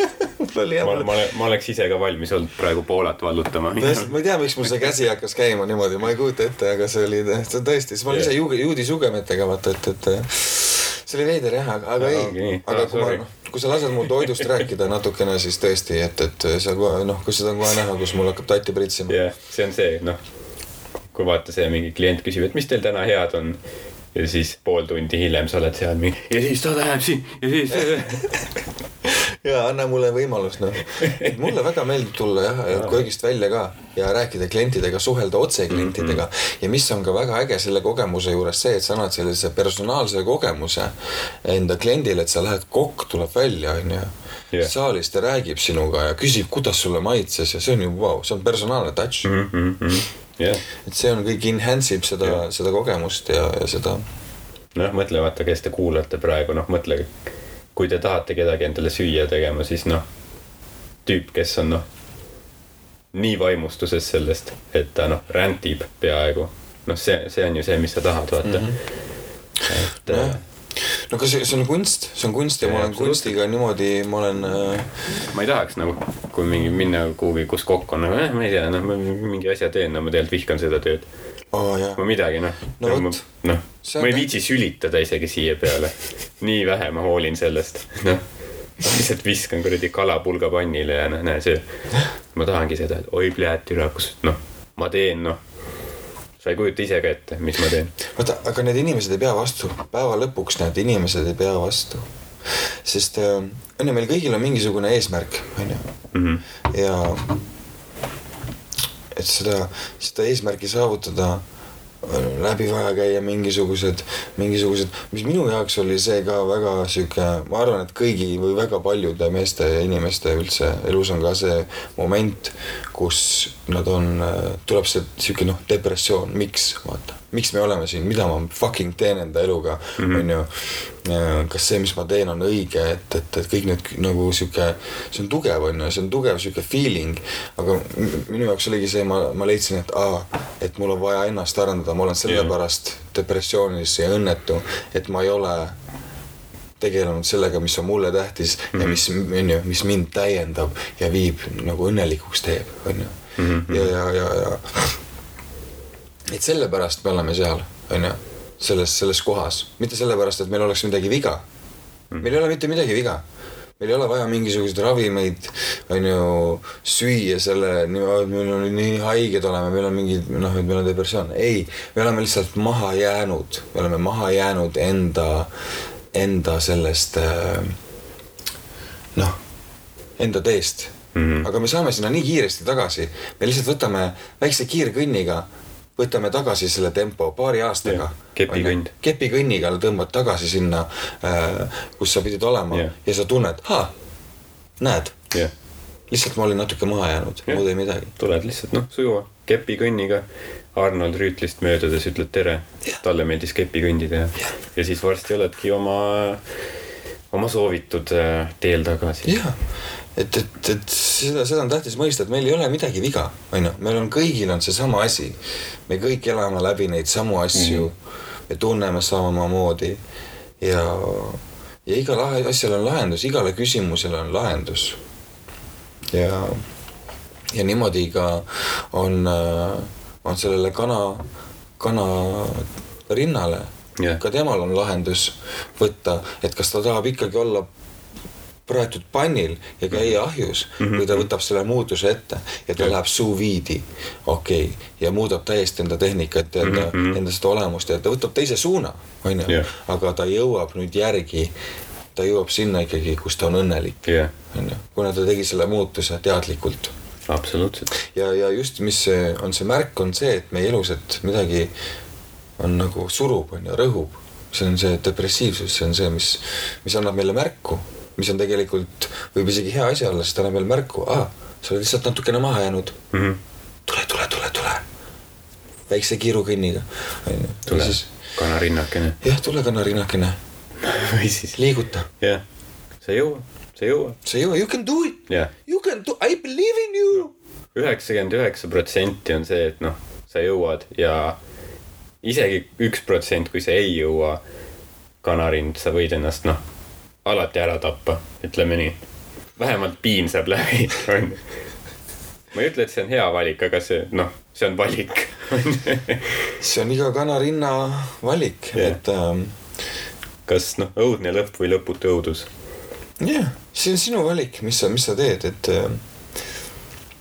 [SPEAKER 1] Ma, ma, ma oleks ise ka valmis olnud praegu Poolat vallutama.
[SPEAKER 2] ma ei tea, miks mul see käsi hakkas käima niimoodi, ma ei kujuta ette, aga see oli see tõesti, siis ma olen ise juudi, juudi sugemetega vaata, et, et see oli veider jah, aga, aga ja, ei, aga kui sorry. ma, kui sa lased mul toidust rääkida natukene, siis tõesti, et, et seal kohe noh, kus seda on kohe näha, kus mul hakkab tatti pritsima.
[SPEAKER 1] jah, see on see, noh, kui vaata see mingi klient küsib, et mis teil täna head on ja siis pool tundi hiljem sa oled seal mingi ja siis ta läheb siin ja siis
[SPEAKER 2] ja anna mulle võimalus noh, mulle väga meeldib tulla jah, köögist välja ka ja rääkida klientidega, suhelda otse klientidega mm. -hmm. ja mis on ka väga äge selle kogemuse juures see, et sa annad sellise personaalse kogemuse enda kliendile, et sa lähed, kokk tuleb välja, onju yeah. saalist ja räägib sinuga ja küsib, kuidas sulle maitses ja see on ju vau wow,, see on personaalne touch
[SPEAKER 1] mm. -hmm yeah..
[SPEAKER 2] et see on kõik enhance ib seda yeah., seda kogemust ja, ja seda.
[SPEAKER 1] noh, mõtle vaata, kes te kuulate praegu, noh, mõtle, kui te tahate kedagi endale süüa tegema, siis noh, tüüp, kes on noh, nii vaimustuses sellest, et ta noh, rändib peaaegu. noh, see, see on ju see, mis sa tahad, vaata mm. -hmm. et no
[SPEAKER 2] no aga see, see on kunst, see on kunst ja, ja ma olen kunstiga niimoodi, ma olen äh....
[SPEAKER 1] ma ei tahaks nagu, kui mingi minna kuhugi, kus kokk on, nagu eh, ma ei tea, noh, ma mingi asja teen, no ma tegelikult vihkan seda tööd
[SPEAKER 2] oh,.
[SPEAKER 1] ma midagi noh
[SPEAKER 2] no,
[SPEAKER 1] no, noh, ma ei viitsi sülitada isegi siia peale. nii vähe ma hoolin sellest, noh lihtsalt viskan kuradi kala pulgapannile ja noh, näe see. ma tahangi seda, et oi, pljääd, türa, kus noh, ma teen noh sa ei kujuta ise ka ette, mis ma teen.
[SPEAKER 2] vaata, aga need inimesed ei pea vastu, päeva lõpuks need inimesed ei pea vastu. sest äh, on ju, meil kõigil on mingisugune eesmärk, on ju.
[SPEAKER 1] Mhm.
[SPEAKER 2] ja et seda, seda eesmärki saavutada läbi vaja käia mingisugused, mingisugused, mis minu jaoks oli see ka väga sihuke, ma arvan, et kõigi või väga paljude meeste ja inimeste üldse elus on ka see moment, kus nad on, tuleb see sihuke noh, depressioon, miks, vaata miks me oleme siin, mida ma fucking teen enda eluga mm, -hmm. on ju. kas see, mis ma teen, on õige, et, et, et kõik need nagu sihuke, see on tugev, on ju, see on tugev sihuke feeling. aga minu jaoks oligi see, ma, ma leidsin, et aa, et mul on vaja ennast arendada, ma olen sellepärast yeah. depressioonis ja õnnetu, et ma ei ole tegelenud sellega, mis on mulle tähtis mm -hmm. ja mhm. mis, on ju, mis mind täiendab ja viib nagu õnnelikuks teeb, on ju.
[SPEAKER 1] Mhm,
[SPEAKER 2] ja, ja, ja, ja et sellepärast me oleme seal, on ju, selles, selles kohas, mitte sellepärast, et meil oleks midagi viga. meil ei ole mitte midagi viga. meil ei ole vaja mingisuguseid ravimeid, on ju, süüa selle, meil on nii haiged oleme, meil on mingi noh, et meil on depressioon, ei, me oleme lihtsalt maha jäänud, me oleme maha jäänud enda, enda sellest äh, noh, enda teest.
[SPEAKER 1] Mm -hmm.
[SPEAKER 2] aga me saame sinna nii kiiresti tagasi, me lihtsalt võtame väikse kiirkõnniga võtame tagasi selle tempo paari aastaga.
[SPEAKER 1] kepikõnd.
[SPEAKER 2] kepikõnniga tõmbad tagasi sinna, äh, kus sa pidid olema yeah. ja sa tunned, näed lihtsalt ma olin natuke maha jäänud muud ei midagi.
[SPEAKER 1] tuled lihtsalt noh, sujuva kepikõnniga. Arnold Rüütlist möödudes ütled tere talle meeldis kepikõndida ja yeah., ja siis varsti oledki oma, oma soovitud äh, teel tagasi.
[SPEAKER 2] jah et, et, et seda, seda on tähtis mõista, et meil ei ole midagi viga, on ju, meil on kõigil on seesama asi. me kõik elame läbi neid samu asju mm, -hmm. me tunneme samamoodi ja, ja igal asjal on lahendus, igale küsimusele on lahendus. ja, ja niimoodi ka on, on sellele kana, kana rinnale
[SPEAKER 1] yeah.
[SPEAKER 2] ka temal on lahendus võtta, et kas ta tahab ikkagi olla praetud pannil ja käia ahjus mm, -hmm. kui ta võtab selle muutuse ette ja ta
[SPEAKER 1] Jah.
[SPEAKER 2] läheb sous vide'i, okei okay,, ja muudab täiesti enda tehnikat ja enda mm, -hmm. enda seda olemust ja ta võtab teise suuna, onju
[SPEAKER 1] Jah.,
[SPEAKER 2] aga ta jõuab nüüd järgi, ta jõuab sinna ikkagi, kus ta on õnnelik,
[SPEAKER 1] jah,
[SPEAKER 2] onju, kuna ta tegi selle muutuse teadlikult
[SPEAKER 1] absoluutselt.
[SPEAKER 2] ja, ja just, mis on see märk, on see, et meie elus, et midagi on nagu surub, on ju, rõhub. see on see depressiivsus, see on see, mis, mis annab meile märku, mis on tegelikult, võib isegi hea asi olla, sest ta annab meile märku, aa, sa oled lihtsalt natukene maha jäänud.
[SPEAKER 1] Mhm.
[SPEAKER 2] tule, tule, tule, tule. väikse kiirukõnniga,
[SPEAKER 1] tule, kanarinnakene
[SPEAKER 2] jah, tule kanarinnakene,
[SPEAKER 1] või siis,
[SPEAKER 2] liiguta.
[SPEAKER 1] jah, sa ei jõua, sa ei jõua,
[SPEAKER 2] sa ei jõua, you can do it,
[SPEAKER 1] jah.
[SPEAKER 2] you can do, I believe in you.
[SPEAKER 1] üheksakümmend üheksa protsenti on see, et noh, sa jõuad ja isegi üks protsent, kui sa ei jõua kanarind, sa võid ennast noh, alati ära tappa, ütleme nii. vähemalt piin saab läbi, onju. ma ei ütle, et see on hea valik, aga see noh, see on valik,
[SPEAKER 2] see on iga kanarinna valik
[SPEAKER 1] Jah.
[SPEAKER 2] et ähm,
[SPEAKER 1] kas noh, õudne lõpp või lõputu õudus.
[SPEAKER 2] jah, see on sinu valik, mis sa, mis sa teed, et äh,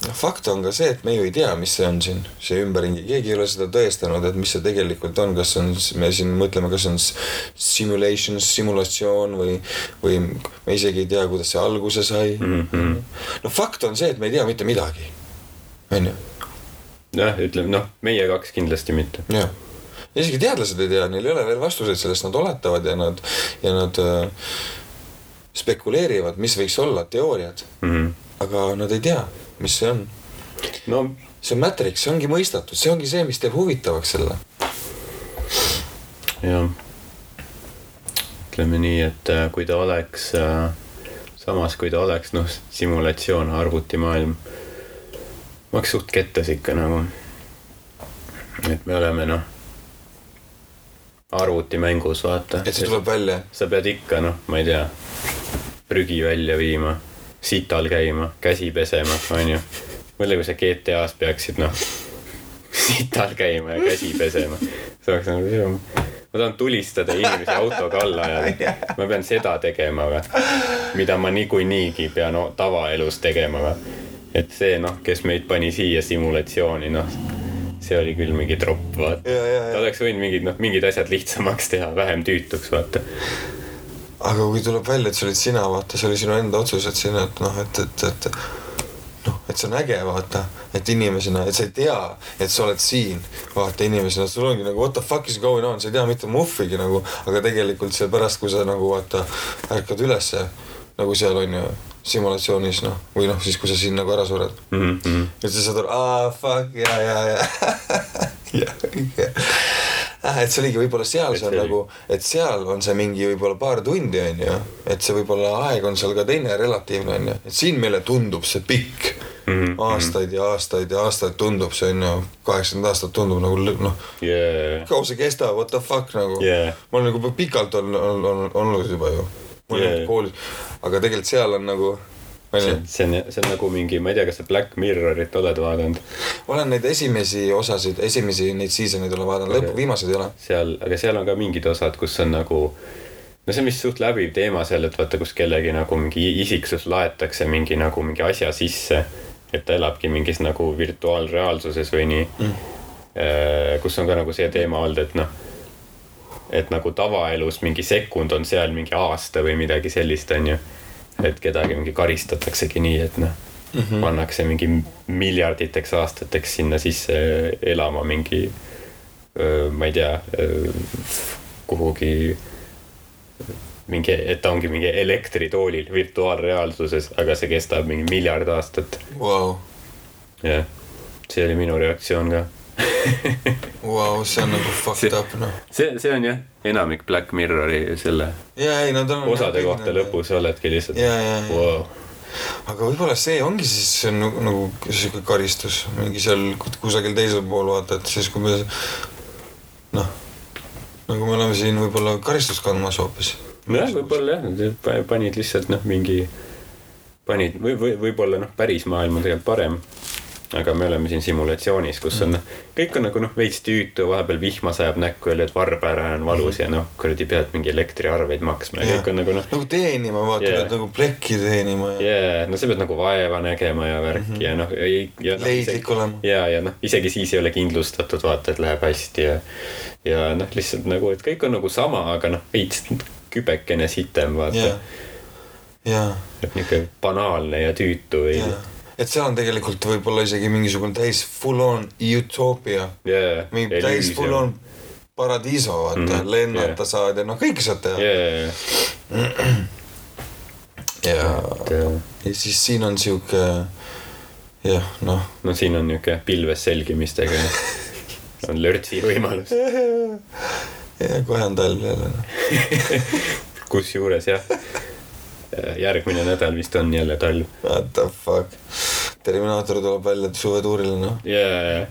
[SPEAKER 2] noh, fakt on ka see, et me ju ei tea, mis see on siin, see ümberringi, keegi ei ole seda tõestanud, et mis see tegelikult on, kas on, me siin mõtleme, kas on simulation, simulatsioon või, või me isegi ei tea, kuidas see alguse sai mm. -hmm. no fakt on see, et me ei tea mitte midagi, on ju,
[SPEAKER 1] jah, ütleme noh, meie kaks kindlasti mitte.
[SPEAKER 2] jah. isegi teadlased ei tea, neil ei ole veel vastuseid sellest, nad oletavad ja nad, ja nad äh, spekuleerivad, mis võiks olla teooriad, aga nad ei tea, mis see on
[SPEAKER 1] no
[SPEAKER 2] see on matrix, see ongi mõistatud, see ongi see, mis teeb huvitavaks selle.
[SPEAKER 1] jah, ütleme nii, et äh, kui ta oleks äh,, samas kui ta oleks noh, simulatsioon, arvutimaailm, ma oleks suht kettas ikka nagu. et me oleme noh, arvutimängus vaata.
[SPEAKER 2] et see tuleb välja.
[SPEAKER 1] sa pead ikka noh, ma ei tea, prügi välja viima, sital käima, käsi pesema, onju. mõtle, kui sa GTA-s peaksid noh, sital käima ja käsi pesema. see oleks nagu, ma tahan tulistada inimesi autoga alla ja ma pean seda tegema, aga mida ma niikuinii pean o- tavaelus tegema, aga et see noh, kes meid pani siia simulatsiooni, noh, see oli küll mingi tropp, vaata. Ta oleks võinud mingid noh, mingid asjad lihtsamaks teha, vähem tüütuks, vaata
[SPEAKER 2] aga kui tuleb välja, et see olid sina, vaata, see oli sinu enda otsus, et sina, et noh, et, et, et noh, et see on äge, vaata, et inimesena, et sa ei tea, et sa oled siin, vaata inimesena, sul ongi nagu what the fuck is going on, sa ei tea mitte muhvigi nagu, aga tegelikult see pärast, kui sa nagu vaata, ärkad ülesse nagu seal on ju simulatsioonis noh, või noh, siis kui sa siin nagu ära sured
[SPEAKER 1] mm. -hmm.
[SPEAKER 2] ja siis saad aru, aa fuck ja, ja, ja ja, ja. Et see oligi võib-olla seal, see on nagu, et seal on see mingi võib-olla paar tundi on ju, et see võib-olla aeg on seal ka teine relatiivne on ju, et siin meile tundub see pikk mm. -hmm. aastaid ja aastaid ja aastaid tundub see on ju, kaheksakümmend aastat tundub nagu noh,
[SPEAKER 1] yeah.
[SPEAKER 2] kaua see kestab, what the fuck nagu
[SPEAKER 1] Yeah.
[SPEAKER 2] ma olen nagu pikalt on, on, on, olnud juba ju, ma olen
[SPEAKER 1] Yeah.
[SPEAKER 2] koolis, aga tegelikult seal on nagu
[SPEAKER 1] see see on, see on nagu mingi, ma ei tea, kas sa Black Mirrorit oled vaadanud
[SPEAKER 2] olen neid esimesi osasid, esimesi neid season'id olen vaadanud, lõpp, viimased ei ole.
[SPEAKER 1] seal, aga seal on ka mingid osad, kus on nagu no see on vist suht läbiv teema seal, et vaata, kus kellegi nagu mingi isiksus laetakse mingi nagu mingi asja sisse. et ta elabki mingis nagu virtuaalreaalsuses või nii mm.. kus on ka nagu see teema olnud, et noh, et nagu tavaelus mingi sekund on seal mingi aasta või midagi sellist, onju. Et kedagi mingi karistataksegi nii, et noh mm -hmm. pannakse mingi miljarditeks aastateks sinna sisse elama mingi ma ei tea, kuhugi mingi, et ta ongi mingi elektritoolil virtuaalreaalsuses, aga see kestab mingi miljard aastat.
[SPEAKER 2] Vau,
[SPEAKER 1] jah, see oli minu reaktsioon ka.
[SPEAKER 2] vau, see on nagu fucked up noh.
[SPEAKER 1] see, see on jah, enamik Black Mirrori selle
[SPEAKER 2] ja ei, on.
[SPEAKER 1] osade kohta. lõpus oledki lihtsalt
[SPEAKER 2] ja, ja,
[SPEAKER 1] wow..
[SPEAKER 2] aga võib-olla see ongi siis see nagu, nagu sihuke karistus mingi seal kusagil teisel pool vaata, et siis kui me noh, nagu me oleme siin võib-olla karistust kandmas hoopis.
[SPEAKER 1] nojah, võib-olla jah, panid lihtsalt noh, mingi, panid või, või võib-olla noh, päris maailm on tegelikult parem. Aga me oleme siin simulatsioonis, kus on, kõik on nagu noh, veits tüütu, vahepeal vihma sajab näkku ja lööd varba ära ja on valus ja noh, kuradi pead mingi elektriarveid maksma ja kõik on nagu noh,
[SPEAKER 2] nagu teenima, vaata yeah., nagu plekki teenima ja yeah.
[SPEAKER 1] jaa, no sa pead nagu vaeva nägema ja värki mm -hmm. ja noh, ei.
[SPEAKER 2] leidlik olema.
[SPEAKER 1] ja, ja noh, isegi siis ei ole kindlustatud, vaata, et läheb hästi ja, ja noh, lihtsalt nagu, et kõik on nagu sama, aga noh, veits kübekene sitem, vaata
[SPEAKER 2] jaa, jaa,
[SPEAKER 1] et niisugune banaalne ja tüütu või
[SPEAKER 2] jaa. Et seal on tegelikult võib-olla isegi mingisugune täis full on utoopia,
[SPEAKER 1] yeah,
[SPEAKER 2] mingi täis full on paradiiso, vaata mm, -hmm. lennata
[SPEAKER 1] jaa.
[SPEAKER 2] saad ja noh, kõike saad teha
[SPEAKER 1] yeah,.
[SPEAKER 2] ja,
[SPEAKER 1] et äh,
[SPEAKER 2] ja siis siin on sihuke jah, noh,
[SPEAKER 1] no siin on niisugune pilves selgimistega on lörtsi võimalus,
[SPEAKER 2] ja kohe on talv jälle noh.
[SPEAKER 1] kusjuures jah, järgmine nädal vist on jälle talv
[SPEAKER 2] What the fuck, Terminaator tuleb välja suvetuurile noh.
[SPEAKER 1] ja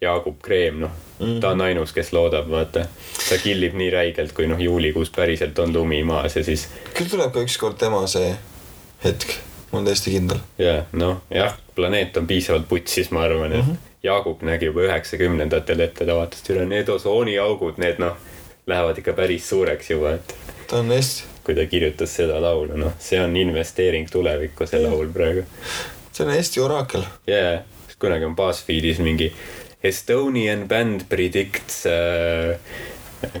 [SPEAKER 1] Jaagup Kreem, noh mm, -hmm. ta on ainus, kes loodab, vaata. ta killib nii räigelt, kui noh, juulikuus päriselt on lumi maas ja siis
[SPEAKER 2] küll tuleb ka ükskord tema see hetk, ma olen täiesti kindel.
[SPEAKER 1] ja noh, jah, planeet on piisavalt putsis, ma arvan, et mm -hmm. Jaagup nägi juba üheksakümnendatel ette, ta vaatas, üle need osooniaugud, need noh, lähevad ikka päris suureks juba, et
[SPEAKER 2] ta on Eesti,
[SPEAKER 1] kui ta kirjutas seda laulu, noh, see on investeering tulevikku, see laul praegu.
[SPEAKER 2] see on Eesti oraakel.
[SPEAKER 1] jaa, kunagi on BuzzFeedis mingi Estonian band predicts uh,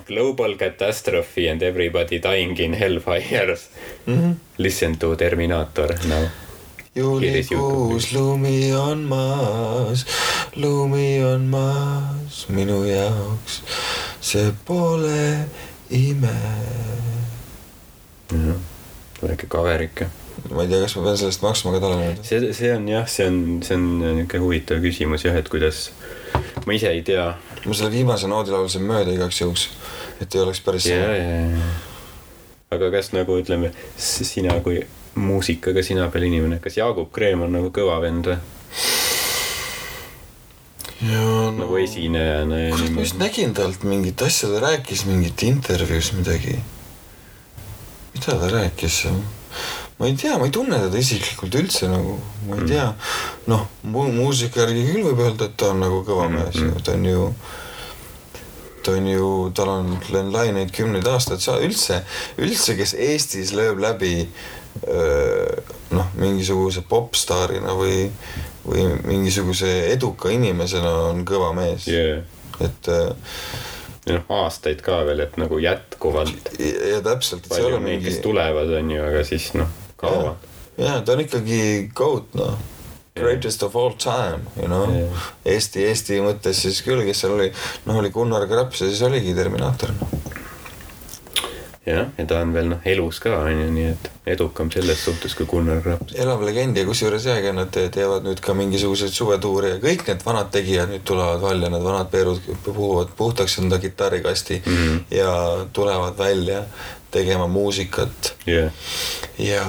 [SPEAKER 1] global catastrophe and everybody dying in hellfires mm. -hmm. Listen to Terminator now.
[SPEAKER 2] juulikuus lumi on maas, lumi on maas minu jaoks, see pole ime.
[SPEAKER 1] Väike cover ikka.
[SPEAKER 2] ma ei tea, kas ma pean sellest maksma ka talle nüüd.
[SPEAKER 1] see, see on jah, see on, see on niisugune huvitav küsimus jah, et kuidas, ma ise ei tea.
[SPEAKER 2] ma selle viimase noodi laulsin mööda igaks juhuks, et ei oleks päris
[SPEAKER 1] ja, ja, ja. aga kas nagu ütleme, sina kui muusikaga sina peal inimene, kas Jaagup Kreem on nagu kõva vend või?
[SPEAKER 2] ja no
[SPEAKER 1] nagu esinejana ja
[SPEAKER 2] kurat, ma just
[SPEAKER 1] niimoodi.
[SPEAKER 2] nägin talt mingit asja, ta rääkis mingit intervjuus midagi. Mida ta rääkis ma ei tea, ma ei tunne teda isiklikult üldse nagu, ma ei tea. noh mu,, muusika järgi küll võib öelda, et ta on nagu kõva mees ju, ta on ju ta on ju, tal on laineid kümneid aastaid, sa üldse, üldse, kes Eestis lööb läbi noh, mingisuguse popstaarina või, või mingisuguse eduka inimesena on kõva mees.
[SPEAKER 1] Jaa,
[SPEAKER 2] et äh,
[SPEAKER 1] ja noh, aastaid ka veel, et nagu jätkuvalt
[SPEAKER 2] ja, täpselt, et ole
[SPEAKER 1] on
[SPEAKER 2] mingi
[SPEAKER 1] kes, tulevad, on ju, aga siis noh, kaovad.
[SPEAKER 2] jaa, ta on ikkagi GOAT noh, greatest of all time, you know. Eesti, Eesti mõttes siis küll, kes seal oli, noh, oli Gunnar Graps ja siis oligi Terminaator noh.
[SPEAKER 1] jah, ja ta on veel noh, elus ka on ju, nii et edukam selles suhtes kui Gunnar Graps.
[SPEAKER 2] elav legend ja kusjuures jäägi, nad te- teevad nüüd ka mingisuguseid suvetuure ja kõik need vanad tegijad nüüd tulevad välja, need vanad Peerud puhuvad puhtaks enda kitarrikasti mm. -hmm. ja tulevad välja tegema muusikat
[SPEAKER 1] jah,
[SPEAKER 2] ja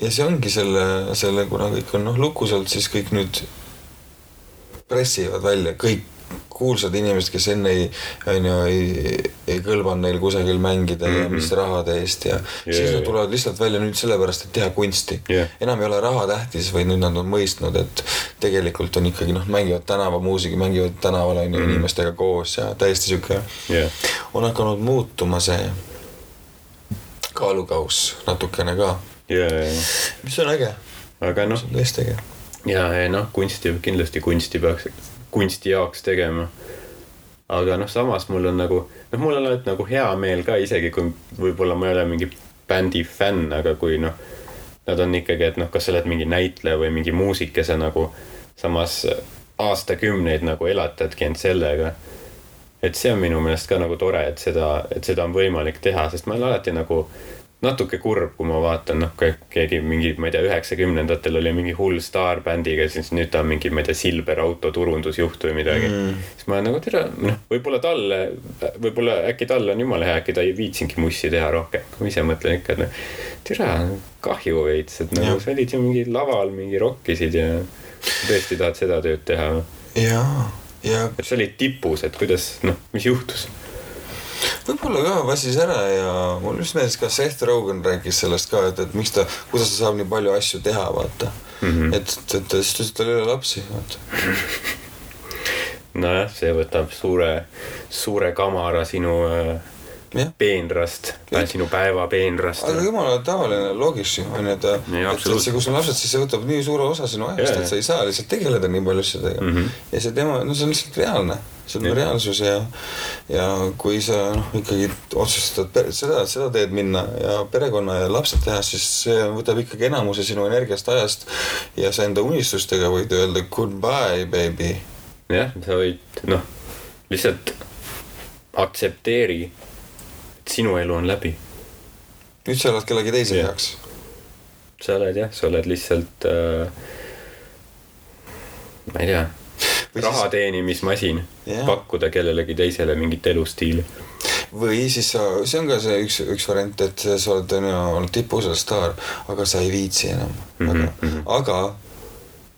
[SPEAKER 2] ja see ongi selle, selle, kuna kõik on noh lukus olnud, siis kõik nüüd pressivad välja kõik kuulsad inimesed, kes enne ei, on ju, ei, ei kõlvanud neil kusagil mängida mm -hmm. ja mis rahade eest ja
[SPEAKER 1] Jaa,
[SPEAKER 2] siis nad tulevad lihtsalt välja nüüd sellepärast, et teha kunsti
[SPEAKER 1] Jah.
[SPEAKER 2] enam ei ole raha tähtis, vaid nüüd nad on mõistnud, et tegelikult on ikkagi noh, mängivad tänavamuusika, mängivad tänaval on ju
[SPEAKER 1] Mhm.
[SPEAKER 2] inimestega koos ja täiesti sihuke
[SPEAKER 1] jah,
[SPEAKER 2] on hakanud muutuma see kaalukauss natukene ka,
[SPEAKER 1] ja, ja,
[SPEAKER 2] mis on äge,
[SPEAKER 1] aga noh
[SPEAKER 2] see, on tõesti äge.
[SPEAKER 1] ja, ja noh, kunsti kindlasti kunsti peaks kunsti jaoks tegema. aga noh, samas mul on nagu, noh, mul on alati nagu hea meel ka isegi kui võib-olla ma ei ole mingi bändi fänn, aga kui noh, nad on ikkagi, et noh, kas sa oled mingi näitleja või mingi muusik ja sa nagu samas aastakümneid nagu elatadki end sellega. et see on minu meelest ka nagu tore, et seda, et seda on võimalik teha, sest ma olen alati nagu natuke kurb, kui ma vaatan, noh, keegi mingi, ma ei tea, üheksakümnendatel oli mingi hull staarbändiga, siis nüüd ta on mingi, ma ei tea, Silver auto turundusjuht või midagi mm.. siis ma nagu tere, noh, võib-olla talle, võib-olla äkki talle on jumala hea, äkki ta ei viitsingi mussi teha rohkem. ma ise mõtlen ikka, et noh, tere, kahju veits, et nagu sa olid ju mingi laval mingi rokkisid ja tõesti tahad seda tööd teha.
[SPEAKER 2] ja, ja
[SPEAKER 1] et sa olid tipus, et kuidas, noh, mis juhtus?
[SPEAKER 2] Võib-olla ka vassis ära ja mulle just meeldis ka Seth Rogen rääkis sellest ka, et, et miks ta, kuidas ta saab nii palju asju teha, vaata mm. -hmm. et, et, et ta siis ütles, et tal ei ole lapsi, vaata
[SPEAKER 1] nojah, see võtab suure, suure kamara sinu äh. peenrast, sinu päeva peenrast.
[SPEAKER 2] aga jumala tavaline loogis ju on ju, et, et, et see, kui sul on lapsed, siis see võtab nii suure osa sinu ajast et sa ei saa lihtsalt tegeleda nii palju asjadega mm. -hmm. ja see tema, no see on lihtsalt reaalne, see on
[SPEAKER 1] Jah.
[SPEAKER 2] reaalsus ja, ja kui sa noh, ikkagi otsustad seda, seda teed minna ja perekonna ja lapsed teha, siis see võtab ikkagi enamuse sinu energiast, ajast ja sa enda unistustega võid öelda goodbye baby.
[SPEAKER 1] jah, sa võid, noh, lihtsalt aktsepteeri, sinu elu on läbi.
[SPEAKER 2] nüüd sa elad kellegi teise
[SPEAKER 1] Jah.
[SPEAKER 2] heaks.
[SPEAKER 1] sa oled jah, sa oled lihtsalt äh,, ma ei tea, raha
[SPEAKER 2] siis-
[SPEAKER 1] teenimismasin
[SPEAKER 2] Jah.,
[SPEAKER 1] pakkuda kellelegi teisele mingit elustiili.
[SPEAKER 2] või siis sa, see on ka see üks, üks variant, et sa oled on ju olnud tipus, oled staar, aga sa ei viitsi enam mm. -hmm.
[SPEAKER 1] mhm.
[SPEAKER 2] aga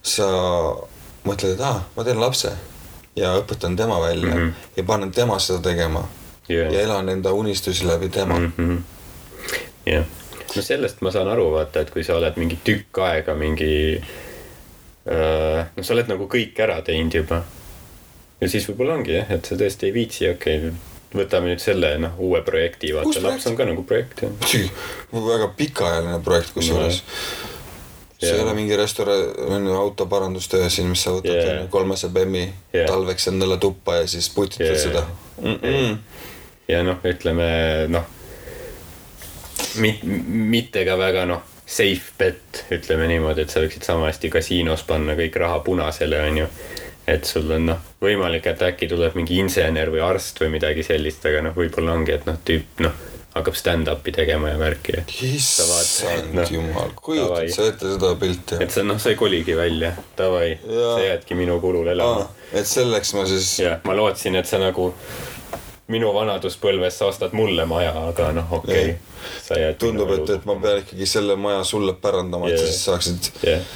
[SPEAKER 2] sa mõtled, et aa, ma teen lapse ja õpetan tema välja mm. -hmm. ja panen tema seda tegema
[SPEAKER 1] Jah.
[SPEAKER 2] ja elan enda unistusi läbi tema.
[SPEAKER 1] Mhm. jah, no sellest ma saan aru, vaata, et kui sa oled mingi tükk aega mingi äh,. no sa oled nagu kõik ära teinud juba. ja siis võib-olla ongi jah, et sa tõesti ei viitsi, okei okay,, võtame nüüd selle noh, uue projekti, vaata, laps on ka nagu projekt
[SPEAKER 2] väga pikaajaline projekt kusjuures see ei
[SPEAKER 1] Jaa.
[SPEAKER 2] ole mingi restoran, autoparandustöö siin, mis sa võtad yeah. kolmese bemmi
[SPEAKER 1] Jaa.
[SPEAKER 2] talveks endale tuppa ja siis putitad yeah. seda mm. -mm.
[SPEAKER 1] Ja noh, ütleme noh, mit-, mitte ka väga noh, safe bet, ütleme niimoodi, et sa võiksid sama hästi kasiinos panna kõik raha punasele, onju. et sul on noh, võimalik, et äkki tuleb mingi insener või arst või midagi sellist, aga noh, võib-olla ongi, et noh, tüüp noh, hakkab stand-up'i tegema ja värki,
[SPEAKER 2] issand
[SPEAKER 1] noh,
[SPEAKER 2] jumal, kujutad sa ette seda pilti?
[SPEAKER 1] et sa noh, sa ei koligi välja, davai, sa jäädki minu kulul elama
[SPEAKER 2] et selleks ma siis,
[SPEAKER 1] jah, ma lootsin, et sa nagu minu vanaduspõlves sa ostad mulle maja, aga noh, okei okay.. jääd.
[SPEAKER 2] tundub, et, et ma pean ikkagi selle maja sulle pärandama, et
[SPEAKER 1] Jaa.
[SPEAKER 2] sa siis saaksid,
[SPEAKER 1] jah,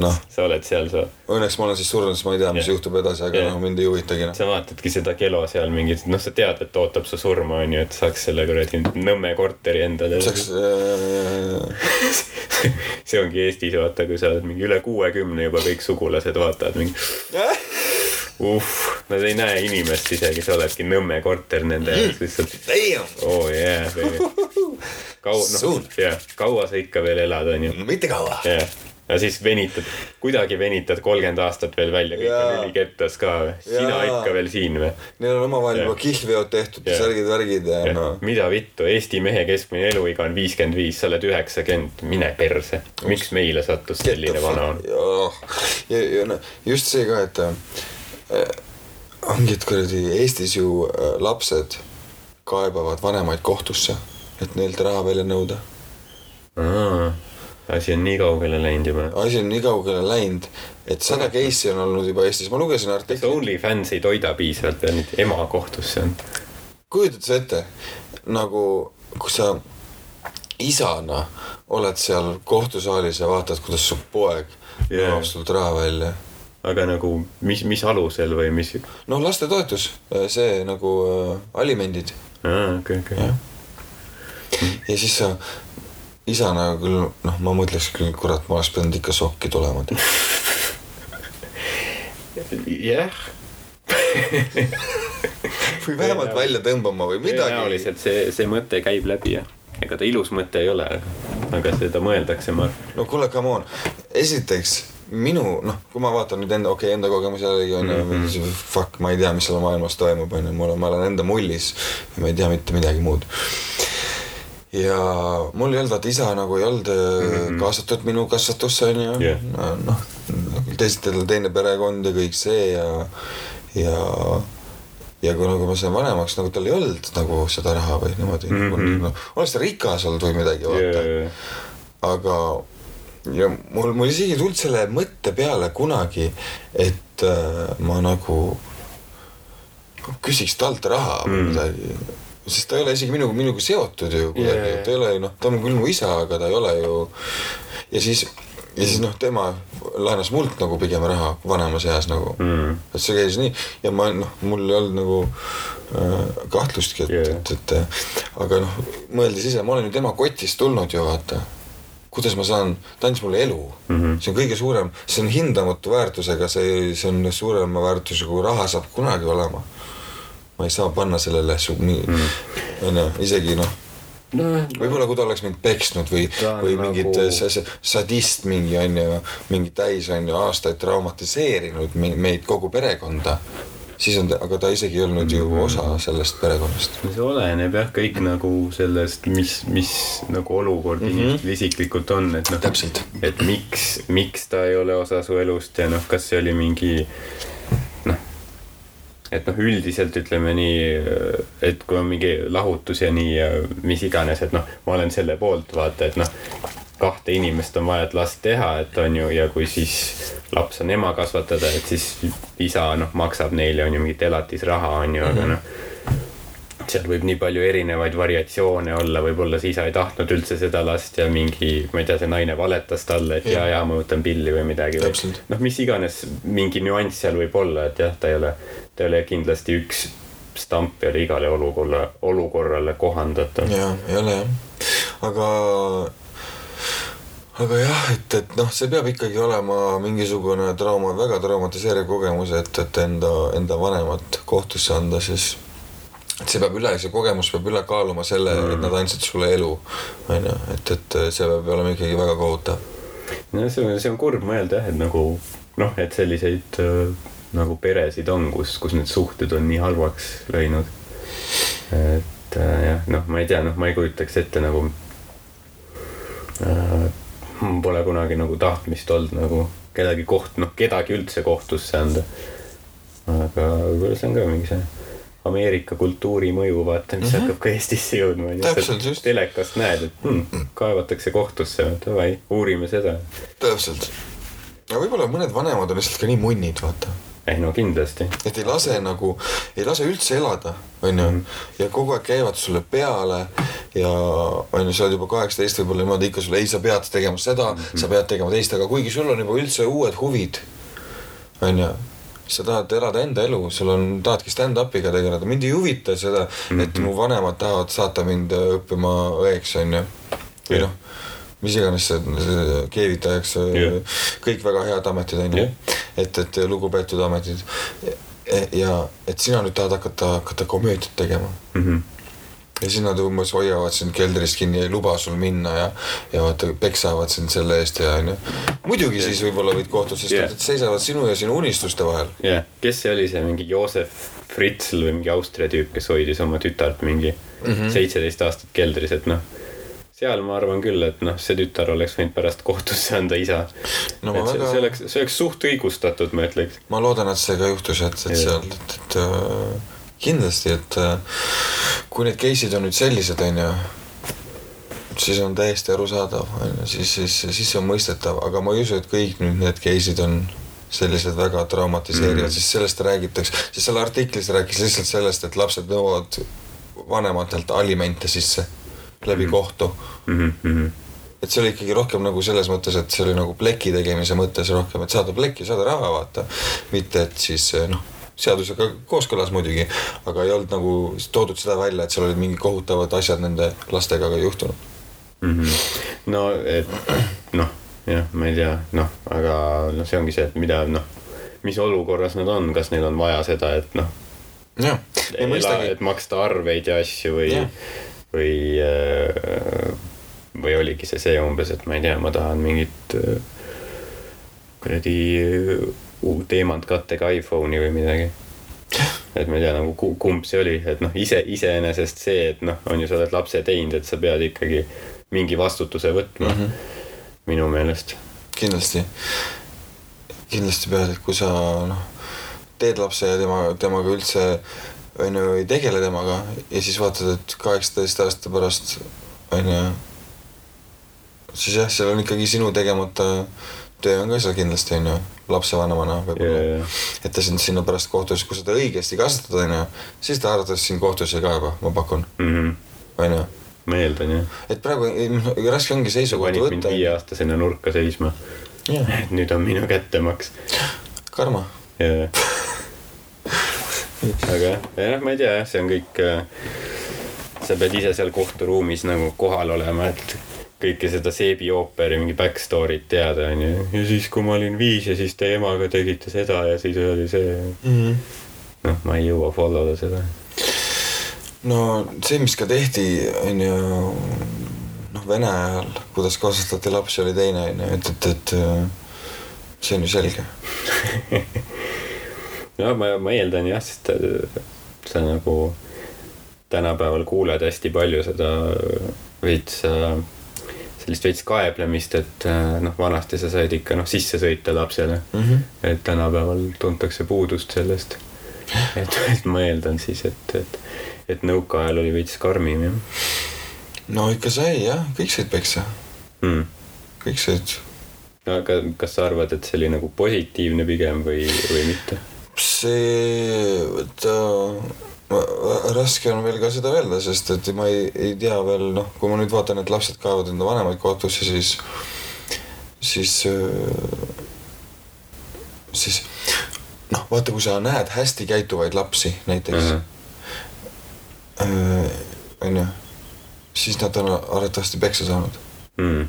[SPEAKER 2] noh,
[SPEAKER 1] sa oled seal, sa,
[SPEAKER 2] õnneks ma olen siis surnud, siis ma ei tea, mis
[SPEAKER 1] Jah.
[SPEAKER 2] juhtub edasi, aga
[SPEAKER 1] Jah.
[SPEAKER 2] noh, mind ei huvitagi noh.
[SPEAKER 1] sa vaatadki seda Kelo seal mingit, noh, sa tead, et ootab su surma, onju, et saaks selle kuradi Nõmme korteri endale.
[SPEAKER 2] saaks äh,
[SPEAKER 1] see ongi Eestis, vaata, kui sa oled mingi üle kuuekümne juba kõik sugulased vaatavad mingi uh, nad ei näe inimest isegi, sa oledki Nõmme korter nende jaoks lihtsalt
[SPEAKER 2] damn,
[SPEAKER 1] oh yeah, baby. kaua, noh, jah, kaua sa ikka veel elad, onju.
[SPEAKER 2] mitte kaua.
[SPEAKER 1] jah, ja siis venitad, kuidagi venitad kolmkümmend aastat veel välja, kõik
[SPEAKER 2] Jaa.
[SPEAKER 1] on ülikettas ka sina
[SPEAKER 2] Jaa.
[SPEAKER 1] ikka veel siin või?
[SPEAKER 2] Neil on omavahel juba kihlveod tehtud ja
[SPEAKER 1] Jah.
[SPEAKER 2] särgid-värgid ja no
[SPEAKER 1] mida vittu, Eesti mehe keskmine eluiga on viiskümmend viis, sa oled üheksakümmend, mine perse. miks meile sattus selline vana on?
[SPEAKER 2] ja, ja no just see ka, et äh, ongi, et kuradi Eestis ju äh, lapsed kaebavad vanemaid kohtusse, et neilt raha välja nõuda.
[SPEAKER 1] asi on nii kaugele läinud juba.
[SPEAKER 2] asi on nii kaugele läinud, et sada case'i on olnud juba Eestis, ma lugesin
[SPEAKER 1] kas
[SPEAKER 2] artiklit,
[SPEAKER 1] OnlyFans ei toida piisavalt veel nüüd ema kohtusse on?
[SPEAKER 2] kujutad sa ette, nagu kui sa isana oled seal kohtusaalis ja vaatad, kuidas su poeg
[SPEAKER 1] Jaa.
[SPEAKER 2] nõuab sult raha välja
[SPEAKER 1] aga nagu mis, mis alusel või mis?
[SPEAKER 2] noh, lastetoetus, see nagu äh, alimendid
[SPEAKER 1] aa, okei, okei
[SPEAKER 2] ja siis sa isana küll, noh, ma mõtleks küll, kurat, ma oleks pidanud ikka sokki tulema.
[SPEAKER 1] jah,
[SPEAKER 2] või vähemalt välja tõmbama või midagi.
[SPEAKER 1] tõenäoliselt see, see mõte käib läbi jah. ega ta ilus mõte ei ole, aga seda mõeldakse, ma arvan.
[SPEAKER 2] no kuule, come on, esiteks minu, noh, kui ma vaatan nüüd enda, okei okay,, enda kogemusi jällegi on ju mm -hmm., fuck, ma ei tea, mis seal maailmas toimub, on ju, mul on, ma olen enda mullis ja ma ei tea mitte midagi muud. ja mul ei olnud, vaata isa nagu ei olnud mm -hmm. kaasatud minu kasvatusse, on ju
[SPEAKER 1] Jah.
[SPEAKER 2] noh, teistel teine perekond ja kõik see ja, ja ja kui nagu ma sain vanemaks, nagu tal ei olnud nagu seda raha või niimoodi mm,
[SPEAKER 1] Mhm.
[SPEAKER 2] -hmm. noh, oleks ta rikas olnud või midagi, vaata aga ja mul, mul isegi ei tulnud selle mõtte peale kunagi, et äh, ma nagu küsiks talt raha või
[SPEAKER 1] Mm.
[SPEAKER 2] midagi. sest ta ei ole isegi minuga, minuga seotud ju kuidagi yeah., ta ei ole ju noh, ta on küll mu isa, aga ta ei ole ju. ja siis ja siis noh, tema laenas mult nagu pigem raha vanemas eas nagu
[SPEAKER 1] Mm.
[SPEAKER 2] et see käis nii ja ma noh, mul ei olnud nagu äh, kahtlustki, et yeah., et, et äh, aga noh, mõeldes ise, ma olen ju tema kotist tulnud ju vaata. Kuidas ma saan, ta andis mulle elu mm,
[SPEAKER 1] Mhm.
[SPEAKER 2] -hmm. see on kõige suurem, see on hindamatu väärtusega, see, see on suurema väärtusega, kui raha saab kunagi olema. ma ei saa panna sellele su-, nii, onju, isegi noh
[SPEAKER 1] noh,
[SPEAKER 2] võib-olla kui ta oleks mind peksnud või või
[SPEAKER 1] nagu-
[SPEAKER 2] mingit sadist mingi onju, mingi täis onju aastaid traumatiseerinud me- meid kogu perekonda, siis on ta, aga ta isegi ei olnud ju osa sellest perekonnast.
[SPEAKER 1] see oleneb jah, kõik nagu sellest, mis, mis nagu olukord mm -hmm. inimestel isiklikult on, et noh, et miks, miks ta ei ole osa su elust ja noh, kas see oli mingi noh, et noh, üldiselt ütleme nii, et kui on mingi lahutus ja nii ja mis iganes, et noh, ma olen selle poolt, vaata, et noh, kahte inimest on vaja, et last teha, et on ju, ja kui siis laps on ema kasvatada, et siis isa noh, maksab neile on ju mingit elatisraha on ju, aga noh seal võib nii palju erinevaid variatsioone olla, võib-olla see isa ei tahtnud üldse seda last ja mingi, ma ei tea, see naine valetas talle, et ja, ja ma võtan pilli või midagi. Noh, mis iganes mingi nüanss seal võib olla, et jah, ta ei ole, ta ei ole kindlasti üks stamp ei ole igale olukorra, olukorrale kohandatav.
[SPEAKER 2] ja ei ole jah, aga aga jah, et, et noh, see peab ikkagi olema mingisugune trauma, väga traumatiseeriv kogemus, et, et enda, enda vanemat kohtusse anda, siis et see peab üle, see kogemus peab üle kaaluma selle mm., et nad andsid sulle elu, onju, et, et see peab olema ikkagi väga kohutav.
[SPEAKER 1] no see on, see on kurb mõelda jah, et nagu noh, et selliseid äh, nagu peresid on, kus, kus need suhted on nii halvaks läinud. et äh, jah, noh, ma ei tea, noh, ma ei kujutaks ette nagu äh,. Pole kunagi nagu tahtmist olnud nagu kedagi koht-, noh, kedagi üldse kohtusse anda. aga võib-olla see on ka mingi see Ameerika kultuuri mõju, vaata, mis mm -hmm. hakkab ka Eestisse jõudma.
[SPEAKER 2] Täpselt, just.
[SPEAKER 1] telekast näed, et hmm, kaevatakse kohtusse, davai, uurime seda
[SPEAKER 2] täpselt. aga võib-olla mõned vanemad on lihtsalt ka nii munnid, vaata
[SPEAKER 1] ei no kindlasti.
[SPEAKER 2] et ei lase nagu, ei lase üldse elada, onju. ja kogu aeg käivad sulle peale ja onju, sa oled juba kaheksateist võib-olla niimoodi ikka sulle, ei, sa pead tegema seda mm, -hmm. sa pead tegema teist, aga kuigi sul on juba üldse uued huvid, onju sa tahad elada enda elu, sul on, tahadki stand-up'iga tegeleda, mind ei huvita seda mm, -hmm. et mu vanemad tahavad saata mind õppima õeks, onju. või noh, mis iganes see, keevitajaks
[SPEAKER 1] Jah.
[SPEAKER 2] kõik väga head ametid onju
[SPEAKER 1] Jah.
[SPEAKER 2] et, et lugupeetud ametid. ja et sina nüüd tahad hakata, hakata komöödiat tegema
[SPEAKER 1] Mm -hmm.
[SPEAKER 2] ja siis nad umbes hoiavad sind keldris kinni, ei luba sul minna ja, ja vaata peksavad sind selle eest ja onju. muidugi siis võib-olla võid kohtusse, sest yeah. seisavad sinu ja sinu unistuste vahel.
[SPEAKER 1] jah yeah., kes see oli see mingi Joosef Fritzl või mingi Austria tüüp, kes hoidis oma tütart mingi seitseteist aastat keldris, et noh. Seal ma arvan küll, et noh, see tütar oleks võinud pärast kohtusse anda isa.
[SPEAKER 2] No
[SPEAKER 1] et see,
[SPEAKER 2] väga-
[SPEAKER 1] see oleks, see oleks suht õigustatud, ma ütleks.
[SPEAKER 2] ma loodan, et see ka juhtus, et, et seal, et, et äh, kindlasti, et äh, kui need case'id on nüüd sellised, onju siis on täiesti arusaadav, onju, siis, siis, siis see on mõistetav, aga ma ei usu, et kõik nüüd need case'id on sellised väga traumatiseerivad. Mm., siis sellest räägitakse, siis seal artiklis rääkis lihtsalt sellest, et lapsed nõuavad vanematelt alimente sisse läbi mm. kohtu.
[SPEAKER 1] Mm -hmm.
[SPEAKER 2] et see oli ikkagi rohkem nagu selles mõttes, et see oli nagu pleki tegemise mõttes rohkem, et saada plekki, saada raha, vaata. mitte, et siis noh, seadusega kooskõlas muidugi, aga ei olnud nagu toodud seda välja, et seal olid mingid kohutavad asjad nende lastega ka juhtunud.
[SPEAKER 1] Mm -hmm. no et noh, jah, ma ei tea, noh, aga noh, see ongi see, et mida noh, mis olukorras nad on, kas neil on vaja seda, et noh,
[SPEAKER 2] jah, ei mõistagi
[SPEAKER 1] et, maksta arveid ja asju või või, või oligi see see umbes, et ma ei tea, ma tahan mingit äh, kuradi uut teemantkattega iPhone'i või midagi. et ma ei tea nagu ku- kumb see oli, et noh, ise iseenesest see, et noh, on ju, sa oled lapse teinud, et sa pead ikkagi mingi vastutuse võtma mm. -hmm. minu meelest.
[SPEAKER 2] kindlasti, kindlasti pead, et kui sa noh, teed lapse ja tema, temaga üldse on ju ei tegele temaga ja siis vaatad, et kaheksateist aasta pärast on ju, siis jah, seal on ikkagi sinu tegemata töö on ka seal kindlasti on ju, lapsevanemana võib-olla yeah.. et ta sind sinna pärast kohtusse, kui seda õigesti kasvatad, onju, siis ta arvates sind kohtusse ka juba, ma pakun,
[SPEAKER 1] Mhm.
[SPEAKER 2] onju.
[SPEAKER 1] ma eeldan jah.
[SPEAKER 2] et praegu noh, raske ongi seisukohta
[SPEAKER 1] panid mind
[SPEAKER 2] võtta.
[SPEAKER 1] viieaastasena nurka seisma. et nüüd on minu kättemaks.
[SPEAKER 2] karma.
[SPEAKER 1] jaa. aga jah, ma ei tea see on kõik. sa pead ise seal kohturuumis nagu kohal olema, et kõike seda Seebi ooperi mingi back story't teada onju. ja siis, kui ma olin viis ja siis teie emaga tegite seda ja siis oli see.
[SPEAKER 2] Mhm.
[SPEAKER 1] noh, ma ei jõua follow da seda.
[SPEAKER 2] no see, mis ka tehti, on ju noh, Vene ajal, kuidas kasvatati lapsi, oli teine on ju, et, et, et äh, see on ju selge.
[SPEAKER 1] no ma, ma eeldan jah, sest äh, sa nagu tänapäeval kuuled hästi palju seda veits äh, sellist veits kaeblemist, et äh, noh, vanasti sa said ikka noh sisse sõita lapsele
[SPEAKER 2] mm. -hmm.
[SPEAKER 1] et tänapäeval tuntakse puudust sellest. et, et ma eeldan siis, et, et, et nõukaajal oli veits karmim jah
[SPEAKER 2] no ikka sai jah, kõik said peksa,
[SPEAKER 1] hmm..
[SPEAKER 2] kõik said.
[SPEAKER 1] aga kas sa arvad, et see oli nagu positiivne pigem või, või mitte?
[SPEAKER 2] see, et äh, raske on veel ka seda öelda, sest et ma ei, ei tea veel noh, kui ma nüüd vaatan, et lapsed kaevavad enda vanemaid kohtusse, siis, siis, siis noh, vaata, kui sa näed hästi käituvaid lapsi näiteks äh, onju, siis nad on arvatavasti peksa saanud.
[SPEAKER 1] Hmm.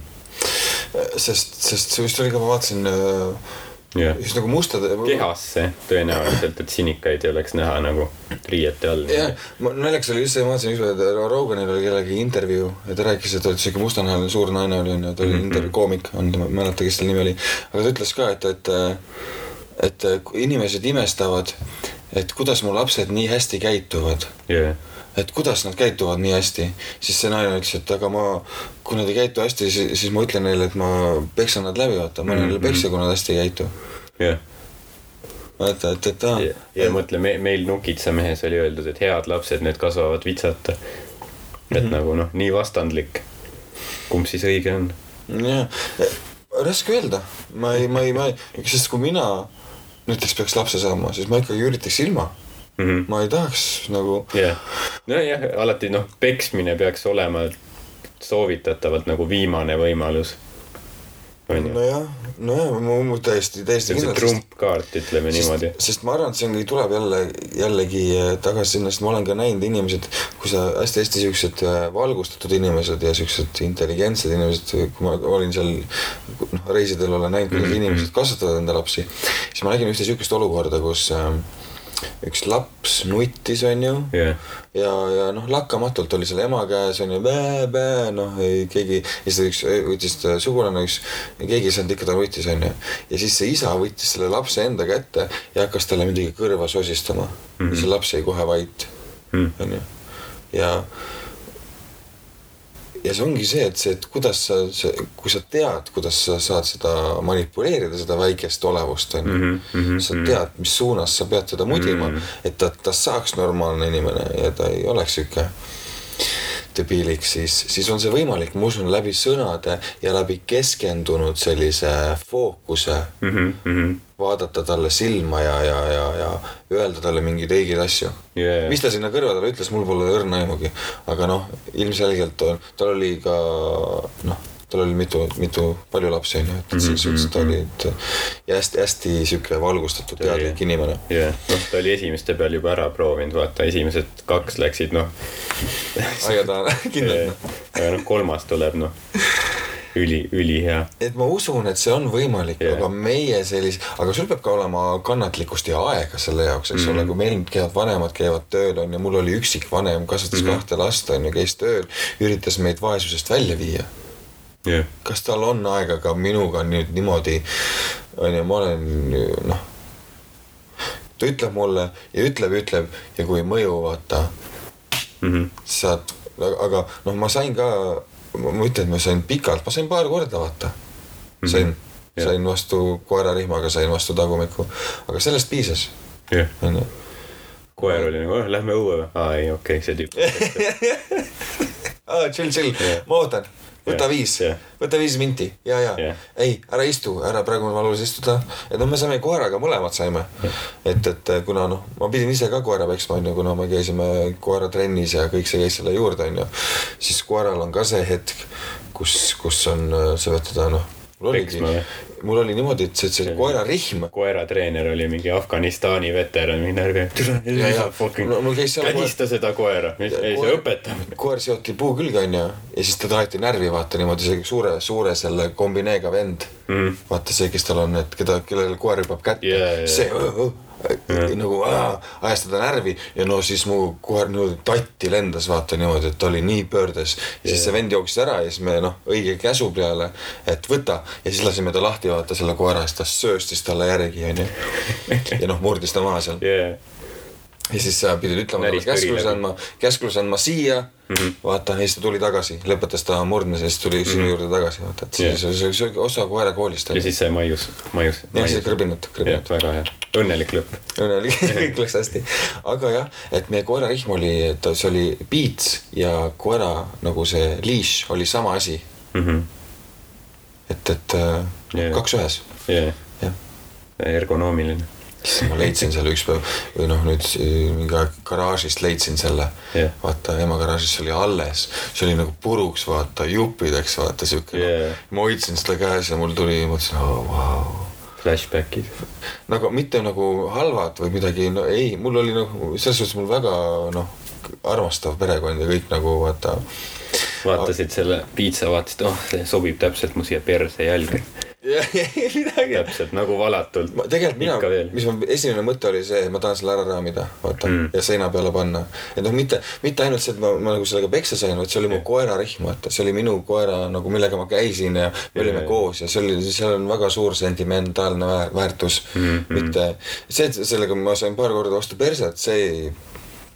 [SPEAKER 2] sest, sest see vist oli ka, ma vaatasin äh, just nagu mustade.
[SPEAKER 1] kehasse tõenäoliselt, et sinikaid ei oleks näha nagu riiete all.
[SPEAKER 2] jah, naljakas oli just see, ma vaatasin et Roganil oli kellegi intervjuu ja ta rääkis, et ta oli siuke mustanahaline suur naine oli onju, ta oli mm -hmm. intervjuu koomik on, ma ei mäleta, kes selle nimi oli. aga ta ütles ka, et, et, et inimesed imestavad, et kuidas mu lapsed nii hästi käituvad
[SPEAKER 1] jah,
[SPEAKER 2] et kuidas nad käituvad nii hästi, siis see naine ütles, et aga ma, kui nad ei käitu hästi, siis, ma ütlen neile, et ma peksan nad läbi, vaata, ma neile
[SPEAKER 1] Mhm.
[SPEAKER 2] peksa, kui nad hästi ei käitu.
[SPEAKER 1] jah.
[SPEAKER 2] vaata, et, et aa
[SPEAKER 1] ja, ja mõtle me,, meil Nukitsa mehes oli öeldud, et head lapsed, need kasvavad vitsata. et mm -hmm. nagu noh, nii vastandlik. kumb siis õige on?
[SPEAKER 2] jah, raske öelda, ma ei, ma ei, ma ei, sest kui mina näiteks peaks lapse saama, siis ma ikkagi üritaks ilma.
[SPEAKER 1] Mhm.
[SPEAKER 2] ma ei tahaks nagu,
[SPEAKER 1] jah, nojah, alati noh, peksmine peaks olema soovitatavalt nagu viimane võimalus. on
[SPEAKER 2] nojah, nojah, ma täiesti, täiesti
[SPEAKER 1] see on see trumpkaart, ütleme niimoodi.
[SPEAKER 2] sest ma arvan, et see ongi, tuleb jälle, jällegi äh, tagasi sinna, sest ma olen ka näinud inimesed, kui sa hästi-hästi siuksed äh, valgustatud inimesed ja siuksed intelligentsed inimesed, kui ma olin seal noh, reisidel olen näinud, kuidas inimesed kasvatavad enda lapsi, siis ma nägin ühte siukest olukorda, kus äh, üks laps nuttis, onju,
[SPEAKER 1] jah,
[SPEAKER 2] ja, ja noh, lakkamatult oli seal ema käes onju, noh ei keegi, ja siis üks võttis ta sugulane üks, keegi ei saanud ikka, ta nuttis onju. ja siis see isa võttis selle lapse enda kätte ja hakkas talle midagi kõrva sosistama mm.
[SPEAKER 1] Mhm.
[SPEAKER 2] -hmm. see laps jäi kohe vait
[SPEAKER 1] Mm.
[SPEAKER 2] onju, ja ja see ongi see, et see, et kuidas sa, kui sa tead, kuidas sa saad seda manipuleerida, seda väikest olevust onju mm.
[SPEAKER 1] Mhm, mhm,
[SPEAKER 2] sa tead, mis suunas sa pead teda mudima mm, -hmm. et ta, ta saaks normaalne inimene ja ta ei oleks sihuke debiilik, siis, siis on see võimalik, ma usun, läbi sõnade ja läbi keskendunud sellise fookuse
[SPEAKER 1] Mhm, mhm.
[SPEAKER 2] vaadata talle silma ja, ja, ja, ja öelda talle mingeid õigeid asju
[SPEAKER 1] Jaa.
[SPEAKER 2] mis ta sinna kõrva talle ütles, mul pole õrna aimugi, aga noh, ilmselgelt on, tal oli ka noh, tal oli mitu, mitu, palju lapsi onju, et
[SPEAKER 1] Mhm,
[SPEAKER 2] selles suhtes ta oli, et ja hästi-hästi sihuke valgustatud,
[SPEAKER 1] Ta
[SPEAKER 2] teadlik inimene.
[SPEAKER 1] jah, noh, ta oli esimeste peal juba ära proovinud, vaata, esimesed kaks läksid, noh.
[SPEAKER 2] aia taha, kindlalt noh.
[SPEAKER 1] aga noh, kolmas tuleb, noh, üli, ülihea.
[SPEAKER 2] et ma usun, et see on võimalik yeah., aga meie sellise, aga sul peab ka olema kannatlikkust ja aega selle jaoks, eks mm
[SPEAKER 1] Mhm.
[SPEAKER 2] -hmm. ole, kui meil nüüd käivad vanemad käivad tööl on ju, mul oli üksikvanem, kasvatas mm
[SPEAKER 1] Mhm.
[SPEAKER 2] -hmm. kahte last on ju, käis tööl, üritas meid vaesusest välja viia
[SPEAKER 1] jah,
[SPEAKER 2] kas tal on aega ka minuga nüüd niimoodi, onju, ma olen noh. ta ütleb mulle ja ütleb, ütleb ja kui ei mõju, vaata,
[SPEAKER 1] Mhm.
[SPEAKER 2] saad, aga noh, ma sain ka, ma ütlen, et ma sain pikalt, ma sain paar korda, vaata. sain mm. -hmm. sain vastu koerarihmaga, sain vastu tagumiku, aga sellest piisas,
[SPEAKER 1] jah.
[SPEAKER 2] onju.
[SPEAKER 1] koer oli nagu, lähme õue või? aa ei, okei okay,, see tüüp.
[SPEAKER 2] aa, chill, chill
[SPEAKER 1] Jah.,
[SPEAKER 2] ma ootan, võta
[SPEAKER 1] Jah,
[SPEAKER 2] viis
[SPEAKER 1] jah.,
[SPEAKER 2] võta viis minti ja, ja
[SPEAKER 1] Jah.
[SPEAKER 2] ei, ära istu, ära praegu on valus istuda. et no me saime koeraga, mõlemad saime. et, et kuna noh, ma pidin ise ka koera peksma, onju, kuna me käisime koeratrennis ja kõik see käis selle juurde, onju. siis koeral on ka see hetk, kus, kus on, sa pead teda noh,
[SPEAKER 1] Peksma või?,
[SPEAKER 2] mul oli niimoodi, et see, see koerarihm
[SPEAKER 1] koeratreener oli mingi Afganistani veteran, mingi närvi.
[SPEAKER 2] No mul käis seal koer-
[SPEAKER 1] kädista seda koera, ei see
[SPEAKER 2] Koer-
[SPEAKER 1] õpetab.
[SPEAKER 2] koer seoti puu külge onju ja siis ta taheti närvi vaata niimoodi see suure, suure selle kombineega vend mm.. vaata see, kes tal on, et keda, kellele koer hüppab kätte
[SPEAKER 1] Jaa, jaa.
[SPEAKER 2] see uh, uh, nagu aa, ajas teda närvi. Ja no siis mu koer niimoodi tatti lendas vaata niimoodi, et ta oli nii pöördes. ja siis see vend jooksis ära ja siis me noh, õige käsu peale, et võta. Ja siis lasime ta lahti vaata selle koera, siis ta sööstis talle järgi onju. ja noh, murdis ta maha seal.
[SPEAKER 1] Jaa,
[SPEAKER 2] ja siis sa pidid ütlema talle käskluse andma, käskluse andma siia mm,
[SPEAKER 1] Mhm.
[SPEAKER 2] -hmm. vaata ja siis ta tuli tagasi, lõpetas ta murdmise ja siis tuli mm -hmm. sinu juurde tagasi, vaata, et yeah., see, see oli osa koerakoolist.
[SPEAKER 1] ja siis sai maius, maius.
[SPEAKER 2] jah, siis krõbinat,
[SPEAKER 1] jah,
[SPEAKER 2] krõbinat.
[SPEAKER 1] väga hea, õnnelik lõpp.
[SPEAKER 2] õnnelik, kõik läks hästi. aga jah, et meie koerarihm oli, et see oli piits ja koera nagu see leash oli sama asi, et, et
[SPEAKER 1] Jah.
[SPEAKER 2] yeah. kaks ühes,
[SPEAKER 1] jaa,
[SPEAKER 2] jah
[SPEAKER 1] ergonoomiline.
[SPEAKER 2] Siis ma leidsin selle üks päev või noh, nüüd eh, mingi aeg garaažist leidsin selle
[SPEAKER 1] Jah.
[SPEAKER 2] vaata ema garaažis oli alles, see oli nagu puruks, vaata jupideks, vaata siuke
[SPEAKER 1] Jah.
[SPEAKER 2] ma hoidsin seda käes ja mul tuli, mõtlesin oh,, vau.
[SPEAKER 1] Flashbackid.
[SPEAKER 2] nagu mitte nagu halvad või midagi, no ei, mul oli nagu selles suhtes mul väga noh, armastav perekond ja kõik nagu vaata.
[SPEAKER 1] vaatasid selle piitsa, vaatasid, oh, see sobib täpselt mu siia perse jälge.
[SPEAKER 2] midagi.
[SPEAKER 1] täpselt nagu valatult.
[SPEAKER 2] ma tegelikult mina mis mu esimene mõte oli see, et ma tahan selle ära raamida, vaata
[SPEAKER 1] Mm.
[SPEAKER 2] ja seina peale panna. et noh, mitte, mitte ainult see, et ma, ma nagu sellega peksa sain, vaid see oli mu koerarihm, vaata, see oli minu koera nagu, millega ma käisin ja me olime koos ja see oli, seal on väga suur sentimentaalne väär, väärtus mm. -hmm. mitte see, et sellega ma sain paar korda vastu perset, see ei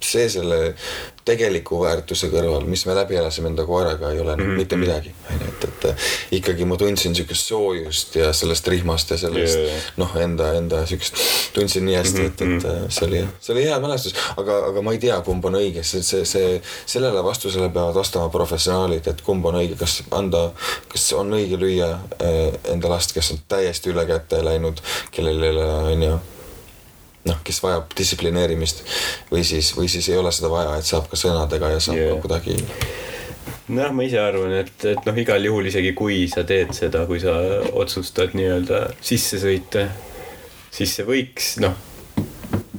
[SPEAKER 2] see selle tegeliku väärtuse kõrval, mis me läbi elasime enda koeraga, ei ole mm -hmm. mitte midagi, onju, et, et ikkagi ma tundsin siukest soojust ja sellest rihmast ja sellest
[SPEAKER 1] jaa.
[SPEAKER 2] noh, enda, enda siukest, tundsin nii hästi, et, et see oli, see oli hea mälestus, aga, aga ma ei tea, kumb on õige, see, see, see, sellele vastusele peavad vastama professionaalid, et kumb on õige, kas anda, kas on õige lüüa eh, enda last, kes on täiesti üle käte läinud, kellel ei ole, onju noh, kes vajab distsiplineerimist või siis, või siis ei ole seda vaja, et saab ka sõnadega ja saab yeah. Ka kuidagi
[SPEAKER 1] noh, ma ise arvan, et, et noh, igal juhul isegi kui sa teed seda, kui sa otsustad nii-öelda sisse sõita, siis see võiks noh,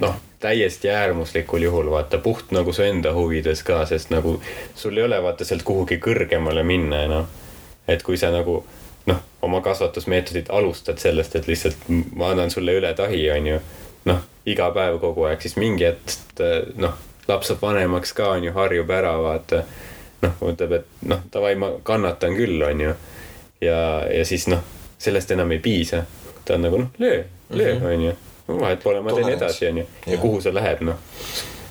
[SPEAKER 1] noh, täiesti äärmuslikul juhul vaata puht nagu su enda huvides ka, sest nagu sul ei ole vaata sealt kuhugi kõrgemale minna enam. et kui sa nagu noh, oma kasvatusmeetodit alustad sellest, et lihtsalt ma annan sulle üle tahi, onju. noh, iga päev kogu aeg, siis mingi hetk noh, laps saab vanemaks ka onju, harjub ära, vaata noh, mõtleb, et noh, davai, ma kannatan küll, onju. ja, ja siis noh, sellest enam ei piisa. ta on nagu noh, löö, löö, onju. vahet pole, ma teen edasi, onju. ja
[SPEAKER 2] Jah.
[SPEAKER 1] kuhu sa lähed, noh.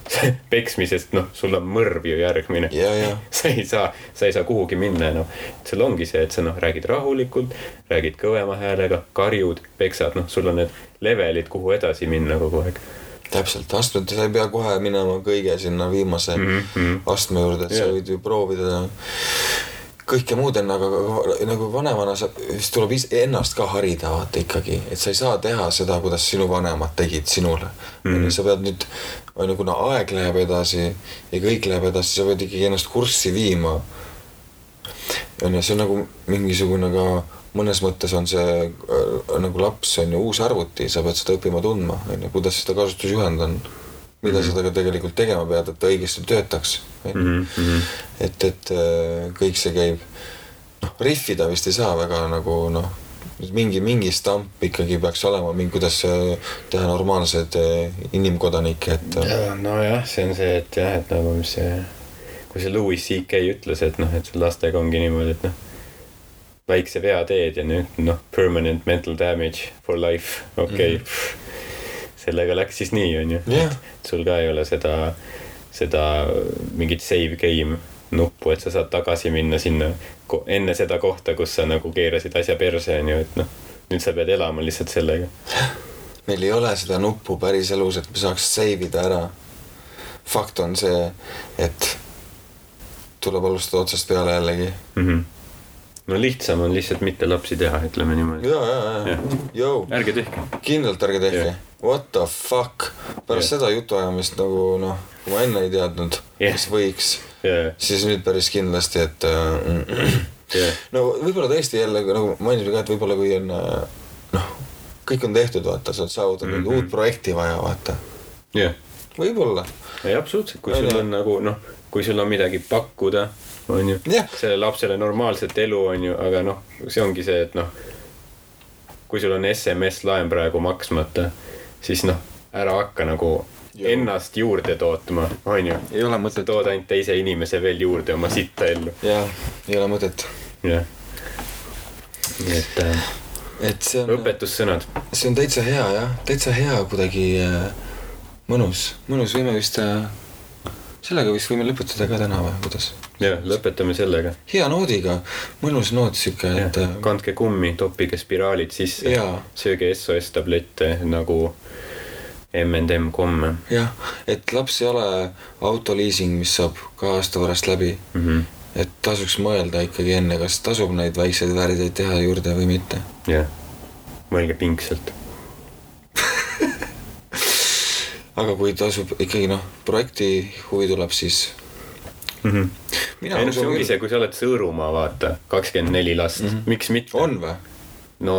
[SPEAKER 1] peksmisest, noh, sul on mõrv ju järgmine.
[SPEAKER 2] ja, ja
[SPEAKER 1] sa ei saa, sa ei saa kuhugi minna enam. sul ongi see, et sa noh, räägid rahulikult, räägid kõvema häälega, karjud, peksad, noh, sul on need levelid, kuhu edasi minna kogu aeg.
[SPEAKER 2] täpselt, astmed, sa ei pea kohe minema kõige sinna viimase mm -hmm. astme juurde, et yeah. Sa võid ju proovida kõike muud enne, aga nagu vanemana sa, siis tuleb ennast ka harida vaata ikkagi, et sa ei saa teha seda, kuidas sinu vanemad tegid sinule mm. -hmm. sa pead nüüd, on ju, kuna aeg läheb edasi ja kõik läheb edasi, sa pead ikkagi ennast kurssi viima. on ju, see on nagu mingisugune ka mõnes mõttes on see äh, nagu laps on ju uus arvuti, sa pead seda õppima tundma, on ju, kuidas seda kasutusjuhend on. mida mm -hmm. sa temaga tegelikult tegema pead, et ta õigesti töötaks.
[SPEAKER 1] Mhm,
[SPEAKER 2] et, et äh, kõik see käib, noh, rihvida vist ei saa väga nagu noh, mingi, mingi stamp ikkagi peaks olema, kuidas äh, teha normaalseid äh, inimkodanikke, et äh,
[SPEAKER 1] nojah, see on see, et jah, et nagu mis see, kui see Louis CK ütles, et noh, et lastega ongi niimoodi, et noh, väikse vea teed ja nüüd noh, permanent mental damage for life, okei okay. mm. -hmm. sellega läks siis nii, onju.
[SPEAKER 2] Jah.
[SPEAKER 1] sul ka ei ole seda, seda mingit save game nuppu, et sa saad tagasi minna sinna enne seda kohta, kus sa nagu keerasid asja perse, onju, et noh, nüüd sa pead elama lihtsalt sellega.
[SPEAKER 2] meil ei ole seda nuppu päriselus, et me saaks save ida ära. fakt on see, et tuleb alustada otsast peale jällegi.
[SPEAKER 1] Mm -hmm. No lihtsam on lihtsalt mitte lapsi teha, ütleme niimoodi.
[SPEAKER 2] ja, ja, ja
[SPEAKER 1] Jah.,
[SPEAKER 2] jõu,
[SPEAKER 1] ärge tehke.
[SPEAKER 2] kindlalt ärge tehke. What the fuck, pärast
[SPEAKER 1] Jah.
[SPEAKER 2] seda jutuajamist nagu noh, kui ma enne ei teadnud, mis võiks, siis nüüd päris kindlasti, et äh,
[SPEAKER 1] jah,
[SPEAKER 2] no võib-olla tõesti jälle nagu mainisin ka, et võib-olla kui on äh, noh, kõik on tehtud, vaata, sa oled saavutanud mm. -hmm. uut projekti vaja, vaata,
[SPEAKER 1] jah.
[SPEAKER 2] võib-olla.
[SPEAKER 1] ei, absoluutselt, kui sul on nagu noh, kui sul on midagi pakkuda, on ju
[SPEAKER 2] Jah.,
[SPEAKER 1] sellele lapsele normaalset elu, on ju, aga noh, see ongi see, et noh, kui sul on SMS-laen praegu maksmata, siis noh, ära hakka nagu
[SPEAKER 2] Joo.
[SPEAKER 1] ennast juurde tootma, on ju.
[SPEAKER 4] ei ole mõtet.
[SPEAKER 1] tood ainult teise inimese veel juurde oma sitta ellu,
[SPEAKER 2] jah, ei ole mõtet,
[SPEAKER 1] jah. nii et äh,
[SPEAKER 2] et see on,
[SPEAKER 1] õpetussõnad,
[SPEAKER 2] see on täitsa hea jah, täitsa hea kuidagi äh, mõnus,
[SPEAKER 4] mõnus, võime vist äh,, sellega vist võime lõpetada ka täna või kuidas?
[SPEAKER 1] jah, lõpetame sellega.
[SPEAKER 2] hea noodiga, mõnus noot sihuke, et äh,
[SPEAKER 1] kandke kummi, toppige spiraalid sisse sööge SOS tablette nagu M&M komme
[SPEAKER 2] jah, et laps ei ole autoliising, mis saab kahe aasta pärast läbi.
[SPEAKER 1] mm. -hmm.
[SPEAKER 2] et tasuks mõelda ikkagi enne, kas tasub neid väikseid värdeid teha juurde või mitte.
[SPEAKER 1] jah, mõelge pingsalt.
[SPEAKER 2] Aga kui tasub ikkagi noh, projekti huvi tuleb, siis
[SPEAKER 1] mm. -hmm.
[SPEAKER 2] mina
[SPEAKER 1] ei noh, see ongi
[SPEAKER 2] küll
[SPEAKER 1] see, kui sa oled Sõõrumaa, vaata, kakskümmend neli last mm. -hmm. miks mitte.
[SPEAKER 2] on või?
[SPEAKER 1] no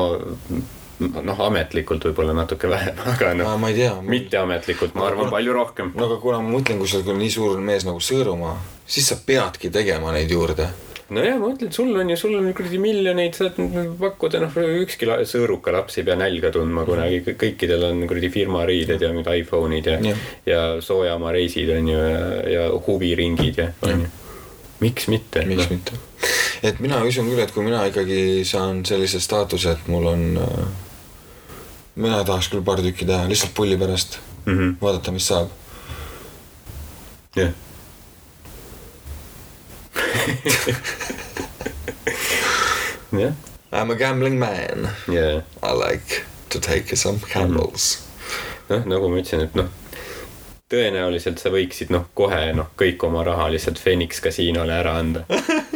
[SPEAKER 1] noh, ametlikult võib-olla natuke vähem, aga noh,
[SPEAKER 2] ma ei tea.
[SPEAKER 1] mitteametlikult ma arvan
[SPEAKER 2] kuna-
[SPEAKER 1] palju rohkem.
[SPEAKER 2] no aga kuna ma mõtlen, kui sul on nii suur mees nagu Sõõrumaa, siis sa peadki tegema neid juurde.
[SPEAKER 1] nojah, ma ütlen, sul on ju, sul on kuradi miljoneid, saad pakkuda, noh, ükski sõõruka laps ei pea nälga tundma kunagi, kõikidel on kuradi firmariided ja mingid iPhone'id ja
[SPEAKER 2] Jah.,
[SPEAKER 1] ja soojamaareisid on ju ja, ja huviringid ja, on ju. miks mitte?
[SPEAKER 2] miks mitte? et mina usun küll, et kui mina ikkagi saan sellise staatuse, et mul on äh, mina tahaks küll paar tükki teha lihtsalt pulli pärast,
[SPEAKER 1] -hmm.
[SPEAKER 2] vaadata, mis saab.
[SPEAKER 1] jah. jah,
[SPEAKER 2] I m a gambling man,
[SPEAKER 1] ja
[SPEAKER 2] I like to take some gambles.
[SPEAKER 1] noh, nagu ma ütlesin, et noh, tõenäoliselt sa võiksid noh, kohe noh, kõik oma raha lihtsalt Phoenix kasiinole ära anda.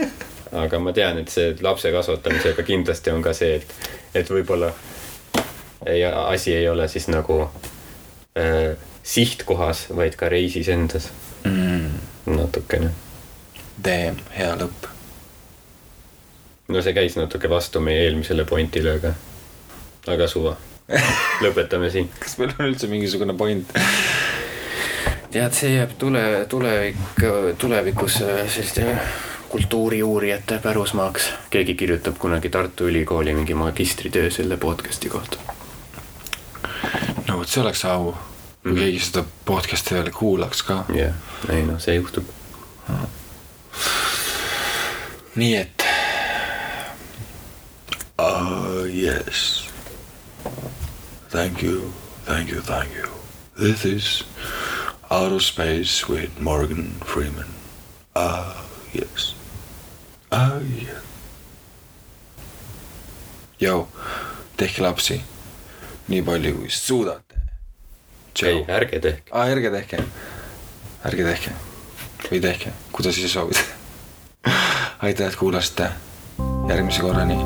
[SPEAKER 1] aga ma tean, et see lapse kasvatamisega kindlasti on ka see, et, et võib-olla ei, asi ei ole siis nagu äh, sihtkohas, vaid ka reisis endas
[SPEAKER 4] mm,.
[SPEAKER 1] natukene.
[SPEAKER 4] Damn, hea lõpp.
[SPEAKER 1] no see käis natuke vastu meie eelmisele pointile, aga, aga suva. lõpetame siin.
[SPEAKER 4] kas meil on üldse mingisugune point?
[SPEAKER 1] tead, see jääb tule, tulevik, tulevikus äh, selliste kultuuriuurijate pärusmaaks. keegi kirjutab kunagi Tartu Ülikooli mingi magistritöö selle podcast'i kohta.
[SPEAKER 4] no vot, see oleks au, kui
[SPEAKER 1] Mhm.
[SPEAKER 4] keegi seda podcast'i veel kuulaks ka.
[SPEAKER 1] jah, ei noh, see juhtub.
[SPEAKER 4] Nii et
[SPEAKER 5] Ah, yes. Thank you, thank you, thank you. This is Outer Space with Morgan Freeman. Ah, yes. Ah, yes.
[SPEAKER 4] jõu, tehke lapsi nii palju kui suudate.
[SPEAKER 1] ei, ärge tehke.
[SPEAKER 4] aa, ärge tehke, ärge tehke või tehke, kuidas ise soovite. aitäh, et kuulasite, järgmise korrani